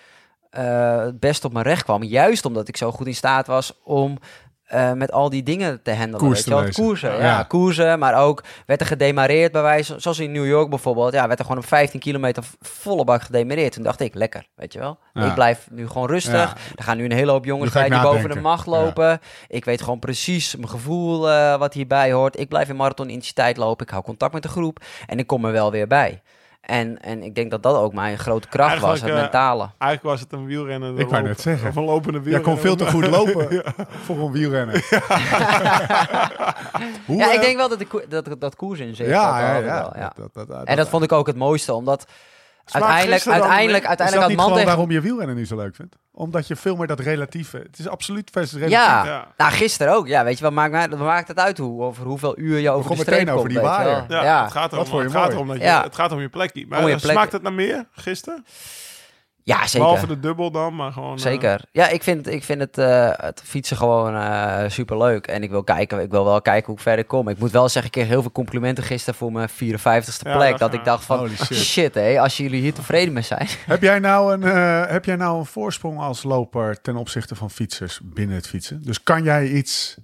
het best op mijn recht kwam. Juist omdat ik zo goed in staat was om eh, met al die dingen te handelen. Koers weet je wel. Koersen, ja. Ja. Koersen, maar ook werd er gedemareerd bij wijze... Zoals in New York bijvoorbeeld. Ja, werd er gewoon op 15 kilometer volle bak gedemareerd. Toen dacht ik, lekker, weet je wel. Ja. Ik blijf nu gewoon rustig. Er gaan nu een hele hoop jongens bij die boven de macht lopen. Ik weet gewoon precies mijn gevoel eh, wat hierbij hoort. Ik blijf in marathon-intensiteit lopen. Ik hou contact met de groep. En ik kom er wel weer bij. En, en ik denk dat dat ook mijn grote kracht was, het eh, mentale. Eigenlijk was het een wielrenner. Ik wou net zeggen. Of een lopende Jij wielrenner. kon veel te goed lopen (laughs) voor een wielrenner. Hoe, (laughs) Ja, ik eh, denk wel dat ik, dat, dat, dat koers in zit. Ja, dat ja, wel, ja. wel, ja. Dat- dat- dat- En dat vond ik ook het mooiste, omdat Uiteindelijk, uiteindelijk, weer? Is dat uiteindelijk niet gewoon tegen... waarom je wielrennen nu zo leuk vindt? Omdat je veel meer dat relatieve... Het is absoluut versus relatief. Ja, Ja. nou gisteren ook. Ja, weet je, wat maakt, wat maakt het uit hoe, over hoeveel uur je over de streep meteen komt? over die waaier. Ja, Ja, Het, gaat erom, het, gaat erom dat je, Ja. het gaat om je plekje. Maar Om je eh, smaakt het naar meer gisteren? Ja zeker. Behalve de dubbel dan, maar gewoon... eh, Zeker. Ja, ik vind, ik vind het, eh, het fietsen gewoon eh super leuk. En ik wil, kijken, ik wil wel kijken hoe ik verder kom. Ik moet wel zeggen, ik kreeg heel veel complimenten gisteren voor mijn 54ste Ja, plek. dat ik dacht van, Holy shit. shit hé, als jullie hier tevreden mee zijn. (laughs) Heb, jij nou een, eh, heb jij nou een voorsprong als loper ten opzichte van fietsers binnen het fietsen? Dus kan jij iets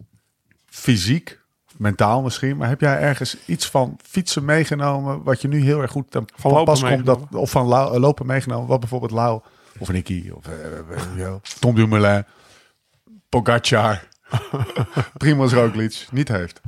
fysiek, mentaal misschien, maar heb jij ergens iets van fietsen meegenomen wat je nu heel erg goed ten Van pas komt? Dat, of van Lau- lopen meegenomen, wat bijvoorbeeld Lau of Nicky of wel, Tom Dumoulin, Pogacar, (laughs) Primoz Roglic niet heeft.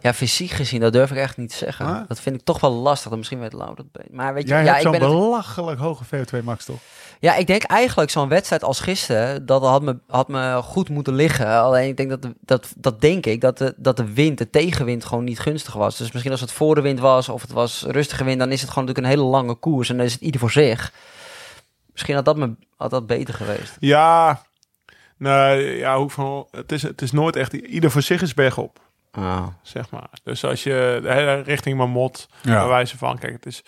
Ja, fysiek gezien, dat durf ik echt niet te zeggen. Ah. Dat vind ik toch wel lastig. Dan misschien weet Lau dat beter. Maar weet je, Jij ja, hebt ik zo'n het- belachelijk hoge VO2 max toch? Ja, ik denk eigenlijk zo'n wedstrijd als gisteren, dat had me, had me goed moeten liggen. Alleen ik denk dat, de, dat, dat denk ik, dat de, dat de wind, de tegenwind gewoon niet gunstig was. Dus misschien als het voor de wind was of het was rustige wind, dan is het gewoon natuurlijk een hele lange koers en dan is het ieder voor zich. Misschien had dat, me, had dat beter geweest. Ja, nee, ja, Hoek van het is, het is nooit echt, ieder voor zich is bergop, Ah. zeg maar. Dus als je de hele richting Marmot, Ja. bij wijze van, kijk, het is...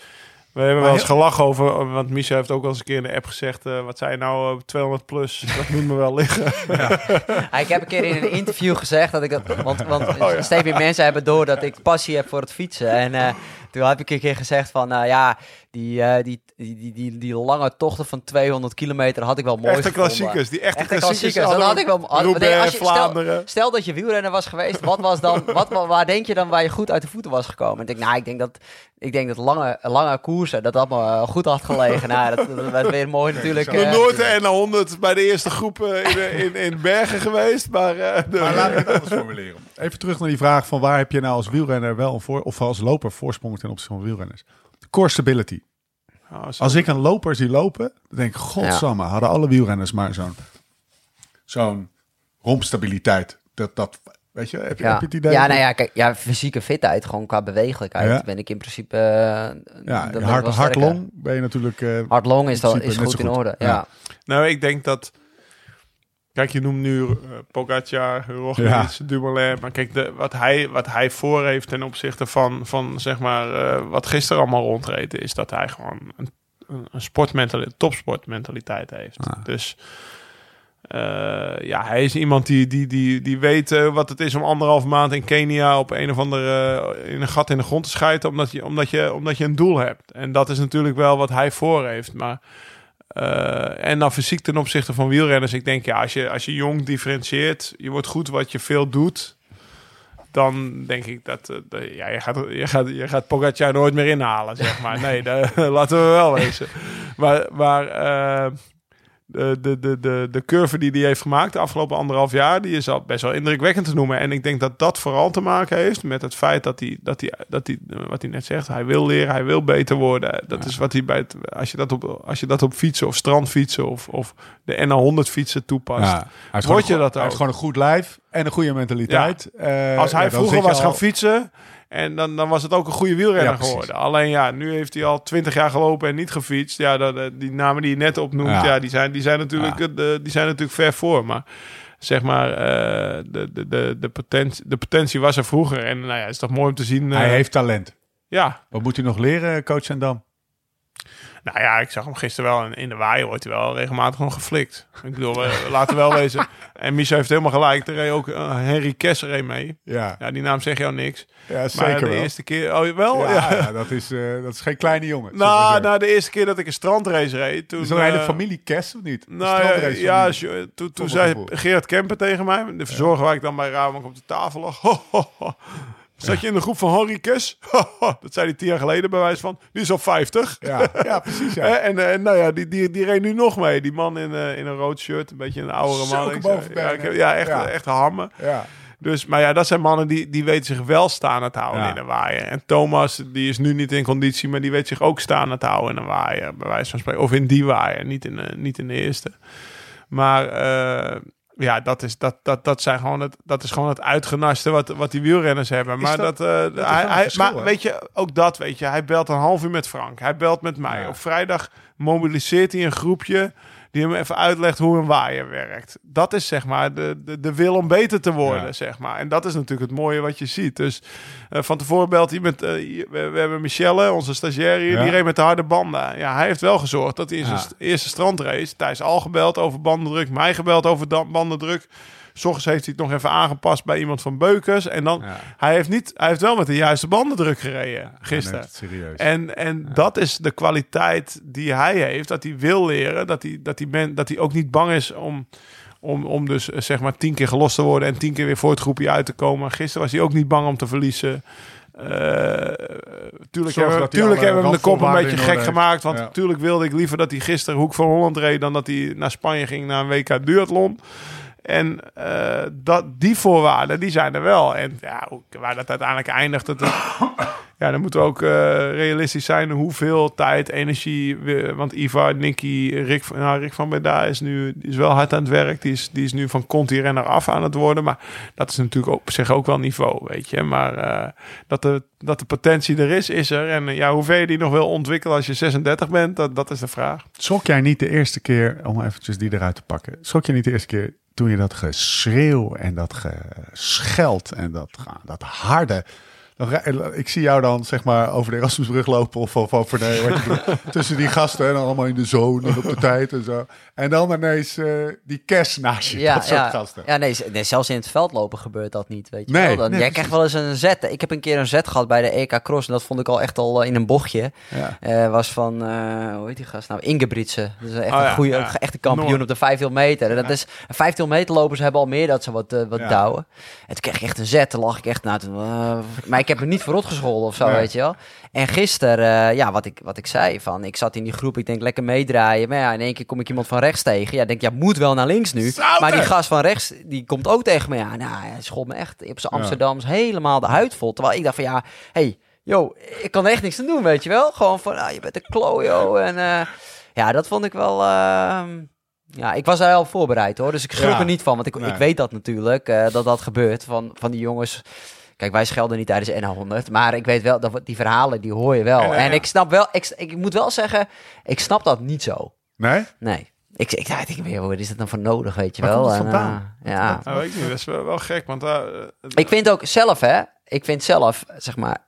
We hebben wel eens gelachen over, want Misha heeft ook al eens een keer in de app gezegd, eh, wat zei je nou, eh, 200 plus, dat moet me wel liggen. Ja, (laughs) ik heb een keer in een interview gezegd dat ik het. Want, want Oh, steeds meer mensen hebben door dat ik passie heb voor het fietsen. En eh, toen heb ik een keer gezegd van, nou ja, die, eh, die, die, die, die, die lange tochten van 200 kilometer had ik wel mooi Echte gevonden. klassiekers, die echte, Echte klassiekers. klassiekers, dan had ik wel. had- Roubaix, nee, als je- stel, Vlaanderen. stel dat je wielrenner was geweest, wat was dan, wat, wa- waar denk je dan waar je goed uit de voeten was gekomen? En ik denk, nou, ik denk dat, ik denk dat lange, lange koersen, dat dat me eh, goed had gelegen. nou, dat, dat werd weer mooi natuurlijk. Nog eh, nooit de N100 bij de eerste groep eh, in, in, in Bergen geweest, maar... eh, de- Maar laat ik het anders formuleren. Even terug naar die vraag van waar heb je nou als wielrenner wel een voor, of als loper voorsprong ten opzichte van wielrenners? Core stability. Oh. Als ik een loper zie lopen, dan denk ik, godsamme, hadden alle wielrenners maar zo'n zo'n rompstabiliteit. Dat, dat, weet je, heb je, Ja, heb je het idee? ja, nou ja, kijk, ja, fysieke fitheid, gewoon qua bewegelijkheid, Ja. ben ik in principe. eh, Ja, hard, hard long ben je natuurlijk... eh, Hard long is, dan, is goed in orde. Ja. Ja. Nou, ik denk dat... Kijk, je noemt nu eh, Pogacar, Roglic, Ja. Dumoulin. Maar kijk, de, wat, hij, wat hij voor heeft ten opzichte van, van zeg maar, eh, wat gisteren allemaal rondreed... is dat hij gewoon een, een, een sportmentaliteit, topsportmentaliteit heeft. Ah. Dus eh, ja, hij is iemand die, die, die, die weet eh, wat het is om anderhalf maand in Kenia... op een of andere, eh, in een gat in de grond te schijten... Omdat je, omdat, je, omdat je een doel hebt. En dat is natuurlijk wel wat hij voor heeft, maar... En dan fysiek ten opzichte van wielrenners. Ik denk, ja, als je, als je jong differentieert, je wordt goed wat je veel doet. Dan denk ik dat, dat- ja, je, gaat, je, gaat, je gaat Pogacar nooit meer inhalen, zeg maar. Nee, daar- (laughs) laten we wel wezen. Maar, maar de, de, de, de, de curve die hij heeft gemaakt de afgelopen anderhalf jaar, die is al best wel indrukwekkend te noemen. En ik denk dat dat vooral te maken heeft met het feit dat hij, dat hij, dat hij eh, wat hij net zegt, hij wil leren, hij wil beter worden. Dat is wat hij bij het, als je dat op, als je dat op fietsen of strandfietsen of, of de NA100 fietsen toepast. ja, hij Word je dat hij heeft gewoon een goed lijf en een goede mentaliteit. Eh, Als hij vroeger was al- gaan fietsen. En dan, dan was het ook een goede wielrenner Ja, geworden. Alleen ja, nu heeft hij al twintig jaar gelopen en niet gefietst. Ja, dat, eh, die namen die je net opnoemt, Ja. ja. die, zijn, die, zijn natuurlijk, Ja. eh, de- die zijn natuurlijk ver voor. Maar zeg maar, eh, de, de, de, de, potentie, de potentie was er vroeger. En nou ja, het is toch mooi om te zien. Hij heeft talent. Ja, Wat moet hij nog leren, coach en Dam? Nou ja, ik zag hem gisteren wel. In, in de waaier wordt hij wel regelmatig nog geflikt. Ik bedoel, (laughs) laten we wel wezen. En Michel heeft helemaal gelijk. Er reed ook eh, Henry Kess reed mee. Ja, Ja, die naam zegt jou niks. ja Maar zeker de wel. eerste keer... Oh, wel? ja, Ja. dat, is, eh, dat is geen kleine jongen. Nou, nou, de eerste keer dat ik een strandrace reed, toen... is een hele eh, familie Kess of niet? Nou ja, toen, toen zei. Gerard Kemper tegen mij, de verzorger waar ik dan bij Rabank op de tafel lag. (laughs) Ho, ho, ho. Zat je in de groep van Kes? Ho. (laughs) Dat zei hij tien jaar geleden bij wijze van. Die is al 50. Ja, (laughs) ja, precies. Ja. En, eh, nou ja, die, die, die reed nu nog mee. Die man in, eh, in een rood shirt, een beetje een oudere man. Ik zei, ja, ik heb- ja, echt, Ja. echt hammen. ja. Dus, maar ja, dat zijn mannen die, die weten zich wel staande te houden Ja. in een waaier. En Thomas, die is nu niet in conditie, maar die weet zich ook staande te houden in een waaier. Bij wijze van spreken. Of in die waaier, niet in, de- niet in de eerste. Maar eh, ja, dat is, dat, dat, dat, zijn gewoon het, dat is gewoon het uitgenaste wat, wat die wielrenners hebben. Maar, dat- dat, eh, hij, maar hè? weet je, ook dat weet je. Hij belt een half uur met Frank. Hij belt met mij. Ja. Op vrijdag mobiliseert hij een groepje die hem even uitlegt hoe een waaier werkt. Dat is zeg maar de, de, de wil om beter te worden, Ja. zeg maar. En dat is natuurlijk het mooie wat je ziet. Dus eh, van tevoren belt eh, hier- we, we hebben Michelle, onze stagiaire hier, Ja. die reed met de harde banden. Ja, hij heeft wel gezorgd dat hij in zijn Ja. eerste strandrace... Thijs al gebeld over bandendruk, mij gebeld over bandendruk... S ochtends heeft hij het nog even aangepast bij iemand van Beukers. En dan, Ja. hij, heeft niet, hij heeft wel met de juiste bandendruk gereden gisteren. serieus. En, en dat is de kwaliteit die hij heeft. Dat hij wil leren. Dat hij, dat hij, ben, dat hij ook niet bang is om, om, om dus eh, zeg maar tien keer gelost te worden. En tien keer weer voor het groepje uit te komen. Gisteren was hij ook niet bang om te verliezen. Eh tuurlijk hebben, we- tuurlijk hebben we hem de kop een beetje gek heeft. gemaakt. Want Ja. natuurlijk wilde ik liever dat hij gisteren Hoek van Holland reed... dan dat hij naar Spanje ging naar een WK duathlon. En eh, dat, die voorwaarden, die zijn er wel. En ja, waar dat uiteindelijk eindigt, dat, (coughs) Ja, dan moeten we ook eh, realistisch zijn hoeveel tijd, energie... Want Iva, Nicky, Rick, van- nou, Rick van Breda is nu is wel hard aan het werk. Die is, die is nu van Conti-renner af aan het worden. Maar dat is natuurlijk op zich ook wel niveau, weet je. Maar eh, dat, de, dat de potentie er is, is er. En ja, hoe ver je die nog wil ontwikkelen als je 36 bent, dat, dat is de vraag. Schrok jij niet de eerste keer, om eventjes die eruit te pakken, schrok je niet de eerste keer toen je dat geschreeuw en dat gescheld en dat, dat harde... Dan, rij- ik zie jou dan zeg maar over de Erasmusbrug lopen of, je bedoelt, (laughs) tussen die gasten en dan allemaal in de zone en op de (laughs) tijd en zo. En dan ineens eh, die kerst naast je, Ja, dat soort ja, gasten. ja nee, nee, zelfs in het veld lopen gebeurt dat niet, weet je Nee, wel. Dan, nee, jij precies. krijgt wel eens een zet. Ik heb een keer een zet gehad bij de EK Cross en dat vond ik al echt al eh, in een bochtje. Ja. Eh, was van, eh, hoe heet die gast nou? Ingebritse. Dat is echt Oh een goede, echte kampioen op de 5 meter. En dat is, 5 meter lopers hebben al meer dat ze wat, eh, wat douwen. En toen kreeg ik echt een zet. Toen lag ik echt, nou, toen, eh, maar ik heb er niet voor gescholden of zo, Nee. weet je wel. En gisteren, eh, ja, wat ik, wat ik zei, van, ik zat in die groep, ik denk lekker meedraaien. Maar ja, in één keer kom ik iemand van rechts tegen. Ja, denk, ja, moet wel naar links nu. Zouten! Maar die gast van rechts, die komt ook tegen me. Ja, nou, hij schoot me echt op zijn Amsterdams helemaal de huid vol. Terwijl ik dacht van, ja, hey, yo, ik kan echt niks aan doen, weet je wel. Gewoon van, ah, je bent een klojo. En eh, ja, dat vond ik wel... ehm, ja, ik was daar wel op voorbereid hoor. Dus ik schrok Ja. er niet van. Want ik, Nee. ik weet dat natuurlijk, eh, dat dat gebeurt. Van, van die jongens... Kijk, wij schelden niet tijdens N100. Maar ik weet wel, dat die verhalen, die hoor je wel. En, En, eh, ik snap wel... Ik, ik moet wel zeggen, ik snap dat niet zo. Nee? Nee. Ik, ik, ik denk weer, wat is dat dan voor nodig, weet je Waar wel? En, eh, ja. Nou, weet ik niet, dat is wel, wel gek. Want eh, Ik vind ook zelf, hè. Ik vind zelf, zeg maar...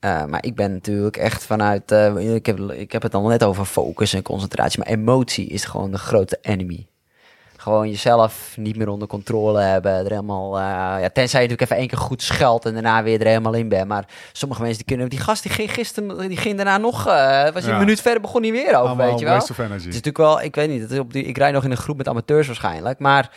eh, maar ik ben natuurlijk echt vanuit... eh, ik, heb, ik heb het al net over focus en concentratie. Maar emotie is gewoon de grote enemy. Gewoon jezelf niet meer onder controle hebben. Er helemaal, eh, ja, tenzij je natuurlijk even één keer goed scheldt en daarna weer er helemaal in bent. Maar sommige mensen die kunnen... Die gast die ging gisteren, die ging daarna nog... eh, was Ja. een minuut verder, begon hij weer over, Allemaal weet je wel. Het is natuurlijk wel, ik weet niet, het is op die, ik rijd nog in een groep met amateurs waarschijnlijk, maar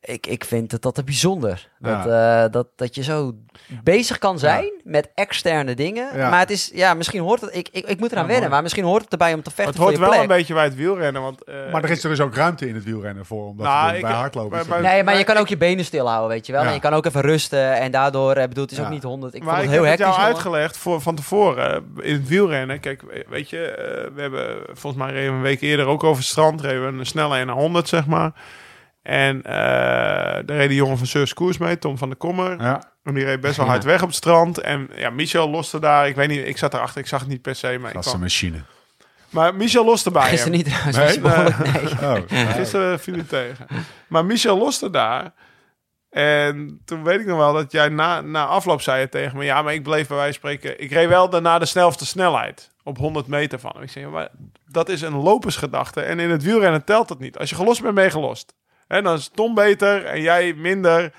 ik, ik vind het dat bijzonder. Dat, eh, dat, dat je zo bezig kan zijn met externe dingen. Ja. Maar het is, ja, misschien hoort het, ik, ik, ik moet eraan Ja, wennen, mooi. maar misschien hoort het erbij om te vechten het voor hoort je wel plek. een beetje bij het wielrennen. Want, eh, Maar er is er dus ook ruimte in het wielrennen voor, omdat Nou, ik- bij hardlopen bij- Nee, maar je Maar kan ook je benen stilhouden, weet je wel. Ja. En je kan ook even rusten en daardoor, eh, bedoel, het is Ja. ook niet honderd. Ik maar vond ik het heel heb het hectisch. jou uitgelegd voor, van tevoren in het wielrennen. Kijk, weet je, eh, we hebben volgens mij een week eerder ook over het strand. Reden we een snelle 1 naar 100, zeg maar. En eh daar reed die jongen van Seurs Koers mee, Tom van der Kommer. Ja. En die reed best wel Ja. hard weg op het strand. En ja, Michel loste daar. Ik weet niet, ik zat erachter, ik zag het niet per se. Maar, ik Dat is een machine. maar Michel loste bij Gisteren hem. niet trouwens, Nee? was je behoorlijk- nee. Oh, (laughs) Gisteren viel hij tegen. Maar Michel loste daar. En toen weet ik nog wel dat jij na, na afloop zei je tegen me... Ja, maar ik bleef bij wijze van spreken... Ik reed wel daarna de snelste snelheid. Op 100 meter van hem. Ik zei, maar dat is een lopersgedachte. En in het wielrennen telt dat niet. Als je gelost bent, ben je gelost. En dan is Tom beter en jij minder.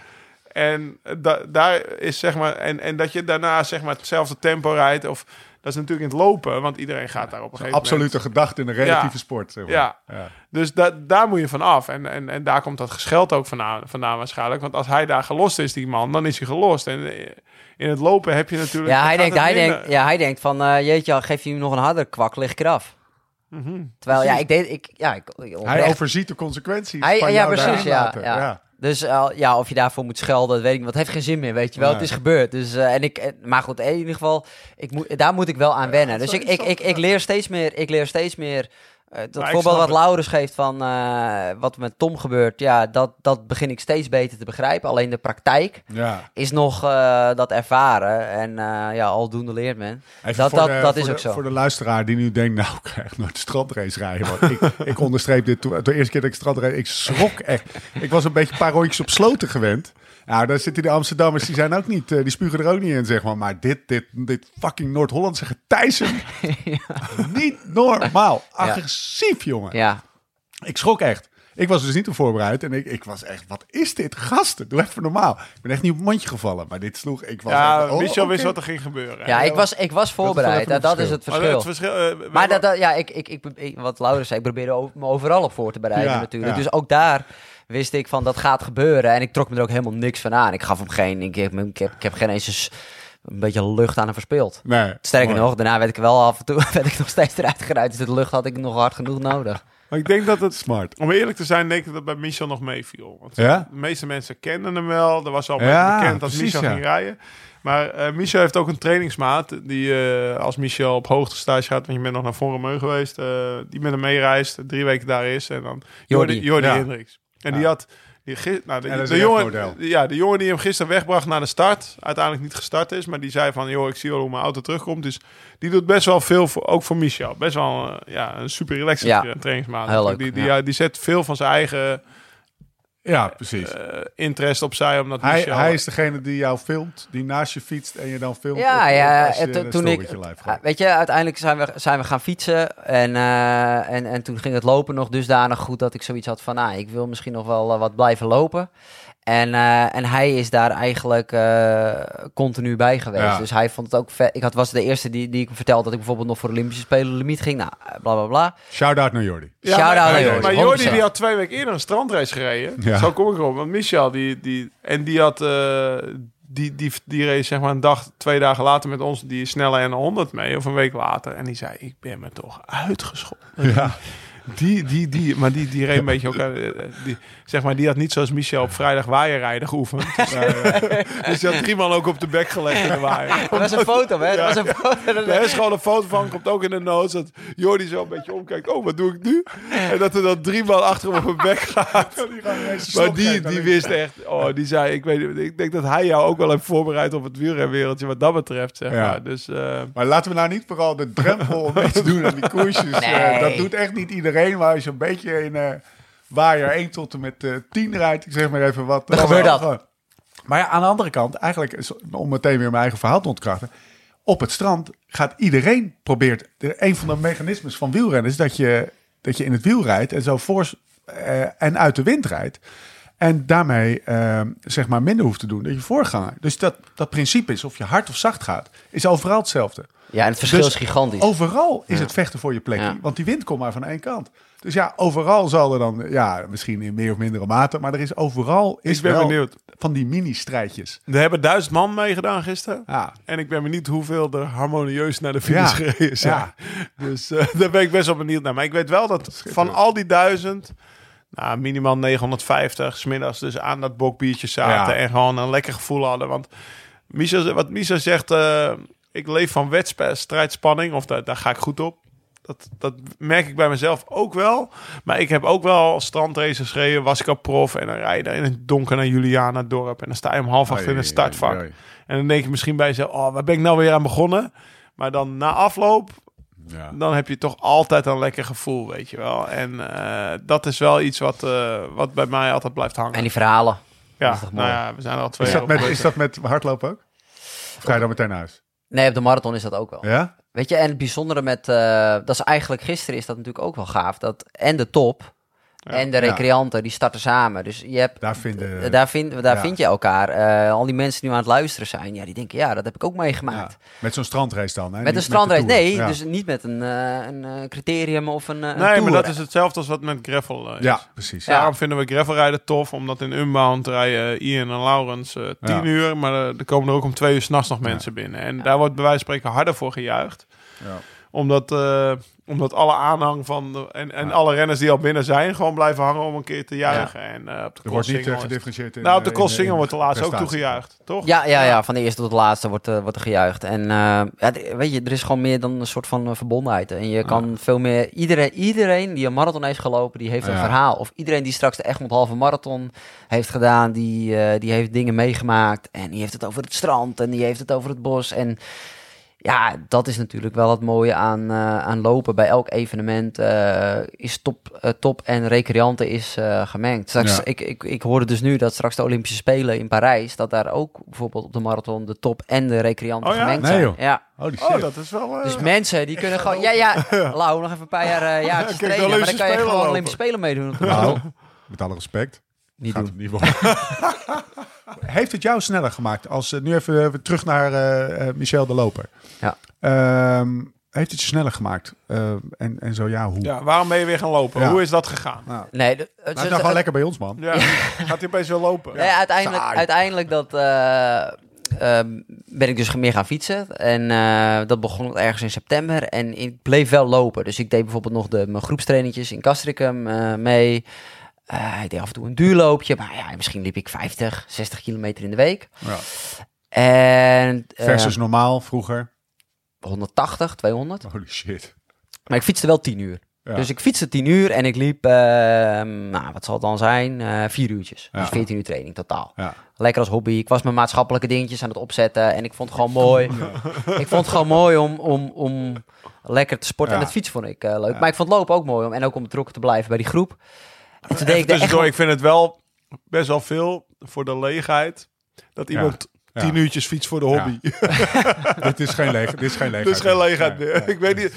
En da- daar is zeg maar... En, en dat je daarna zeg maar hetzelfde tempo rijdt. Of dat is natuurlijk in het lopen. Want iedereen gaat daar op een gegeven moment... Absolute gedachte in een relatieve Ja. sport. Zeg maar. Ja. ja. Dus da daar moet je van af. En, en, en daar komt dat gescheld ook vandaan, vandaan waarschijnlijk. Want als hij daar gelost is, die man, dan is hij gelost. En eh, in het lopen heb je natuurlijk... Ja, hij denkt, hij, denkt, ja, hij denkt van, eh, jeetje, geef je hem nog een harder kwak, lig ik eraf. Mhm. Terwijl, ja, ik deed, ik, ja, ik, Hij overziet de consequenties Hij- van ja, jou precies, ja, laten. ja. Dus eh, ja, of je daarvoor moet schelden, dat weet ik niet. Het heeft geen zin meer, weet je wel. Nee. Het is gebeurd. Dus, eh, en ik, eh, maar goed, in ieder geval, ik moet, daar moet ik wel aan wennen. Dus ik, ik, ik, ik leer steeds meer, ik leer steeds meer... eh, dat Maar voorbeeld wat. Laurens geeft van eh, wat met Tom gebeurt, ja, dat, dat begin ik steeds beter te begrijpen. Alleen de praktijk Ja. is nog eh, dat ervaren. En ja, aldoende leert men. Even Dat- dat- de- dat is de- ook zo. Voor de luisteraar die nu denkt, nou, (laughs) ik ga echt nooit de strandrace rijden. Want ik, (laughs) ik onderstreep dit toen, de eerste keer dat ik strandrace, ik schrok echt. Ik was een beetje een paar rondjes op sloten gewend. Nou, daar zitten de Amsterdammers, die zijn ook niet, eh, die spugen er ook niet in, zeg maar. Maar dit, dit, dit fucking Noord-Hollandse getijzen, (laughs) niet normaal. Agressief, jongen. Ja, Ik schrok echt. Ik was dus niet op voorbereid en ik, ik was echt, wat is dit? Gasten, doe even normaal. Ik ben echt niet op het mondje gevallen, maar dit sloeg, ik was Ja, echt, oh, Michel wist wat er ging gebeuren. ja ik, was, ik was voorbereid. dat is het Maar verschil. het verschil... eh, Maar dat, dat- ja, ik, ik, ik, ik- wat Laurens zei, ik probeerde me overal op voor te bereiden Ja, natuurlijk. ja. Dus ook daar wist ik van dat gaat gebeuren. En ik trok me er ook helemaal niks van aan. Ik gaf hem geen, ik heb, ik heb, ik heb geen eens een beetje lucht aan hem verspeeld. Nee, Sterker mooi. nog, daarna werd ik wel af en toe (laughs) werd ik nog steeds eruit geruid. Dus de lucht had ik nog hard genoeg nodig. Maar ik denk dat het, Smart. om eerlijk te zijn, denk ik dat het bij Michel nog meeviel. Want Ja? de meeste mensen kenden hem wel. Er was al Ja, bekend dat precies, Michel ja. ging rijden. Maar eh, Michel heeft ook een trainingsmaat die eh, als Michel op hoogtestage gaat, want je bent nog naar Vormeu geweest, eh, die met hem meereist, drie weken daar is en dan Jordi. Jordi, Jordi Ja. Hendricks. En die had die, nou, de, Ja, dat is de een jongen, ja, de jongen die hem gisteren wegbracht naar de start, uiteindelijk niet gestart is, maar die zei van, joh, ik zie wel hoe mijn auto terugkomt. Dus die doet best wel veel, voor, ook voor Michel. Best wel eh, ja, een super relaxed Ja. trainingsmaat. Die, die, ja. ja, die zet veel van zijn eigen Ja, precies. eh, interest opzij, omdat hij, Michel... hij is degene die jou filmt, die naast je fietst en je dan filmt. Ja, op- ja. als je en to- een toen ik. Ah, weet je, uiteindelijk zijn we, zijn we gaan fietsen. En, eh, en, en toen ging het lopen nog dusdanig goed dat ik zoiets had van, nou, ik wil misschien nog wel eh, wat blijven lopen. En, eh, en hij is daar eigenlijk eh, continu bij geweest. Ja. Dus hij vond het ook vet. Ik had, was de eerste die, die ik vertelde dat ik bijvoorbeeld nog voor de Olympische Spelen limiet ging. Nou, bla bla bla. Shout-out naar Jordi. Shout-out maar, naar Jordi, Maar Jordi 100%. die had twee weken eerder een strandrace gereden. Ja. Zo kom ik erop. Want Michel, die, die, en die had... eh, die, die, die race zeg maar een dag, twee dagen later met ons die snelle en 100 mee. Of een week later. En die zei, ik ben me toch uitgescholden. Ja. Die, die, die, maar die, die reed een beetje ook... eh, die, zeg maar, die had niet zoals Michel op vrijdag waaierrijden geoefend. (laughs) Dus, eh, dus die had drie man ook op de bek gelegd in de waaier. (laughs) Dat was een foto, hè? Dat was een foto. Er is gewoon een foto van, komt ook in de notes, dat Jordi zo een beetje omkijkt. Oh, wat doe ik nu? En dat er dan drie man achter hem op een bek gaat. (laughs) Maar die, die wist echt, oh, die zei, ik weet ik denk dat hij jou ook wel heeft voorbereid op het wielrenwereldje wat dat betreft, zeg Ja. maar. Dus, eh, Maar laten we nou niet vooral de drempel om mee te doen aan die koersjes. eh, dat doet echt niet iedereen. Maar als je een beetje in eh waaier 1 tot en met eh 10 rijdt, ik zeg maar even wat. Dan gebeurt dat. Gewoon. Maar ja, aan de andere kant, eigenlijk om meteen weer mijn eigen verhaal te ontkrachten. Op het strand gaat iedereen probeert. de- Een van de mechanismes van wielrennen is dat je, dat je in het wiel rijdt en zo voor eh, en uit de wind rijdt. En daarmee eh, zeg maar minder hoeft te doen dan je voorganger. Dus dat, dat principe is of je hard of zacht gaat, is overal hetzelfde. Ja, en het verschil Dus is gigantisch. Overal is het vechten voor je plekje. Ja. Want die wind komt maar van één kant. Dus ja, overal zal er dan, ja, misschien in meer of mindere mate, maar er is overal is ik ben wel benieuwd. van die mini-strijdjes. Er hebben duizend man meegedaan gisteren. Ja. En ik ben benieuwd hoeveel er harmonieus naar de Ja. finish gereden zijn. Ja. Dus eh, (laughs) daar ben ik best wel benieuwd naar. Maar ik weet wel dat van al die duizend... Nou, minimaal 950 smiddags dus aan dat bokbiertje zaten. Ja. En gewoon een lekker gevoel hadden. Want Misha, wat Misha zegt... eh, ik leef van wedstrijdspanning. Of daar, daar ga ik goed op. Dat, dat merk ik bij mezelf ook wel. Maar ik heb ook wel strandraces gereden. Was ik al prof. En dan rijd je daar in het donker naar Juliana dorp. En dan sta je om half acht in het startvak. En dan denk je misschien bij jezelf, oh, waar ben ik nou weer aan begonnen? Maar dan na afloop. Ja. dan heb je toch altijd een lekker gevoel, weet je wel. En eh, dat is wel iets wat, eh, wat bij mij altijd blijft hangen. En die verhalen. ja, dat is toch mooi. nou ja, we zijn er al twee Is, jaar dat met, is dat met hardlopen ook? Of ga je dan meteen naar huis? Nee, op de marathon is dat ook wel. Ja? Weet je, en het bijzondere met... eh, dat is eigenlijk gisteren is dat natuurlijk ook wel gaaf. Dat en de top en de Ja. recreanten, die starten samen. Dus je hebt... Daar vinden... eh, daar vind, daar ja. vind je elkaar. Eh, al die mensen die nu aan het luisteren zijn, ja, die denken, ja, dat heb ik ook meegemaakt. ja. Met zo'n strandrace dan, hè? Met een Tour. nee, Ja. dus niet met een, eh, een criterium of een, eh, een Nee, maar dat is hetzelfde als wat met gravel is. Ja, precies. Ja. Daarom vinden we gravelrijden tof, omdat in Unbound rijden Ian en Laurens 10 Ja. uur, maar er komen er ook om twee uur s'nachts nog mensen binnen. En daar wordt bij wijze van spreken harder voor gejuicht. Ja. Omdat, eh, omdat alle aanhang van de, en, en alle renners die al binnen zijn, gewoon blijven hangen om een keer te juichen. En eh, op de Er wordt niet eh, gedifferentieerd in... Nou, op de eh, cross wordt de laatste ook toegejuicht, toch? Ja, ja, ja, van de eerste tot de laatste wordt, wordt er gejuicht. En eh, weet je, er is gewoon meer dan een soort van verbondenheid. En je kan veel meer... Iedereen, iedereen die een marathon heeft gelopen, die heeft een Ja. verhaal. Of iedereen die straks de Egmond halve marathon heeft gedaan, die, eh, die heeft dingen meegemaakt. En die heeft het over het strand en die heeft het over het bos. En ja, dat is natuurlijk wel het mooie aan, eh, aan lopen. Bij elk evenement eh, is top, eh, top en recreanten is eh, gemengd. Straks, Ja. ik, ik, ik hoorde dus nu dat straks de Olympische Spelen in Parijs... dat daar ook bijvoorbeeld op de marathon de top en de recreanten Oh ja? gemengd Nee, zijn. joh. Ja. Holy shit. Oh, dat is wel... eh, Dus mensen die kunnen gewoon... Ja, ja, (laughs) Lau, nog even een paar jaar uh, de trainen. Maar dan kan je gewoon. Olympische Spelen meedoen. op de Nou, met alle respect. Niet gaat doen. het niet worden. (laughs) Heeft het jou sneller gemaakt? Als, eh, nu even, even terug naar eh, eh, Michel de Loper. Ja. Ehm, heeft het je sneller gemaakt? Eh, en, en zo ja, hoe? ja, waarom ben je weer gaan lopen? Ja. Hoe is dat gegaan? Nou, Nee, de- het, het- nou gewoon lekker bij ons, man. Ja. Gaat hij opeens weer lopen? Nee, uiteindelijk, Saai. uiteindelijk dat... eh, ehm, ben ik dus meer gaan fietsen. En eh, dat begon ergens in september. En ik bleef wel lopen. Dus ik deed bijvoorbeeld nog de, mijn groepstrainingjes in Castricum eh, mee. Eh, ik deed af en toe een duurloopje. Maar ja, misschien liep ik 50, 60 kilometer in de week. Ja. En eh, Versus normaal vroeger. 180, 200. Holy shit. Maar ik fietste wel 10 uur. Ja. Dus ik fietste 10 uur en ik liep, ehm, nou, wat zal het dan zijn? Eh vier uurtjes. Ja. Dus 14 uur training totaal. Ja. Lekker als hobby. Ik was mijn maatschappelijke dingetjes aan het opzetten. En ik vond het gewoon mooi. Ik vond het gewoon mooi om, om, om lekker te sporten. En het fietsen vond ik eh, leuk. Maar ik vond lopen ook mooi. Om, en ook om betrokken te blijven bij die groep. En toen deed Even ik echt vind het wel best wel veel voor de leegheid. Dat iemand Ja. tien uurtjes fietst voor de hobby. (laughs) dit is geen leeg. Dit is geen leegheid. Dat is geen leegheid meer. nee. Ik weet niet.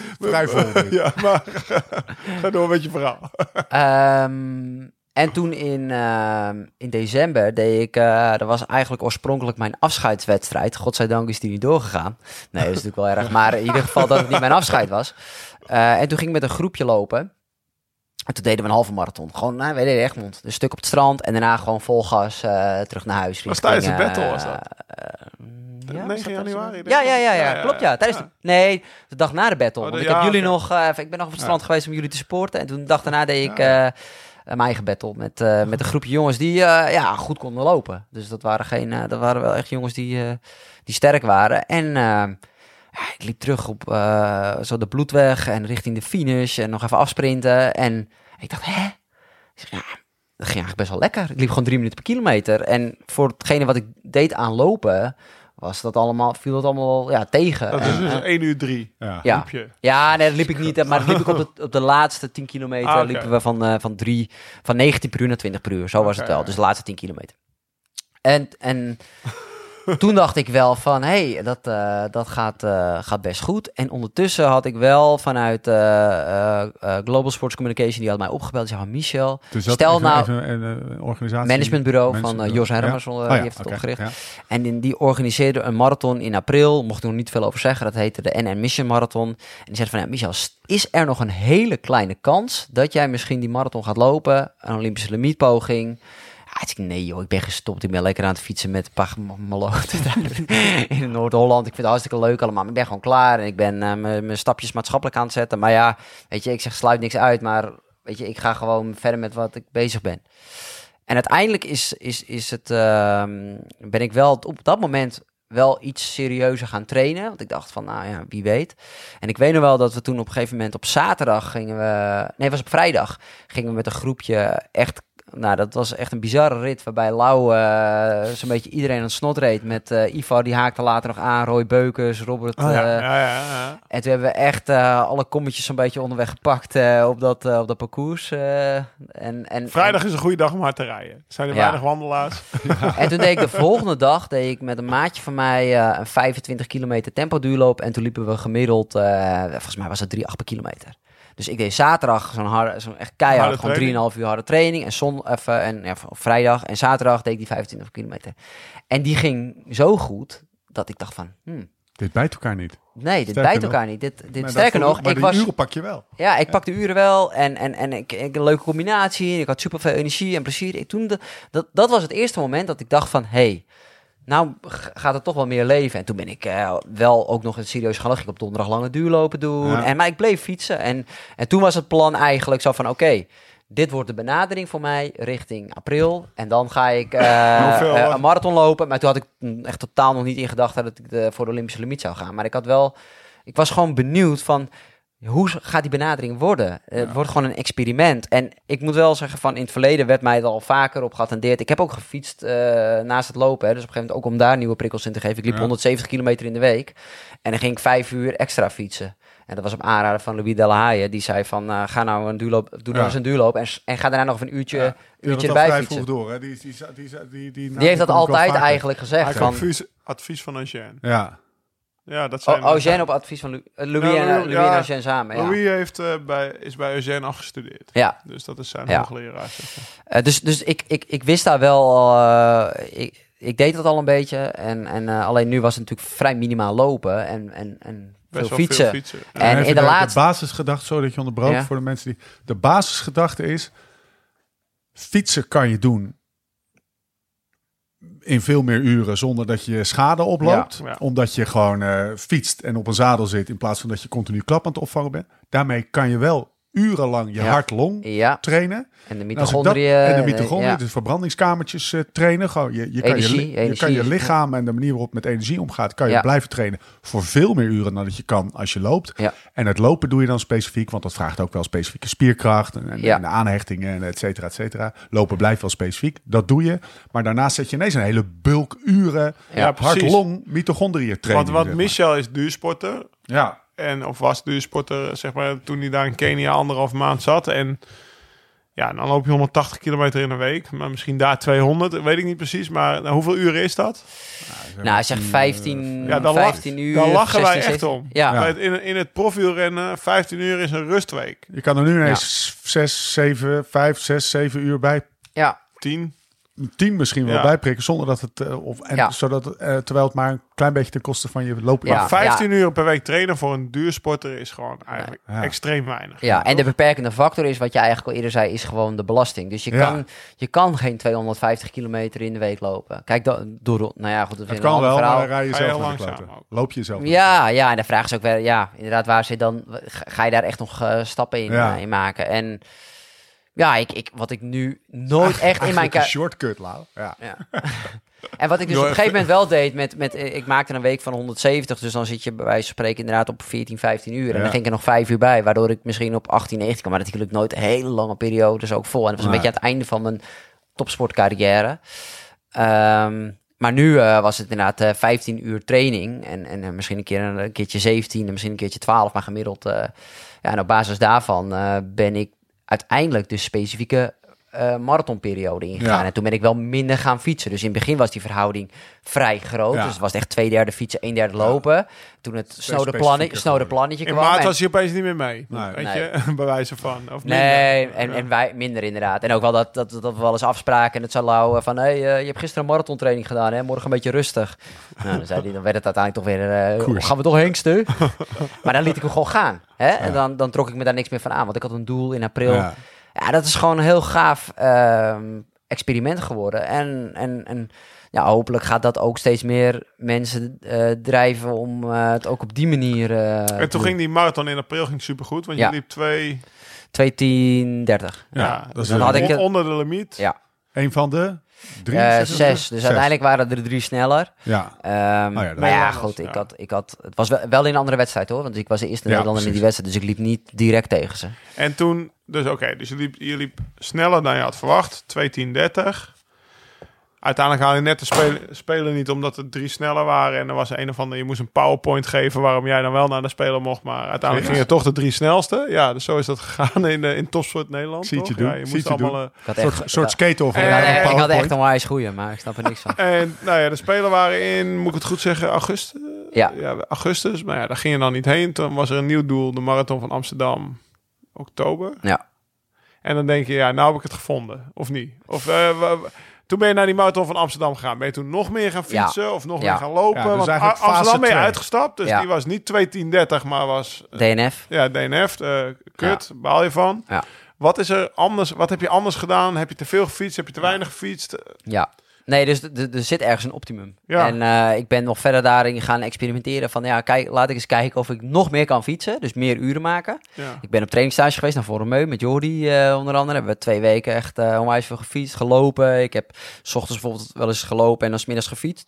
Ja, maar (laughs) ga door met je verhaal. Ehm, en toen in, ehm, in december deed ik, eh dat was eigenlijk oorspronkelijk mijn afscheidswedstrijd. Godzijdank is die niet doorgegaan. Nee, dat is natuurlijk wel erg. Maar in ieder geval dat het niet mijn afscheid was. Eh, en toen ging ik met een groepje lopen. En toen deden we een halve marathon. Gewoon, nou, we deden Egmond. Dus een stuk op het strand. En daarna gewoon vol gas eh, terug naar huis. Was tijdens de battle, eh, was dat? eh, ja, 9 was dat januari, Ja, ja, ja, klopt ja. Tijdens de, nee, de dag na de battle. Oh, de- want ik heb jullie nog, ik ben nog op het strand geweest om jullie te supporten. En toen de dag daarna deed ik mijn eigen battle met, met een groepje jongens die ja, goed konden lopen. Dus dat waren, geen, dat waren wel echt jongens die, die sterk waren. En ik liep terug op eh, zo de bloedweg en richting de finish en nog even afsprinten. En ik dacht, hè? Ik zeg, ja, dat ging eigenlijk best wel lekker. Ik liep gewoon drie minuten per kilometer. En voor hetgene wat ik deed aan lopen, was dat allemaal, viel dat allemaal ja, tegen. Dat is dus eh, 1 uur 3. Ja. ja. Ja, nee, dat liep ik niet. Maar dat liep ik op (laughs) de, op de laatste 10 kilometer. Ah, liepen we van, eh, van, drie, van 19 per uur naar 20 per uur. Zo was het wel. ja. Dus de laatste 10 kilometer. En, en toen dacht ik wel van, hé, hey, dat, eh, dat gaat, eh, gaat best goed. En ondertussen had ik wel vanuit eh, Global Sports Communication, die had mij opgebeld. Die zei, van, Michel, Dus Stel even- nou- even een, organisatie. managementbureau van. Jos Hermers, Ja. Oh die heeft het opgericht. ja. En in, die organiseerde een marathon in april. Mocht ik nog niet veel over zeggen. Dat heette de NN Mission Marathon. En die zei van, ja, Michel, is er nog een hele kleine kans dat jij misschien die marathon gaat lopen? Een Olympische limietpoging. Nee joh, ik ben gestopt. Ik ben lekker aan het fietsen met Pagmaloot (laughs) in Noord-Holland. Ik vind het hartstikke leuk allemaal. Maar ik ben gewoon klaar en ik ben eh, mijn mijn stapjes maatschappelijk aan het zetten. Maar ja, weet je, ik zeg sluit niks uit. Maar weet je, ik ga gewoon verder met wat ik bezig ben. En uiteindelijk is, is, is het, ehm, ben ik wel op dat moment wel iets serieuzer gaan trainen. Want ik dacht van, nou ja, wie weet. En ik weet nog wel dat we toen op een gegeven moment op zaterdag gingen we... Nee, het was op vrijdag. Gingen we met een groepje echt... Nou, dat was echt een bizarre rit waarbij Lau eh, zo'n beetje iedereen aan het snot reed. Met Ivar, die haakte later nog aan. Roy Beukers, Robert... Oh, ja, eh, ja, ja, ja. en toen hebben we echt alle kommetjes zo'n beetje onderweg gepakt op, dat, op dat parcours. en, en, Vrijdag is een goede dag om hard te rijden. Zijn er weinig wandelaars. (laughs) En toen deed ik de volgende dag deed ik met een maatje van mij een 25 kilometer tempo duurloop. En toen liepen we gemiddeld, volgens mij was het 3,8 per kilometer. Dus ik deed zaterdag zo'n harde, zo'n echt keihard, Harde gewoon 3,5 uur harde training. En, zon, even, en ja, vrijdag en zaterdag deed ik die 25 kilometer. En die ging zo goed dat ik dacht van, hmm, Dit bijt elkaar niet. nee, dit Sterker bijt nog. elkaar niet. Dit, dit, Maar sterker nog, maar ik die was... uren pak je wel. Ja, ik pakte uren wel en, en, en ik, ik een leuke combinatie. Ik had super veel energie en plezier. Ik, toen de, dat, dat was het eerste moment dat ik dacht van... hey, nou gaat het toch wel meer leven. En toen ben ik eh, wel ook nog een serieus gaan. Ik op donderdag lange duurlopen doen. Ja. En, maar ik bleef fietsen. En, en toen was het plan eigenlijk zo van... oké, dit wordt de benadering voor mij richting april. En dan ga ik eh, (laughs) Hoeveel, eh, een marathon lopen. Maar toen had ik mm, echt totaal nog niet in gedachten... dat ik de, voor de Olympische limiet zou gaan. Maar ik had wel... Ik was gewoon benieuwd van hoe gaat die benadering worden? Eh, Het wordt gewoon een experiment. En ik moet wel zeggen, van in het verleden werd mij er al vaker op geattendeerd. Ik heb ook gefietst eh, naast het lopen. Hè, dus op een gegeven moment ook om daar nieuwe prikkels in te geven. Ik liep Ja. 170 kilometer in de week. En dan ging ik vijf uur extra fietsen. En dat was op aanraden van Louis Delahaye. Die zei van, eh, ga nou een duurloop, doe nou Ja. eens een duurloop. En, ga daarna nog een uurtje, Ja, uurtje erbij vrij fietsen. vroeg door. Hè? Die, die, die, die, die, die, Die heeft dat altijd eigenlijk gezegd. Eigenlijk Van, advies, advies van Eugène. Ja. Ja, dat zijn... oh, Eugène op advies van Lou- eh, Louis, Ja, en, Louis- ja. en Eugène samen. Ja. Louis heeft, eh, bij, is bij Eugène afgestudeerd. ja. Dus dat is zijn Ja. hoogleraar. zeg maar. Eh, dus dus ik, ik, ik wist daar wel. eh, ik, ik deed dat al een beetje. En, en eh, alleen nu was het natuurlijk vrij minimaal lopen en, en, en veel fietsen. veel fietsen. Ja. En in de de, laatste- de basisgedachte, sorry dat je onderbrook Ja. voor de mensen die... De basisgedachte is, fietsen kan je doen in veel meer uren zonder dat je schade oploopt. Ja. Ja. Omdat je gewoon eh, fietst en op een zadel zit in plaats van dat je continu klap aan het opvangen bent. Daarmee kan je wel urenlang je Ja. hart-long Ja, trainen. en de mitochondriën. en de mitochondriën, ja. dus verbrandingskamertjes eh, trainen. Gewoon, je, je, kan je, Energie, je kan je lichaam en de manier waarop het met energie omgaat, kan je Ja. blijven trainen voor veel meer uren dan dat je kan als je loopt. Ja. En het lopen doe je dan specifiek, want dat vraagt ook wel specifieke spierkracht en, en, Ja. en de aanhechtingen en et cetera, et cetera. Lopen blijft wel specifiek, dat doe je. Maar daarnaast zet je ineens een hele bulk uren hart-long mitochondriën training. Want, maar. Michel is duursporter. Ja, En, of was duursporter, zeg maar, toen hij daar in Kenia anderhalf maand zat. En ja, dan loop je 180 kilometer in een week. Maar misschien daar 200, weet ik niet precies. Maar nou, hoeveel uren is dat? Nou, zegt 15, Ja, dan, lach- 15 uur. dan lachen wij 16, echt 17. om. Ja, Bij het- In, in het profielrennen, 15 uur is een rustweek. je kan er nu ineens zes, zeven, vijf, zes, zeven uur bij 10. Tien misschien wel Ja. bijprikken zonder dat het eh, of en Ja. zodat eh, terwijl het maar een klein beetje ten koste van je lopen Ja. Maar 15 uur per week trainen voor een duursporter is gewoon eigenlijk Ja. extreem weinig. Ja, en de beperkende factor is, wat je eigenlijk al eerder zei, is gewoon de belasting. Dus je, Ja. kan, je kan geen 250 kilometer in de week lopen. Kijk, dat, door, nou ja, goed, dat Het kan wel, verhaal. maar rij je Ga je zelf langzaam. Loop je zelf. Ja, ja, en de vraag is ook weer, ja, inderdaad, waar zit dan, ga je daar echt nog eh, stappen in, Ja. in maken? En ja, ik, ik, wat ik nu nooit echt in mijn... Eigenlijk een shortcut, Lau. Ja. Ja. (laughs) en wat ik dus op een gegeven moment wel deed met, met eh, ik maakte een week van 170, dus dan zit je bij wijze van spreken inderdaad op 14, 15 uur. En Ja. dan ging ik er nog 5 uur bij, waardoor ik misschien op 18, 19 kwam. Maar natuurlijk nooit hele lange periodes ook vol. En dat was een beetje aan het einde van mijn topsportcarrière. Ehm, maar nu eh, was het inderdaad eh, 15 uur training en, en eh, misschien een, keer, een, keertje 17 en misschien een keertje 12, maar gemiddeld. eh, ja, en op basis daarvan eh, ben ik uiteindelijk de specifieke eh, marathonperiode ingegaan. Ja. En toen ben ik wel minder gaan fietsen. Dus in het begin was die verhouding vrij groot. Ja. Dus het was echt twee derde fietsen, één derde lopen. Toen het snode, plannetje, snode kwam. maart en- was hij opeens niet meer mee. Nee. Weet Nee. (laughs) je, bij wijze van. Of Nee, en, Ja. en wij minder inderdaad. En ook wel dat, dat, dat we wel eens afspraken en het zou lauwen van... hé, hey, eh, je hebt gisteren een marathontraining gedaan, hè? morgen een beetje rustig. (laughs) nou, dan, zei hij, dan werd het uiteindelijk toch weer... eh, Koers. gaan we toch hengsten? (laughs) maar dan liet ik hem gewoon gaan. Hè? En dan, dan trok ik me daar niks meer van aan. Want ik had een doel in april. Ja, dat is gewoon een heel gaaf ehm, experiment geworden. En, en, en ja, hopelijk gaat dat ook steeds meer mensen eh, drijven... om eh, het ook op die manier eh, En toen ging die marathon in april ging supergoed. Want Ja. je liep twee... 2.10.30. Ja, dat is dan een- had ik on- onder de limiet. Ja. Een van de drie? Eh, zes, zes. Dus uiteindelijk waren er drie sneller. Ja. Ehm, Oh ja, maar ja, goed, ik had, ik had, het was wel, wel in een andere wedstrijd hoor, want ik was de eerste Ja, Nederlander in die wedstrijd, dus ik liep niet direct tegen ze. En toen, dus oké, dus je liep, je liep sneller dan je had verwacht. 2.10.30. Uiteindelijk haalde je net de spelen, spelen niet omdat er drie sneller waren. En er was een of andere, je moest een powerpoint geven waarom jij dan wel naar de speler mocht. Maar uiteindelijk gingen toch de drie snelste. Ja, dus zo is dat gegaan in, eh, in topsport Nederland. Zie je toch? doen, Ja, je moest je allemaal... doen. eh, Ik had Een echt, soort, soort skate of Eh, ik, had, eh, echt- ik had PowerPoint. echt een wijs goeie, maar ik snap er niks van. (laughs) En nou ja, de spelen waren in, moet ik het goed zeggen, augustus. Ja. ja, augustus. Maar ja, daar ging je dan niet heen. Toen was er een nieuw doel, de marathon van Amsterdam, oktober. Ja. En dan denk je, ja, nou heb ik het gevonden. Of niet? Of eh, wa- toen ben je naar die marathon van Amsterdam gegaan. Ben je toen nog meer gaan Ja. fietsen of nog Ja. meer gaan lopen? Ja, dus Want Amsterdam ben je uitgestapt. Dus Ja. die was niet 2.10.30, maar was eh, DNF. ja, DNF. eh kut, baal je van. Ja. Wat is er anders? Wat heb je anders gedaan? Heb je te veel gefietst? Heb je te weinig gefietst? Ja. Nee, dus er zit ergens een optimum. Ja. En eh, ik ben nog verder daarin gaan experimenteren van, ja, kijk, laat ik eens kijken of ik nog meer kan fietsen, dus meer uren maken. Ja. Ik ben op trainingstage geweest naar Vormeu met Jordi eh, onder andere. Hebben we twee weken echt eh onwijs veel gefietst, gelopen. Ik heb s ochtends bijvoorbeeld wel eens gelopen en dan 's middags gefietst.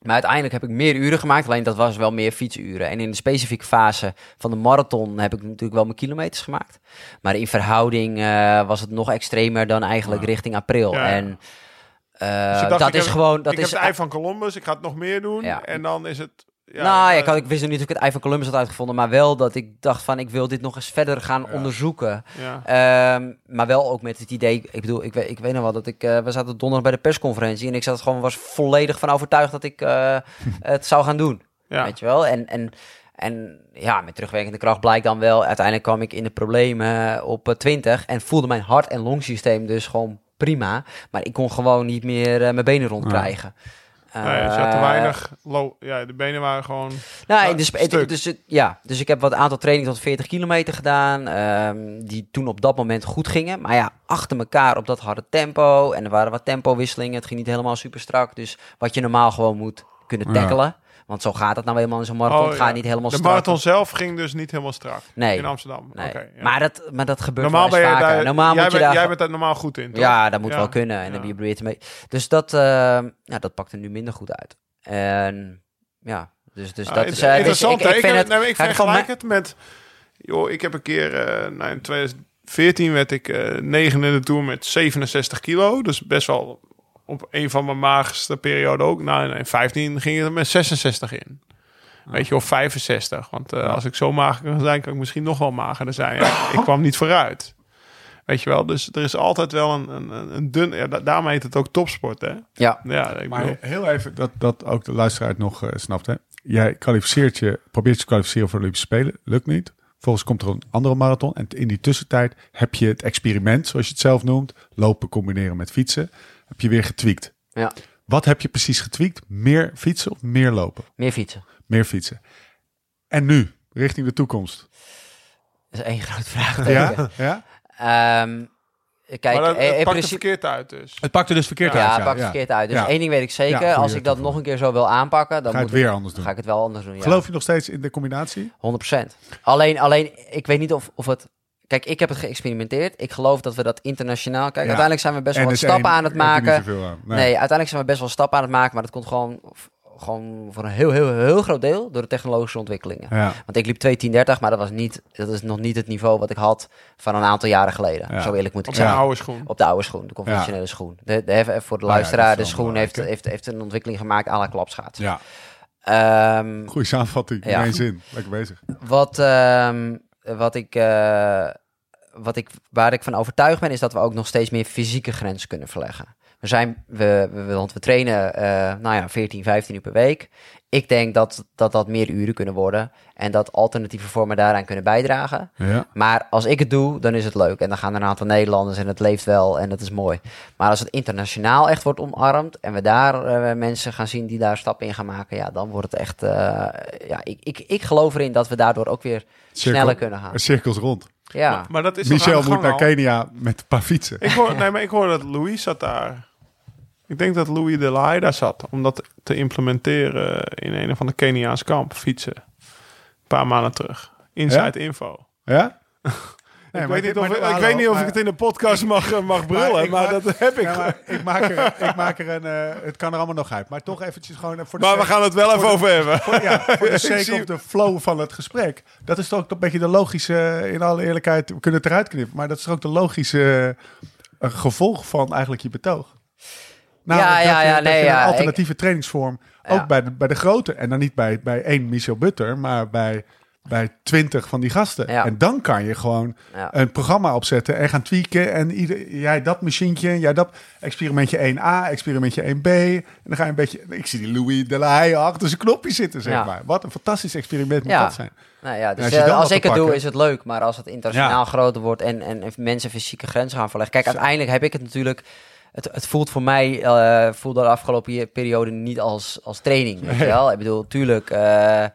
Maar uiteindelijk heb ik meer uren gemaakt, alleen dat was wel meer fietsuren. En in de specifieke fase van de marathon heb ik natuurlijk wel mijn kilometers gemaakt. Maar in verhouding was het nog extremer dan eigenlijk Ja. richting april. En Dus dacht, dat ik is heb- gewoon... Dat ik is, heb het ei van Columbus. Ik ga het nog meer doen. Ja. En dan is het... Ja, nou, ja, ik, eh, had, ik wist nog niet dat ik het ei van Columbus had uitgevonden, maar wel dat ik dacht van ik wil dit nog eens verder gaan Ja. onderzoeken. ja. Ehm, maar wel ook met het idee, ik bedoel, ik, weet- ik weet nog wel dat ik, eh, we zaten donderdag bij de persconferentie en ik zat gewoon, was volledig van overtuigd dat ik eh, (laughs) het zou gaan doen. Ja. Weet je wel? En, en, en ja, met terugwerkende kracht blijkt dan wel, uiteindelijk kwam ik in de problemen op eh, 20 en voelde mijn hart- en longsysteem dus gewoon prima. Maar ik kon gewoon niet meer eh, mijn benen rondkrijgen. Nee, dus je had te Eh, weinig... Low, ja, de benen waren gewoon... Nou, Ja, dus, stuk. dus, het- ja, dus ik heb wat aantal trainingen tot 40 kilometer gedaan. ehm, die toen op dat moment goed gingen. Maar ja, achter elkaar op dat harde tempo. En er waren wat tempowisselingen. Het ging niet helemaal super strak. Dus wat je normaal gewoon moet kunnen Ja. tackelen. Want zo gaat het nou eenmaal in zo'n marathon. Oh, Het gaat niet helemaal De strak. marathon zelf ging dus niet helemaal strak. Nee. In Amsterdam. Nee. Ja. maar, dat, maar dat gebeurt Normaal wel je vaker. daar... normaal jij, moet je bent, daar... jij bent daar normaal goed in, toch? Ja, dat moet wel kunnen. En dan ben je beter mee. Dus dat, eh, ja, dat pakt er nu minder goed uit. En ja, dus, dus Ja, dat het- is... dus interessant. ik, vind heb- het... nee, ik vergelijk het met... Joh, ik heb een keer... eh nou, in 2014 werd ik negen in de Tour met 67 kilo. Dus best wel op een van mijn magerste perioden ook. Nou, in 15 ging het er met 66 in. Weet je, of 65. Want eh, als ik zo mager kan zijn, kan ik misschien nog wel magerder zijn. Ja, ik kwam niet vooruit. Weet je wel, dus er is altijd wel een, een, een- dun... Ja, da- daarom heet het ook topsport, hè? Ja, Ja, ik Maar bedoel- heel even, dat, dat ook de luisteraar het nog eh, snapt. Hè? Jij kwalificeert je, probeert je te kwalificeren voor de Olympische Spelen. Lukt niet. Vervolgens komt er een andere marathon. En in die tussentijd heb je het experiment, zoals je het zelf noemt. Lopen combineren met fietsen. Heb je weer getweakt. ja, Wat heb je precies getweakt? Meer fietsen of meer lopen? meer fietsen. Meer fietsen. En nu, richting de toekomst. Dat is één (laughs) groot vraagteken. Ja? ja? Ehm, kijk, maar dat, eh, het pakt er principe... verkeerd uit dus. Het pakte dus verkeerd Ja, uit. het pakt verkeerd uit. Dus Ja. één ding weet ik zeker. Ja, als ik dat nog een keer zo wil aanpakken, dan Ga moet het weer ik, anders doen. ga ik het wel anders doen. Ja. Geloof je nog steeds in de combinatie? 100%. Alleen, alleen, ik weet niet of, of het... Kijk, ik heb het geëxperimenteerd. Ik geloof dat we dat internationaal... Kijk, Ja. uiteindelijk zijn we best wel wat het stappen een aan het heb je niet maken. aan. Nee. uiteindelijk zijn we best wel stappen aan het maken. Maar dat komt gewoon, gewoon voor een heel, heel, heel groot deel door de technologische ontwikkelingen. Ja. Want ik liep 2.10.30, maar dat, was niet, dat is nog niet het niveau wat ik had van een aantal jaren geleden. Ja. Zo eerlijk moet ik Op zijn. zijn oude schoen. Op de oude schoen, de conventionele schoen. De, de, even voor de Nou ja, luisteraar, de schoen heeft, heeft, heeft een ontwikkeling gemaakt aan la klapschaats. ja. Ehm, Goeie samenvatting. In Ja. één zin. Lekker bezig. wat, ehm, wat ik, eh, wat ik, waar ik van overtuigd ben, is dat we ook nog steeds meer fysieke grenzen kunnen verleggen. We zijn, we, want we trainen, eh, nou ja, 14, 15 uur per week. Ik denk dat, dat dat meer uren kunnen worden en dat alternatieve vormen daaraan kunnen bijdragen. Ja. Maar als ik het doe, dan is het leuk. En dan gaan er een aantal Nederlanders en het leeft wel en dat is mooi. Maar als het internationaal echt wordt omarmd en we daar eh, mensen gaan zien die daar stappen in gaan maken, ja, dan wordt het echt. eh, ja, ik, ik, ik geloof erin dat we daardoor ook weer sneller kunnen gaan. Cirkels rond. Ja, Maar dat is Michel moet naar al? Kenia met een paar fietsen. Ik hoor, nee, maar ik hoor dat Louis zat daar. Ik denk dat Louis de Laai daar zat om dat te implementeren in een of ander Keniaans kamp, fietsen. Een paar maanden terug. Inside info. Ja? (laughs) ik weet niet of, ik, ik weet niet of ik het in de podcast mag, eh, mag (laughs) brullen, maar, maak- dat heb ik. Ja, maar ik maak er, (laughs) ik maak er een... eh, het kan er allemaal nog uit. Maar toch eventjes gewoon... eh, voor de maar we gaan het wel even over hebben. Voor, ja, voor de sake of de flow van het gesprek. Dat is toch ook een beetje de logische... In alle eerlijkheid, we kunnen het eruit knippen. Maar dat is ook de logische gevolg van eigenlijk je betoog. Namelijk Ja, ja, dat je, ja, dat nee, je ja, een alternatieve trainingsvorm... Ja. Ook bij de, bij de grote. En dan niet bij, bij één Michel Butter, maar bij... Bij twintig van die gasten. Ja. En dan kan je gewoon Ja. een programma opzetten en gaan tweaken. En ieder, jij dat machientje, jij dat experimentje 1A, experimentje 1B. En dan ga je een beetje... Ik zie die Louis de la Haye achter zijn knopje zitten, zeg Ja. maar. Wat een fantastisch experiment moet Ja. dat zijn. nou ja, dus als eh, als ik het doe, is het leuk. Maar als het internationaal Ja. groter wordt en, en, en mensen fysieke grenzen gaan verleggen. Kijk, uiteindelijk heb ik het natuurlijk. Het, het voelt voor mij, eh voelde de afgelopen periode niet als, als training. Weet je wel? Ik bedoel, tuurlijk. eh, eh,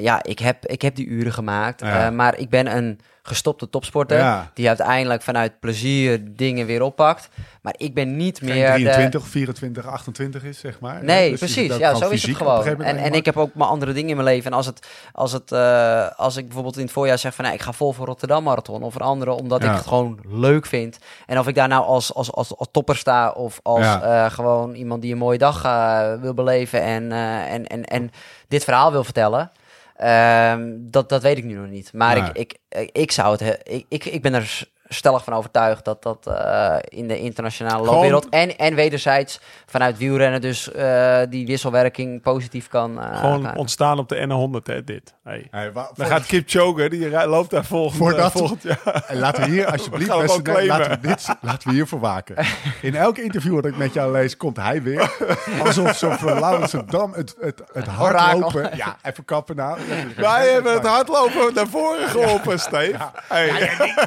ja, ik heb, ik heb die uren gemaakt. Maar ik ben een gestopte topsporter. Ja. Die uiteindelijk vanuit plezier dingen weer oppakt. Maar ik ben niet Geen meer. de- 23, 24, 28 is, zeg maar. Nee, Dus precies. Ja, zo is het gewoon. En, en ik heb ook mijn andere dingen in mijn leven. En als, het, als, het, eh, als ik bijvoorbeeld in het voorjaar zeg van... Nou, ik ga vol voor Rotterdam Marathon of een andere... omdat Ja. ik het gewoon leuk vind. En of ik daar nou als, als, als, als topper sta... of als Ja. eh, gewoon iemand die een mooie dag eh, wil beleven... En, en, en, en dit verhaal wil vertellen... ehm, dat, dat weet ik nu nog niet. Maar ik, ik, ik zou het... he- Ik, ik, ik ben er stellig van overtuigd dat dat eh, in de internationale loopwereld en, en wederzijds vanuit wielrennen dus eh, die wisselwerking positief kan. eh, Gewoon ontstaan op de N100, hè, dit. Hey. Dan gaat Kipchoge, die ri- loopt daar volgend, Voordat- volgend jaar. En laten we hier (laughs) alsjeblieft, We beste nee, laten, we dit, (laughs) laten we hiervoor waken. In elk interview dat ik met jou lees, komt hij weer. (laughs) Alsof zo van Laurensdam het, het, het hardlopen... Ja, even kappen nou. Wij hebben het hardlopen naar voren geholpen, Steve. Hey.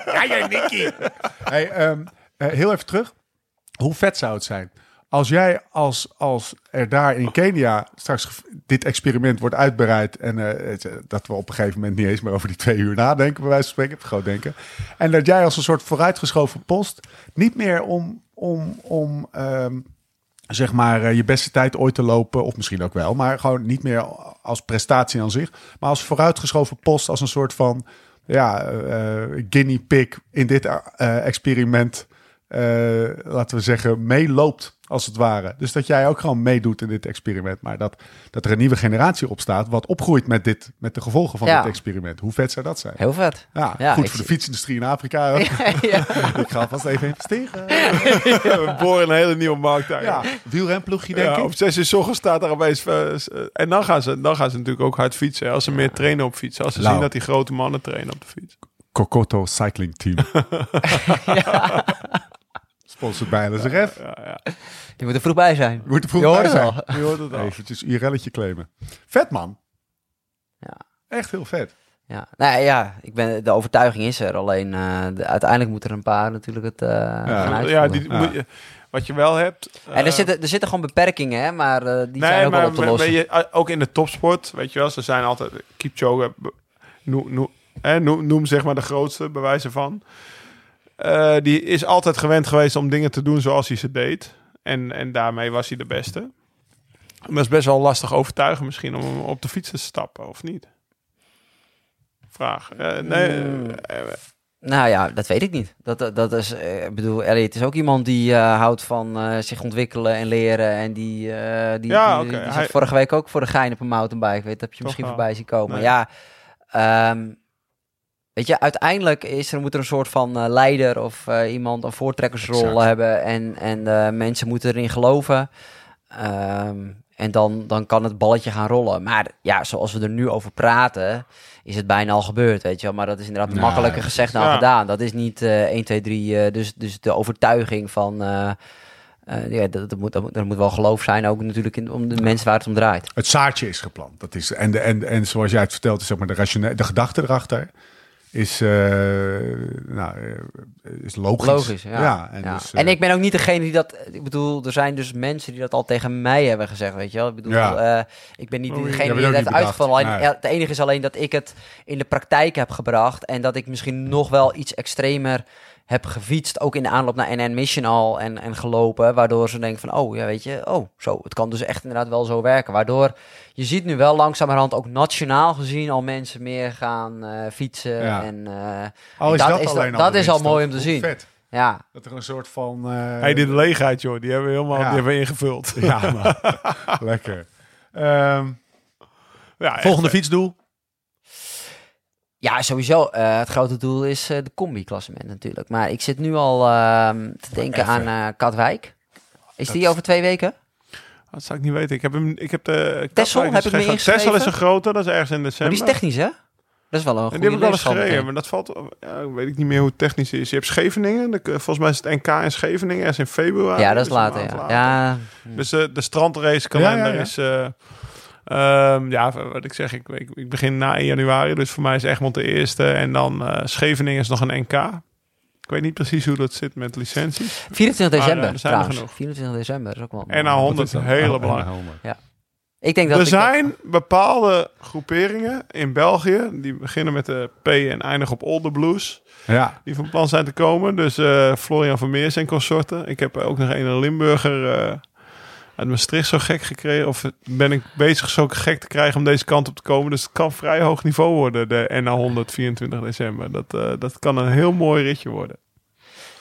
Ja, jij Hey, ehm, eh, heel even terug. Hoe vet zou het zijn als jij als, als er daar in Kenia straks dit experiment wordt uitbereid en eh, dat we op een gegeven moment niet eens meer over die twee uur nadenken, bij wijze van spreken, groot denken. En dat jij als een soort vooruitgeschoven post niet meer om, om, om ehm, zeg maar eh, je beste tijd ooit te lopen, of misschien ook wel, maar gewoon niet meer als prestatie aan zich, maar als vooruitgeschoven post, als een soort van ja, eh, eh, guinea pig in dit eh, experiment, laten we zeggen, meeloopt als het ware. Dus dat jij ook gewoon meedoet in dit experiment, maar dat, dat er een nieuwe generatie opstaat wat opgroeit met, dit, met de gevolgen van Ja. dit experiment. Hoe vet zou dat zijn? Heel vet. Ja, Ja, goed voor de fietsindustrie in Afrika. ja. (laughs) Ik ga vast even investeren. (laughs) We boren een hele nieuwe markt uit. Ja, wielrenploegje denk Ja, ik. op 6 uur 's ochtends staat er opeens... eh, eh, en dan gaan, ze, dan gaan ze natuurlijk ook hard fietsen. Als ze meer trainen op fietsen. Als ze Lau. zien dat die grote mannen trainen op de fiets. Kokoto Cycling Team. (laughs) Sponsored bij LSRF. Ja, ja. Die moet er vroeg bij zijn. Moet er vroeg Je hoort bij het zijn. al. Je hoort het al. Eventjes URL'tje claimen. Vet man. Ja. Echt heel vet. Ja, nou ja, ik ben, de overtuiging is er. Alleen eh, de- uiteindelijk moeten er een paar natuurlijk het eh gaan uitvoeren. Ja, die, Ja. moet je- wat je wel hebt... en eh, er zitten, er zitten gewoon beperkingen, hè, maar eh, die zijn ook wel op te maar- lossen. je, eh, ook in de topsport, weet je wel, ze zijn altijd... Kipchoge, be- noem, noem, noem, noem zeg maar de grootste bewijzen van. Eh, die is altijd gewend geweest om dingen te doen zoals hij ze deed. En, en daarmee was hij de beste. Maar het is best wel lastig overtuigen misschien om op de fiets te stappen, of niet? Vraag. Eh, nee, Mm. eh, Nou ja, dat weet ik niet. Dat, dat, dat is, ik bedoel, Elliot is ook iemand die houdt van zich ontwikkelen en leren. En die, eh die, Ja, die, hij- vorige week ook voor de gein op een mountainbike. Weet, dat heb je Toch misschien wel. voorbij zien komen. Nee. Ja, ehm, weet je, uiteindelijk is er, moet er een soort van eh, leider of eh, iemand een voortrekkersrol Exact. hebben. En, en eh, mensen moeten erin geloven. Ehm, en dan, dan kan het balletje gaan rollen. Maar ja, zoals we er nu over praten, is het bijna al gebeurd, weet je wel. Maar dat is inderdaad makkelijker gezegd dan ja. gedaan. Dat is niet eh 1, 2, 3. eh, dus, dus de overtuiging van... ja, dat, dat moet, dat moet, er moet wel geloof zijn, ook natuurlijk in, om de mensen waar het om draait. Het zaadje is geplant. Dat is, en, de, en, en zoals jij het vertelt, is zeg maar de, ratione- de gedachte erachter is, eh, nou, eh, is logisch. Logisch, ja. en, Ja. Dus, eh, en ik ben ook niet degene die dat... Ik bedoel, er zijn dus mensen die dat al tegen mij hebben gezegd, weet je wel. Ik bedoel, Ja. eh, ik ben niet Oh, degene die heeft bedacht. uitgevallen. Alleen, Nee. ja, Het enige is alleen dat ik het in de praktijk heb gebracht en dat ik misschien nog wel iets extremer heb gefietst, ook in de aanloop naar NN Mission al en, en gelopen, waardoor ze denken van, oh ja, weet je, oh, zo, het kan dus echt inderdaad wel zo werken. Waardoor je ziet nu wel langzamerhand ook nationaal gezien al mensen meer gaan eh, fietsen Ja. en eh, al is dat dat, is alleen dat- al dat is al mooi om te hoe zien. Vet. ja, Dat er een soort van... eh, hey, dit leegheid, joh, die hebben we helemaal Ja. die hebben we ingevuld. Ja, man. (laughs) lekker. Ehm, Ja, echt, volgende fietsdoel? Ja, sowieso. eh, het grote doel is eh, de combi-klassement natuurlijk. Maar ik zit nu al ehm, te denken even. aan eh, Katwijk. Is Dat- die over twee weken? Dat zou ik niet weten. Ik heb hem. Ik heb de. Tessel, Katwijk heb ik is me geen- Tessel is een grote, dat is ergens in Maar december. die is technisch, hè? Dat is wel een En goede die heb ik wel eens gereden, maar dat valt. Ja, weet ik niet meer hoe het technisch is. Je hebt Scheveningen. de- volgens mij is het NK in Scheveningen. ergens in februari. Ja, dat is dus later, ja. ja. Dus de strandracekalender Ja, ja, ja. is. Eh, ehm, ja, wat ik zeg, ik, ik, ik begin na 1 januari. Dus voor mij is Egmond de eerste. En dan eh, Scheveningen is nog een NK. Ik weet niet precies hoe dat zit met licenties. 24 Maar, december eh, er zijn er trouwens. genoeg. 24 december is ook wel... En na 100 hele belangrijk. ik denk dat Er ik dat- zijn bepaalde groeperingen in België. Die beginnen met de P en eindigen op Older Blues. Ja, Die van plan zijn te komen. Dus eh, Florian van Meers en consorten. Ik heb ook nog een Limburger eh, uit Maastricht zo gek gekregen. Of ben ik bezig zo gek te krijgen om deze kant op te komen. Dus het kan vrij hoog niveau worden. De NA 100 24 december. Dat, eh, dat kan een heel mooi ritje worden.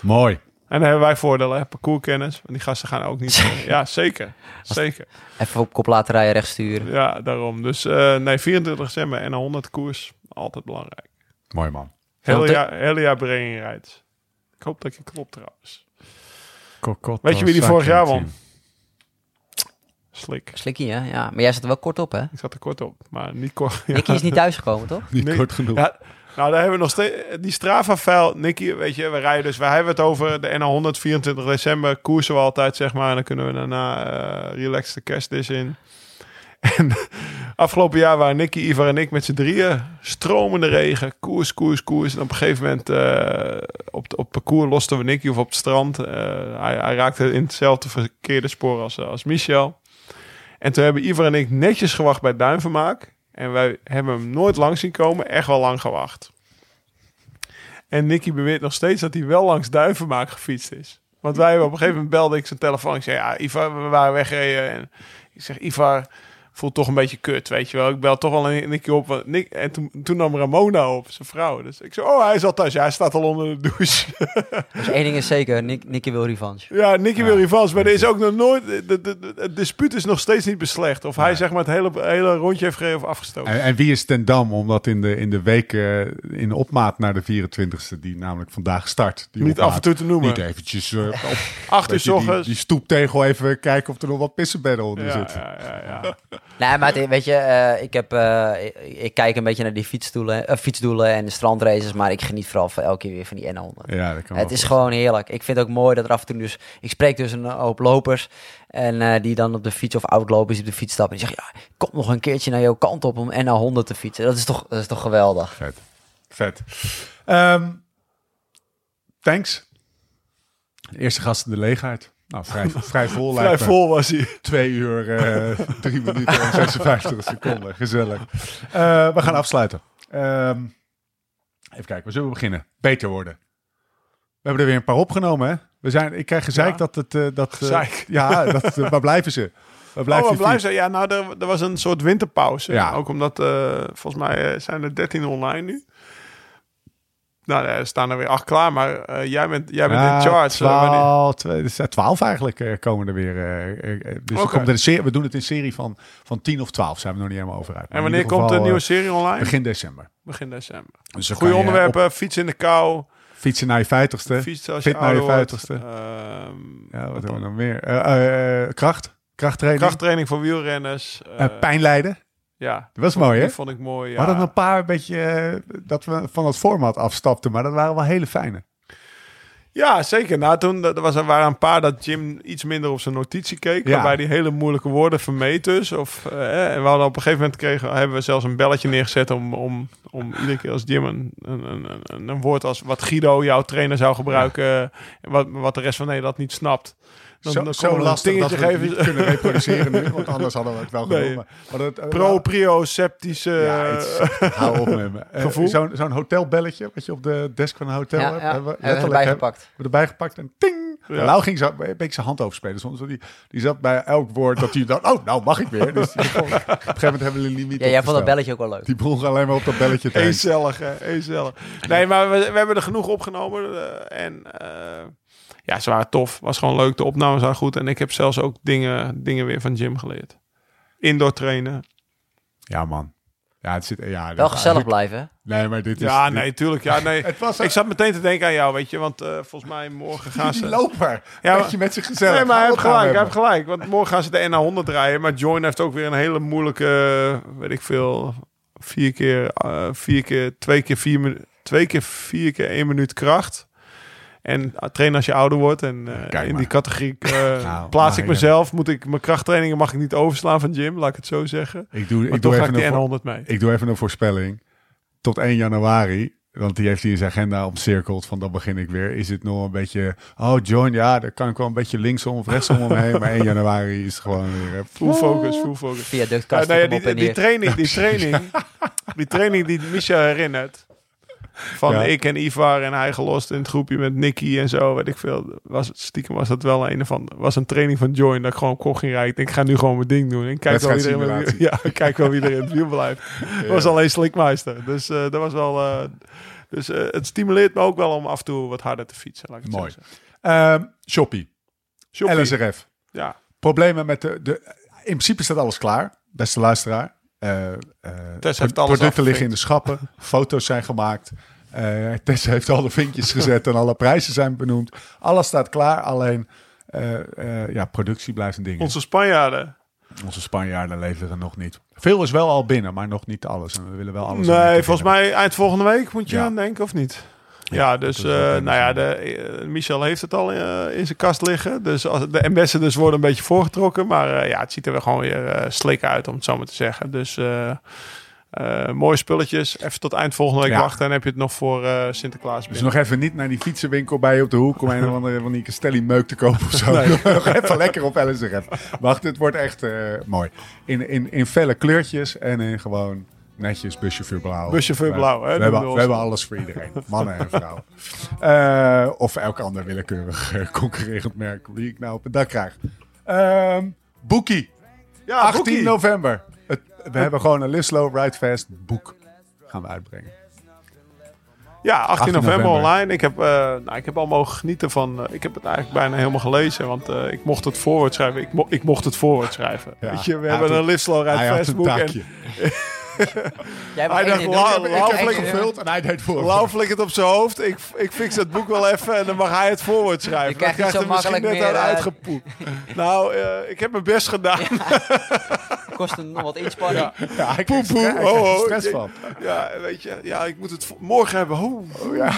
mooi. En dan hebben wij voordelen. Hè? Parcourskennis. Want die gasten gaan ook niet... (laughs) ja, zeker. Zeker. Even op rijden, recht sturen. Ja, daarom. Dus eh, nee, 24 december en 100 koers. Altijd belangrijk. Mooi man. Hele de- jaar, hele jaar rijdt. Ik hoop dat je klopt trouwens. Kokoto Weet je wie die vorig jaar won? Slik. Slikkie, hè? Ja. Maar jij zat er wel kort op, hè? Ik zat er kort op, maar niet kort. (laughs) Ja. Nicky is niet thuisgekomen, toch? Niet Nee. kort genoeg. Ja, nou, daar hebben we nog steeds... Die Strava-file, Nicky, weet je, we rijden dus... We hebben het over de NA 124 december. Koersen we altijd, zeg maar. En dan kunnen we daarna eh relaxed de kerstdis in. (laughs) En afgelopen jaar waren Nicky, Ivar en ik met z'n drieën. Stromende regen, koers, koers, koers. En op een gegeven moment eh, op, op parcours losten we Nicky of op het strand. Eh, hij, hij raakte in hetzelfde verkeerde spoor als, als Michel. En toen hebben Ivar en ik netjes gewacht bij Duinvermaak. En wij hebben hem nooit lang zien komen. Echt wel lang gewacht. En Nicky beweert nog steeds dat hij wel langs Duivenmaak gefietst is. Want wij op een gegeven moment belde ik zijn telefoon. Ik zei, ja, Ivar, we waren weggereden. En ik zeg, Ivar, voelt toch een beetje kut, weet je wel. Ik bel toch wel een, een keer op. Nick, en toen, toen nam Ramona op, zijn vrouw. Dus ik zei, oh, hij is al thuis. Ja, hij staat al onder de douche. (laughs) Dus één ding is zeker, Nick, Nicky wil revanche. ja, Nicky wil revanche. Maar er is ook nog nooit... De, de, de- het dispuut is nog steeds niet beslecht. Of hij zeg maar het hele, hele rondje heeft gereden of afgestoken. En, en wie is Ten Dam? Omdat in de, in de week eh, in de opmaat naar de 24e, die namelijk vandaag start. Die Niet opmaat, af en toe te noemen. Niet eventjes eh, op Acht uur die, die stoeptegel even kijken of er nog wat pissenbedden onder ja, zit. ja, ja, ja. Nee, maar het- weet je, eh, ik, heb, eh, ik, ik kijk een beetje naar die fietsdoelen, eh, fietsdoelen en de strandraces, maar ik geniet vooral van elke keer weer van die N100. Ja, dat kan Het is gewoon heerlijk. Ik vind het ook mooi dat er af en toe dus... Ik spreek dus een hoop lopers en die dan op de fiets of oudlopers die op de fiets stappen. En die zeggen, ja, kom nog een keertje naar jouw kant op om NA100 te fietsen. Dat is toch, dat is toch geweldig. Vet. Vet. Ehm, thanks. Eerste gast in de leegheid. Nou, vrij, (laughs) vrij vol Vrij vol was hij. Twee uur, eh, (laughs) drie minuten en 56 seconden. Gezellig. Eh, we gaan afsluiten. Ehm, even kijken, waar zullen we beginnen? Beter worden. We hebben er weer een paar opgenomen, hè? We zijn, ik krijg gezeik Ja. dat het... eh, dat, Gezeik. (laughs) ja, dat, waar blijven ze? Waar Oh, blijft wat die blij fiets? zijn. Ja, nou, er, er was een soort winterpauze. Ja. Ook omdat, volgens mij zijn er 13 online nu. Nou, er staan er weer acht klaar, maar eh, jij bent, jij bent Ja, in charge. eh, wanneer- Twaalf, dus, eh, twaalf eigenlijk komen er weer. dus er een serie, we doen het in serie van, van 10 of 12. Zijn we nog niet helemaal over uit. Maar en wanneer komt de nieuwe serie online? Begin, Begin december. december. Dus Goede onderwerpen, fietsen in de kou, fietsen naar je vijftigste. fietsen als je fit naar je. 50ste. Ehm, Ja, wat wat we nog meer? Kracht. Krachttraining. Krachttraining voor wielrenners. Eh, eh, pijn lijden. Ja, Dat was vond- mooi, hè? Die vond ik mooi, We ja. hadden een paar beetje eh, dat we van het format afstapten, maar dat waren wel hele fijne. Ja, zeker. Nou, toen er was, er waren een paar dat Jim iets minder op zijn notitie keek. Ja. Waarbij hij hele moeilijke woorden vermeed dus. Of, eh, en we hadden op een gegeven moment kregen, hebben we zelfs een belletje neergezet om, om, om iedere keer als Jim een, een, een, een, woord als wat Guido, jouw trainer, zou gebruiken. Wat, wat de rest van Nederland niet snapt. Dan, zo dan zo lastig dat dingetje we het geven. niet kunnen reproduceren nu, want anders hadden we het wel Nee. genomen. Eh, Pro, prio, septische... Ja, iets- hou op met me. Eh, Gevoel? Zo'n zo'n hotelbelletje, wat je op de desk van een hotel Ja, hebt. ja. Hebben we Hebben letterlijk erbij hebben gepakt. we erbij gepakt en ting. Ja. Lau ging zo een beetje zijn hand overspelen. Soms, die, die zat bij elk woord dat hij dacht, oh, nou mag ik weer. Dus die (laughs) op een gegeven moment hebben we een limiet Ja, jij vond dat belletje ook wel leuk. Die begon alleen maar op dat belletje. (laughs) Eenzellig, hè? Eenzellig. Nee, maar we, we hebben er genoeg opgenomen. eh, en eh, ja, ze waren tof. Was gewoon leuk. De opnames waren goed. En ik heb zelfs ook dingen, dingen weer van Jim geleerd. Indoor trainen. Ja, man. Ja, het zit, ja, Wel gezellig blijven. Nee, maar dit is... Ja, dit- nee, tuurlijk. Ja, nee. (laughs) Het was ik zat meteen te denken aan jou, weet je. Want eh, volgens mij morgen gaan (laughs) die ze... loper. Ja, je met zich gezellig. Nee, maar hij heeft het gelijk, hij heeft gelijk. Want morgen gaan ze de NA100 rijden. Maar Join heeft ook weer een hele moeilijke, weet ik veel, vier keer, eh, vier keer, twee keer vier minuten, twee keer vier keer één minuut kracht. En uh, trainen als je ouder wordt. En eh, in die categorie eh, Nou, plaats ik mezelf. Moet ik, mijn krachttrainingen mag ik niet overslaan van Jim, laat ik het zo zeggen. Ik doe, Maar ik toch doe, ga ik even die een voor- N100 mee. ik doe even een voorspelling. Tot 1 januari, want die heeft hij in zijn agenda omcirkeld. Van dan begin ik weer. Is het nog een beetje... Oh, John, ja, daar kan ik wel een beetje linksom of rechtsom omheen. Maar 1 januari is het gewoon weer... eh, Full focus, full focus. Via Ja, ductkast nou ja, op die, die (laughs) training, die training, die training die Micha herinnert. Van Ja. ik en Ivar en hij gelost in het groepje met Nicky en zo, weet ik veel. Was, stiekem was dat wel een van, was een training van Join dat ik gewoon kort ging rijden. Ik ga nu gewoon mijn ding doen. En kijk wel wie er, (laughs) ja, kijk wel wie er in het wiel blijft. (laughs) Was alleen Slikmeister. Dus eh, dat was wel, eh, dus eh, het stimuleert me ook wel om af en toe wat harder te fietsen. Laat ik het Mooi. Ehm, Shoppie, Shoppie. LSRF. Ja. Problemen met de, de... In principe staat alles klaar, beste luisteraar. Eh, eh, producten liggen in de schappen, foto's zijn gemaakt. Eh Tess heeft alle vinkjes (laughs) gezet en alle prijzen zijn benoemd. Alles staat klaar, alleen ja, productie blijft een ding. Onze Spanjaarden. Onze Spanjaarden leveren nog niet. Veel is wel al binnen, maar nog niet alles. En we willen wel alles. Nee, volgens mij eind volgende week moet je Ja. aan denken of niet? Ja, dus kennis, nou ja, de, eh, Michel heeft het al eh, in zijn kast liggen. Dus als, de ambassadors worden een beetje voorgetrokken. Maar ja, het ziet er wel gewoon weer slik uit, om het zo maar te zeggen. Dus mooie spulletjes. Even tot eind volgende week Ja. wachten. En dan heb je het nog voor Sinterklaas Dus nog even niet naar die fietsenwinkel bij je op de hoek om een of andere van die Castelli meuk te kopen of zo. (laughs) nog even lekker op LSRF. Wacht, het wordt echt mooi. In, in, in felle kleurtjes en in gewoon netjes buschauffeur blauw. Buschauffeur blauw, hè, We, hebben, we hebben alles voor iedereen. (laughs) Mannen en vrouwen. Eh, of elk ander willekeurig eh, concurrerend merk die ik nou op het dak krijg. Ehm Boekie. Ja, 18 Boekie. november. Het, we hebben gewoon een Live Slow Ride Fast boek gaan we uitbrengen. Ja, 18, 18 november, november. online. Ik heb, eh, nou, ik heb al mogen genieten van... ik heb het eigenlijk bijna helemaal gelezen. Want ik mocht het voorwoord schrijven. Ik, mo- ik mocht het voorwoord schrijven. Ja. Weet je, we hebben een Live Slow Ride een Facebook. En. (laughs) (laughs) Jij Hij dacht, in de- la- ik heb- la- ik heb la- één in de- gevuld en hij deed voor. Lau flikkert op zijn hoofd. Ik, ik fix het boek wel even en dan mag hij het voorwoord schrijven. Je krijgt niet zo hij misschien makkelijk net meer, aan eh, uitgepoept. (laughs) nou, eh, ik heb mijn best gedaan. (laughs) Kost een nog wat inspanning. Ja, hij Poe, kreeg poe. stre- hij kreeg Oh, er oh. stress Ja. van. Ja, weet je, ja, ik moet het morgen hebben. Oh. Ja.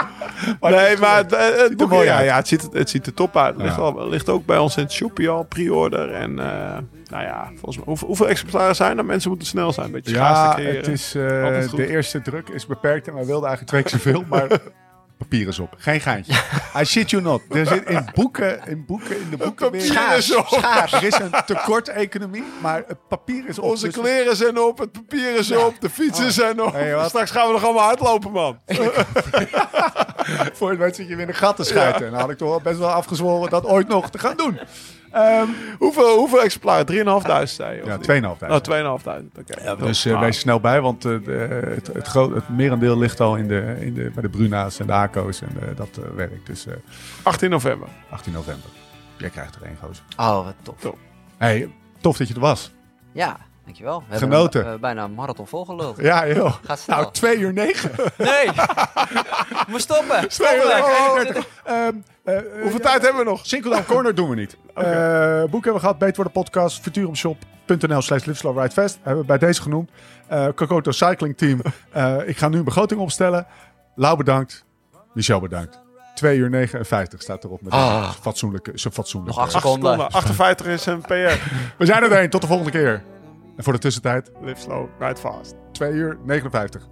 (laughs) nee, maar het, eh, het boek, mooi ja, ja, het, ziet, het, ziet er top uit. Het ligt, Ja. al, ligt ook bij ons in het shoppie al, pre-order. En eh, nou ja, volgens mij, hoeveel, hoeveel exemplaren zijn er? Mensen moeten snel zijn, een beetje Ja, het is, eh, goed. de eerste druk is beperkt en wij wilden eigenlijk twee keer zoveel, maar (laughs) papier is op. Geen geintje. I shit you not. Er zit in boeken, in boeken, in de boeken papier schaars. is op. schaars. Er is een tekort economie, maar het papier is op. Onze Dus- kleren zijn op, het papier is op, de fietsen zijn op. Hey? Straks gaan we nog allemaal uitlopen, man. (laughs) (laughs) Voor het weet zit je weer in de gat te schuiten. En dan had ik toch wel best wel afgezworen dat ooit nog te gaan doen. Ehm, Hoeveel, hoeveel exemplaren? 3.500 zei je? of ja, niet? 2.500. Oh, 2.500. Oké. Dus eh, Ah. wees er snel bij, want eh, de, het, het, groot, het merendeel ligt al in de, in de, bij de Bruna's en de ACO's en eh, dat eh, werkt. Dus eh, 18 november. 18 november. Jij krijgt er één, gozer. Oh, wat tof. Top. Hey, tof dat je er was. Ja, dankjewel. We Genoten. hebben eh, bijna een marathon volgeluld. Ja, joh. Gaat snel. Nou, 2 uur 9. Nee! (laughs) Moet stoppen! Twee uur Stoppen! 31. Ehm, eh, eh, Hoeveel ja, tijd hebben we nog? Single Down Corner doen we niet. (laughs) Eh boek hebben we gehad. Beter worden podcast. Futurumshop.nl slash liveslowridefest. Hebben we bij deze genoemd. Eh Kokoto Cycling Team. (laughs) Eh, ik ga nu een begroting opstellen. Lau bedankt. Michel bedankt. 2 uur 59 staat erop. Met Ah. een fatsoenlijke, zijn fatsoenlijke. Nog acht Acht seconden. seconden. 58 is een PR. (laughs) We zijn er een. Tot de volgende keer. En voor de tussentijd Live slow, ride fast. 2 uur 59.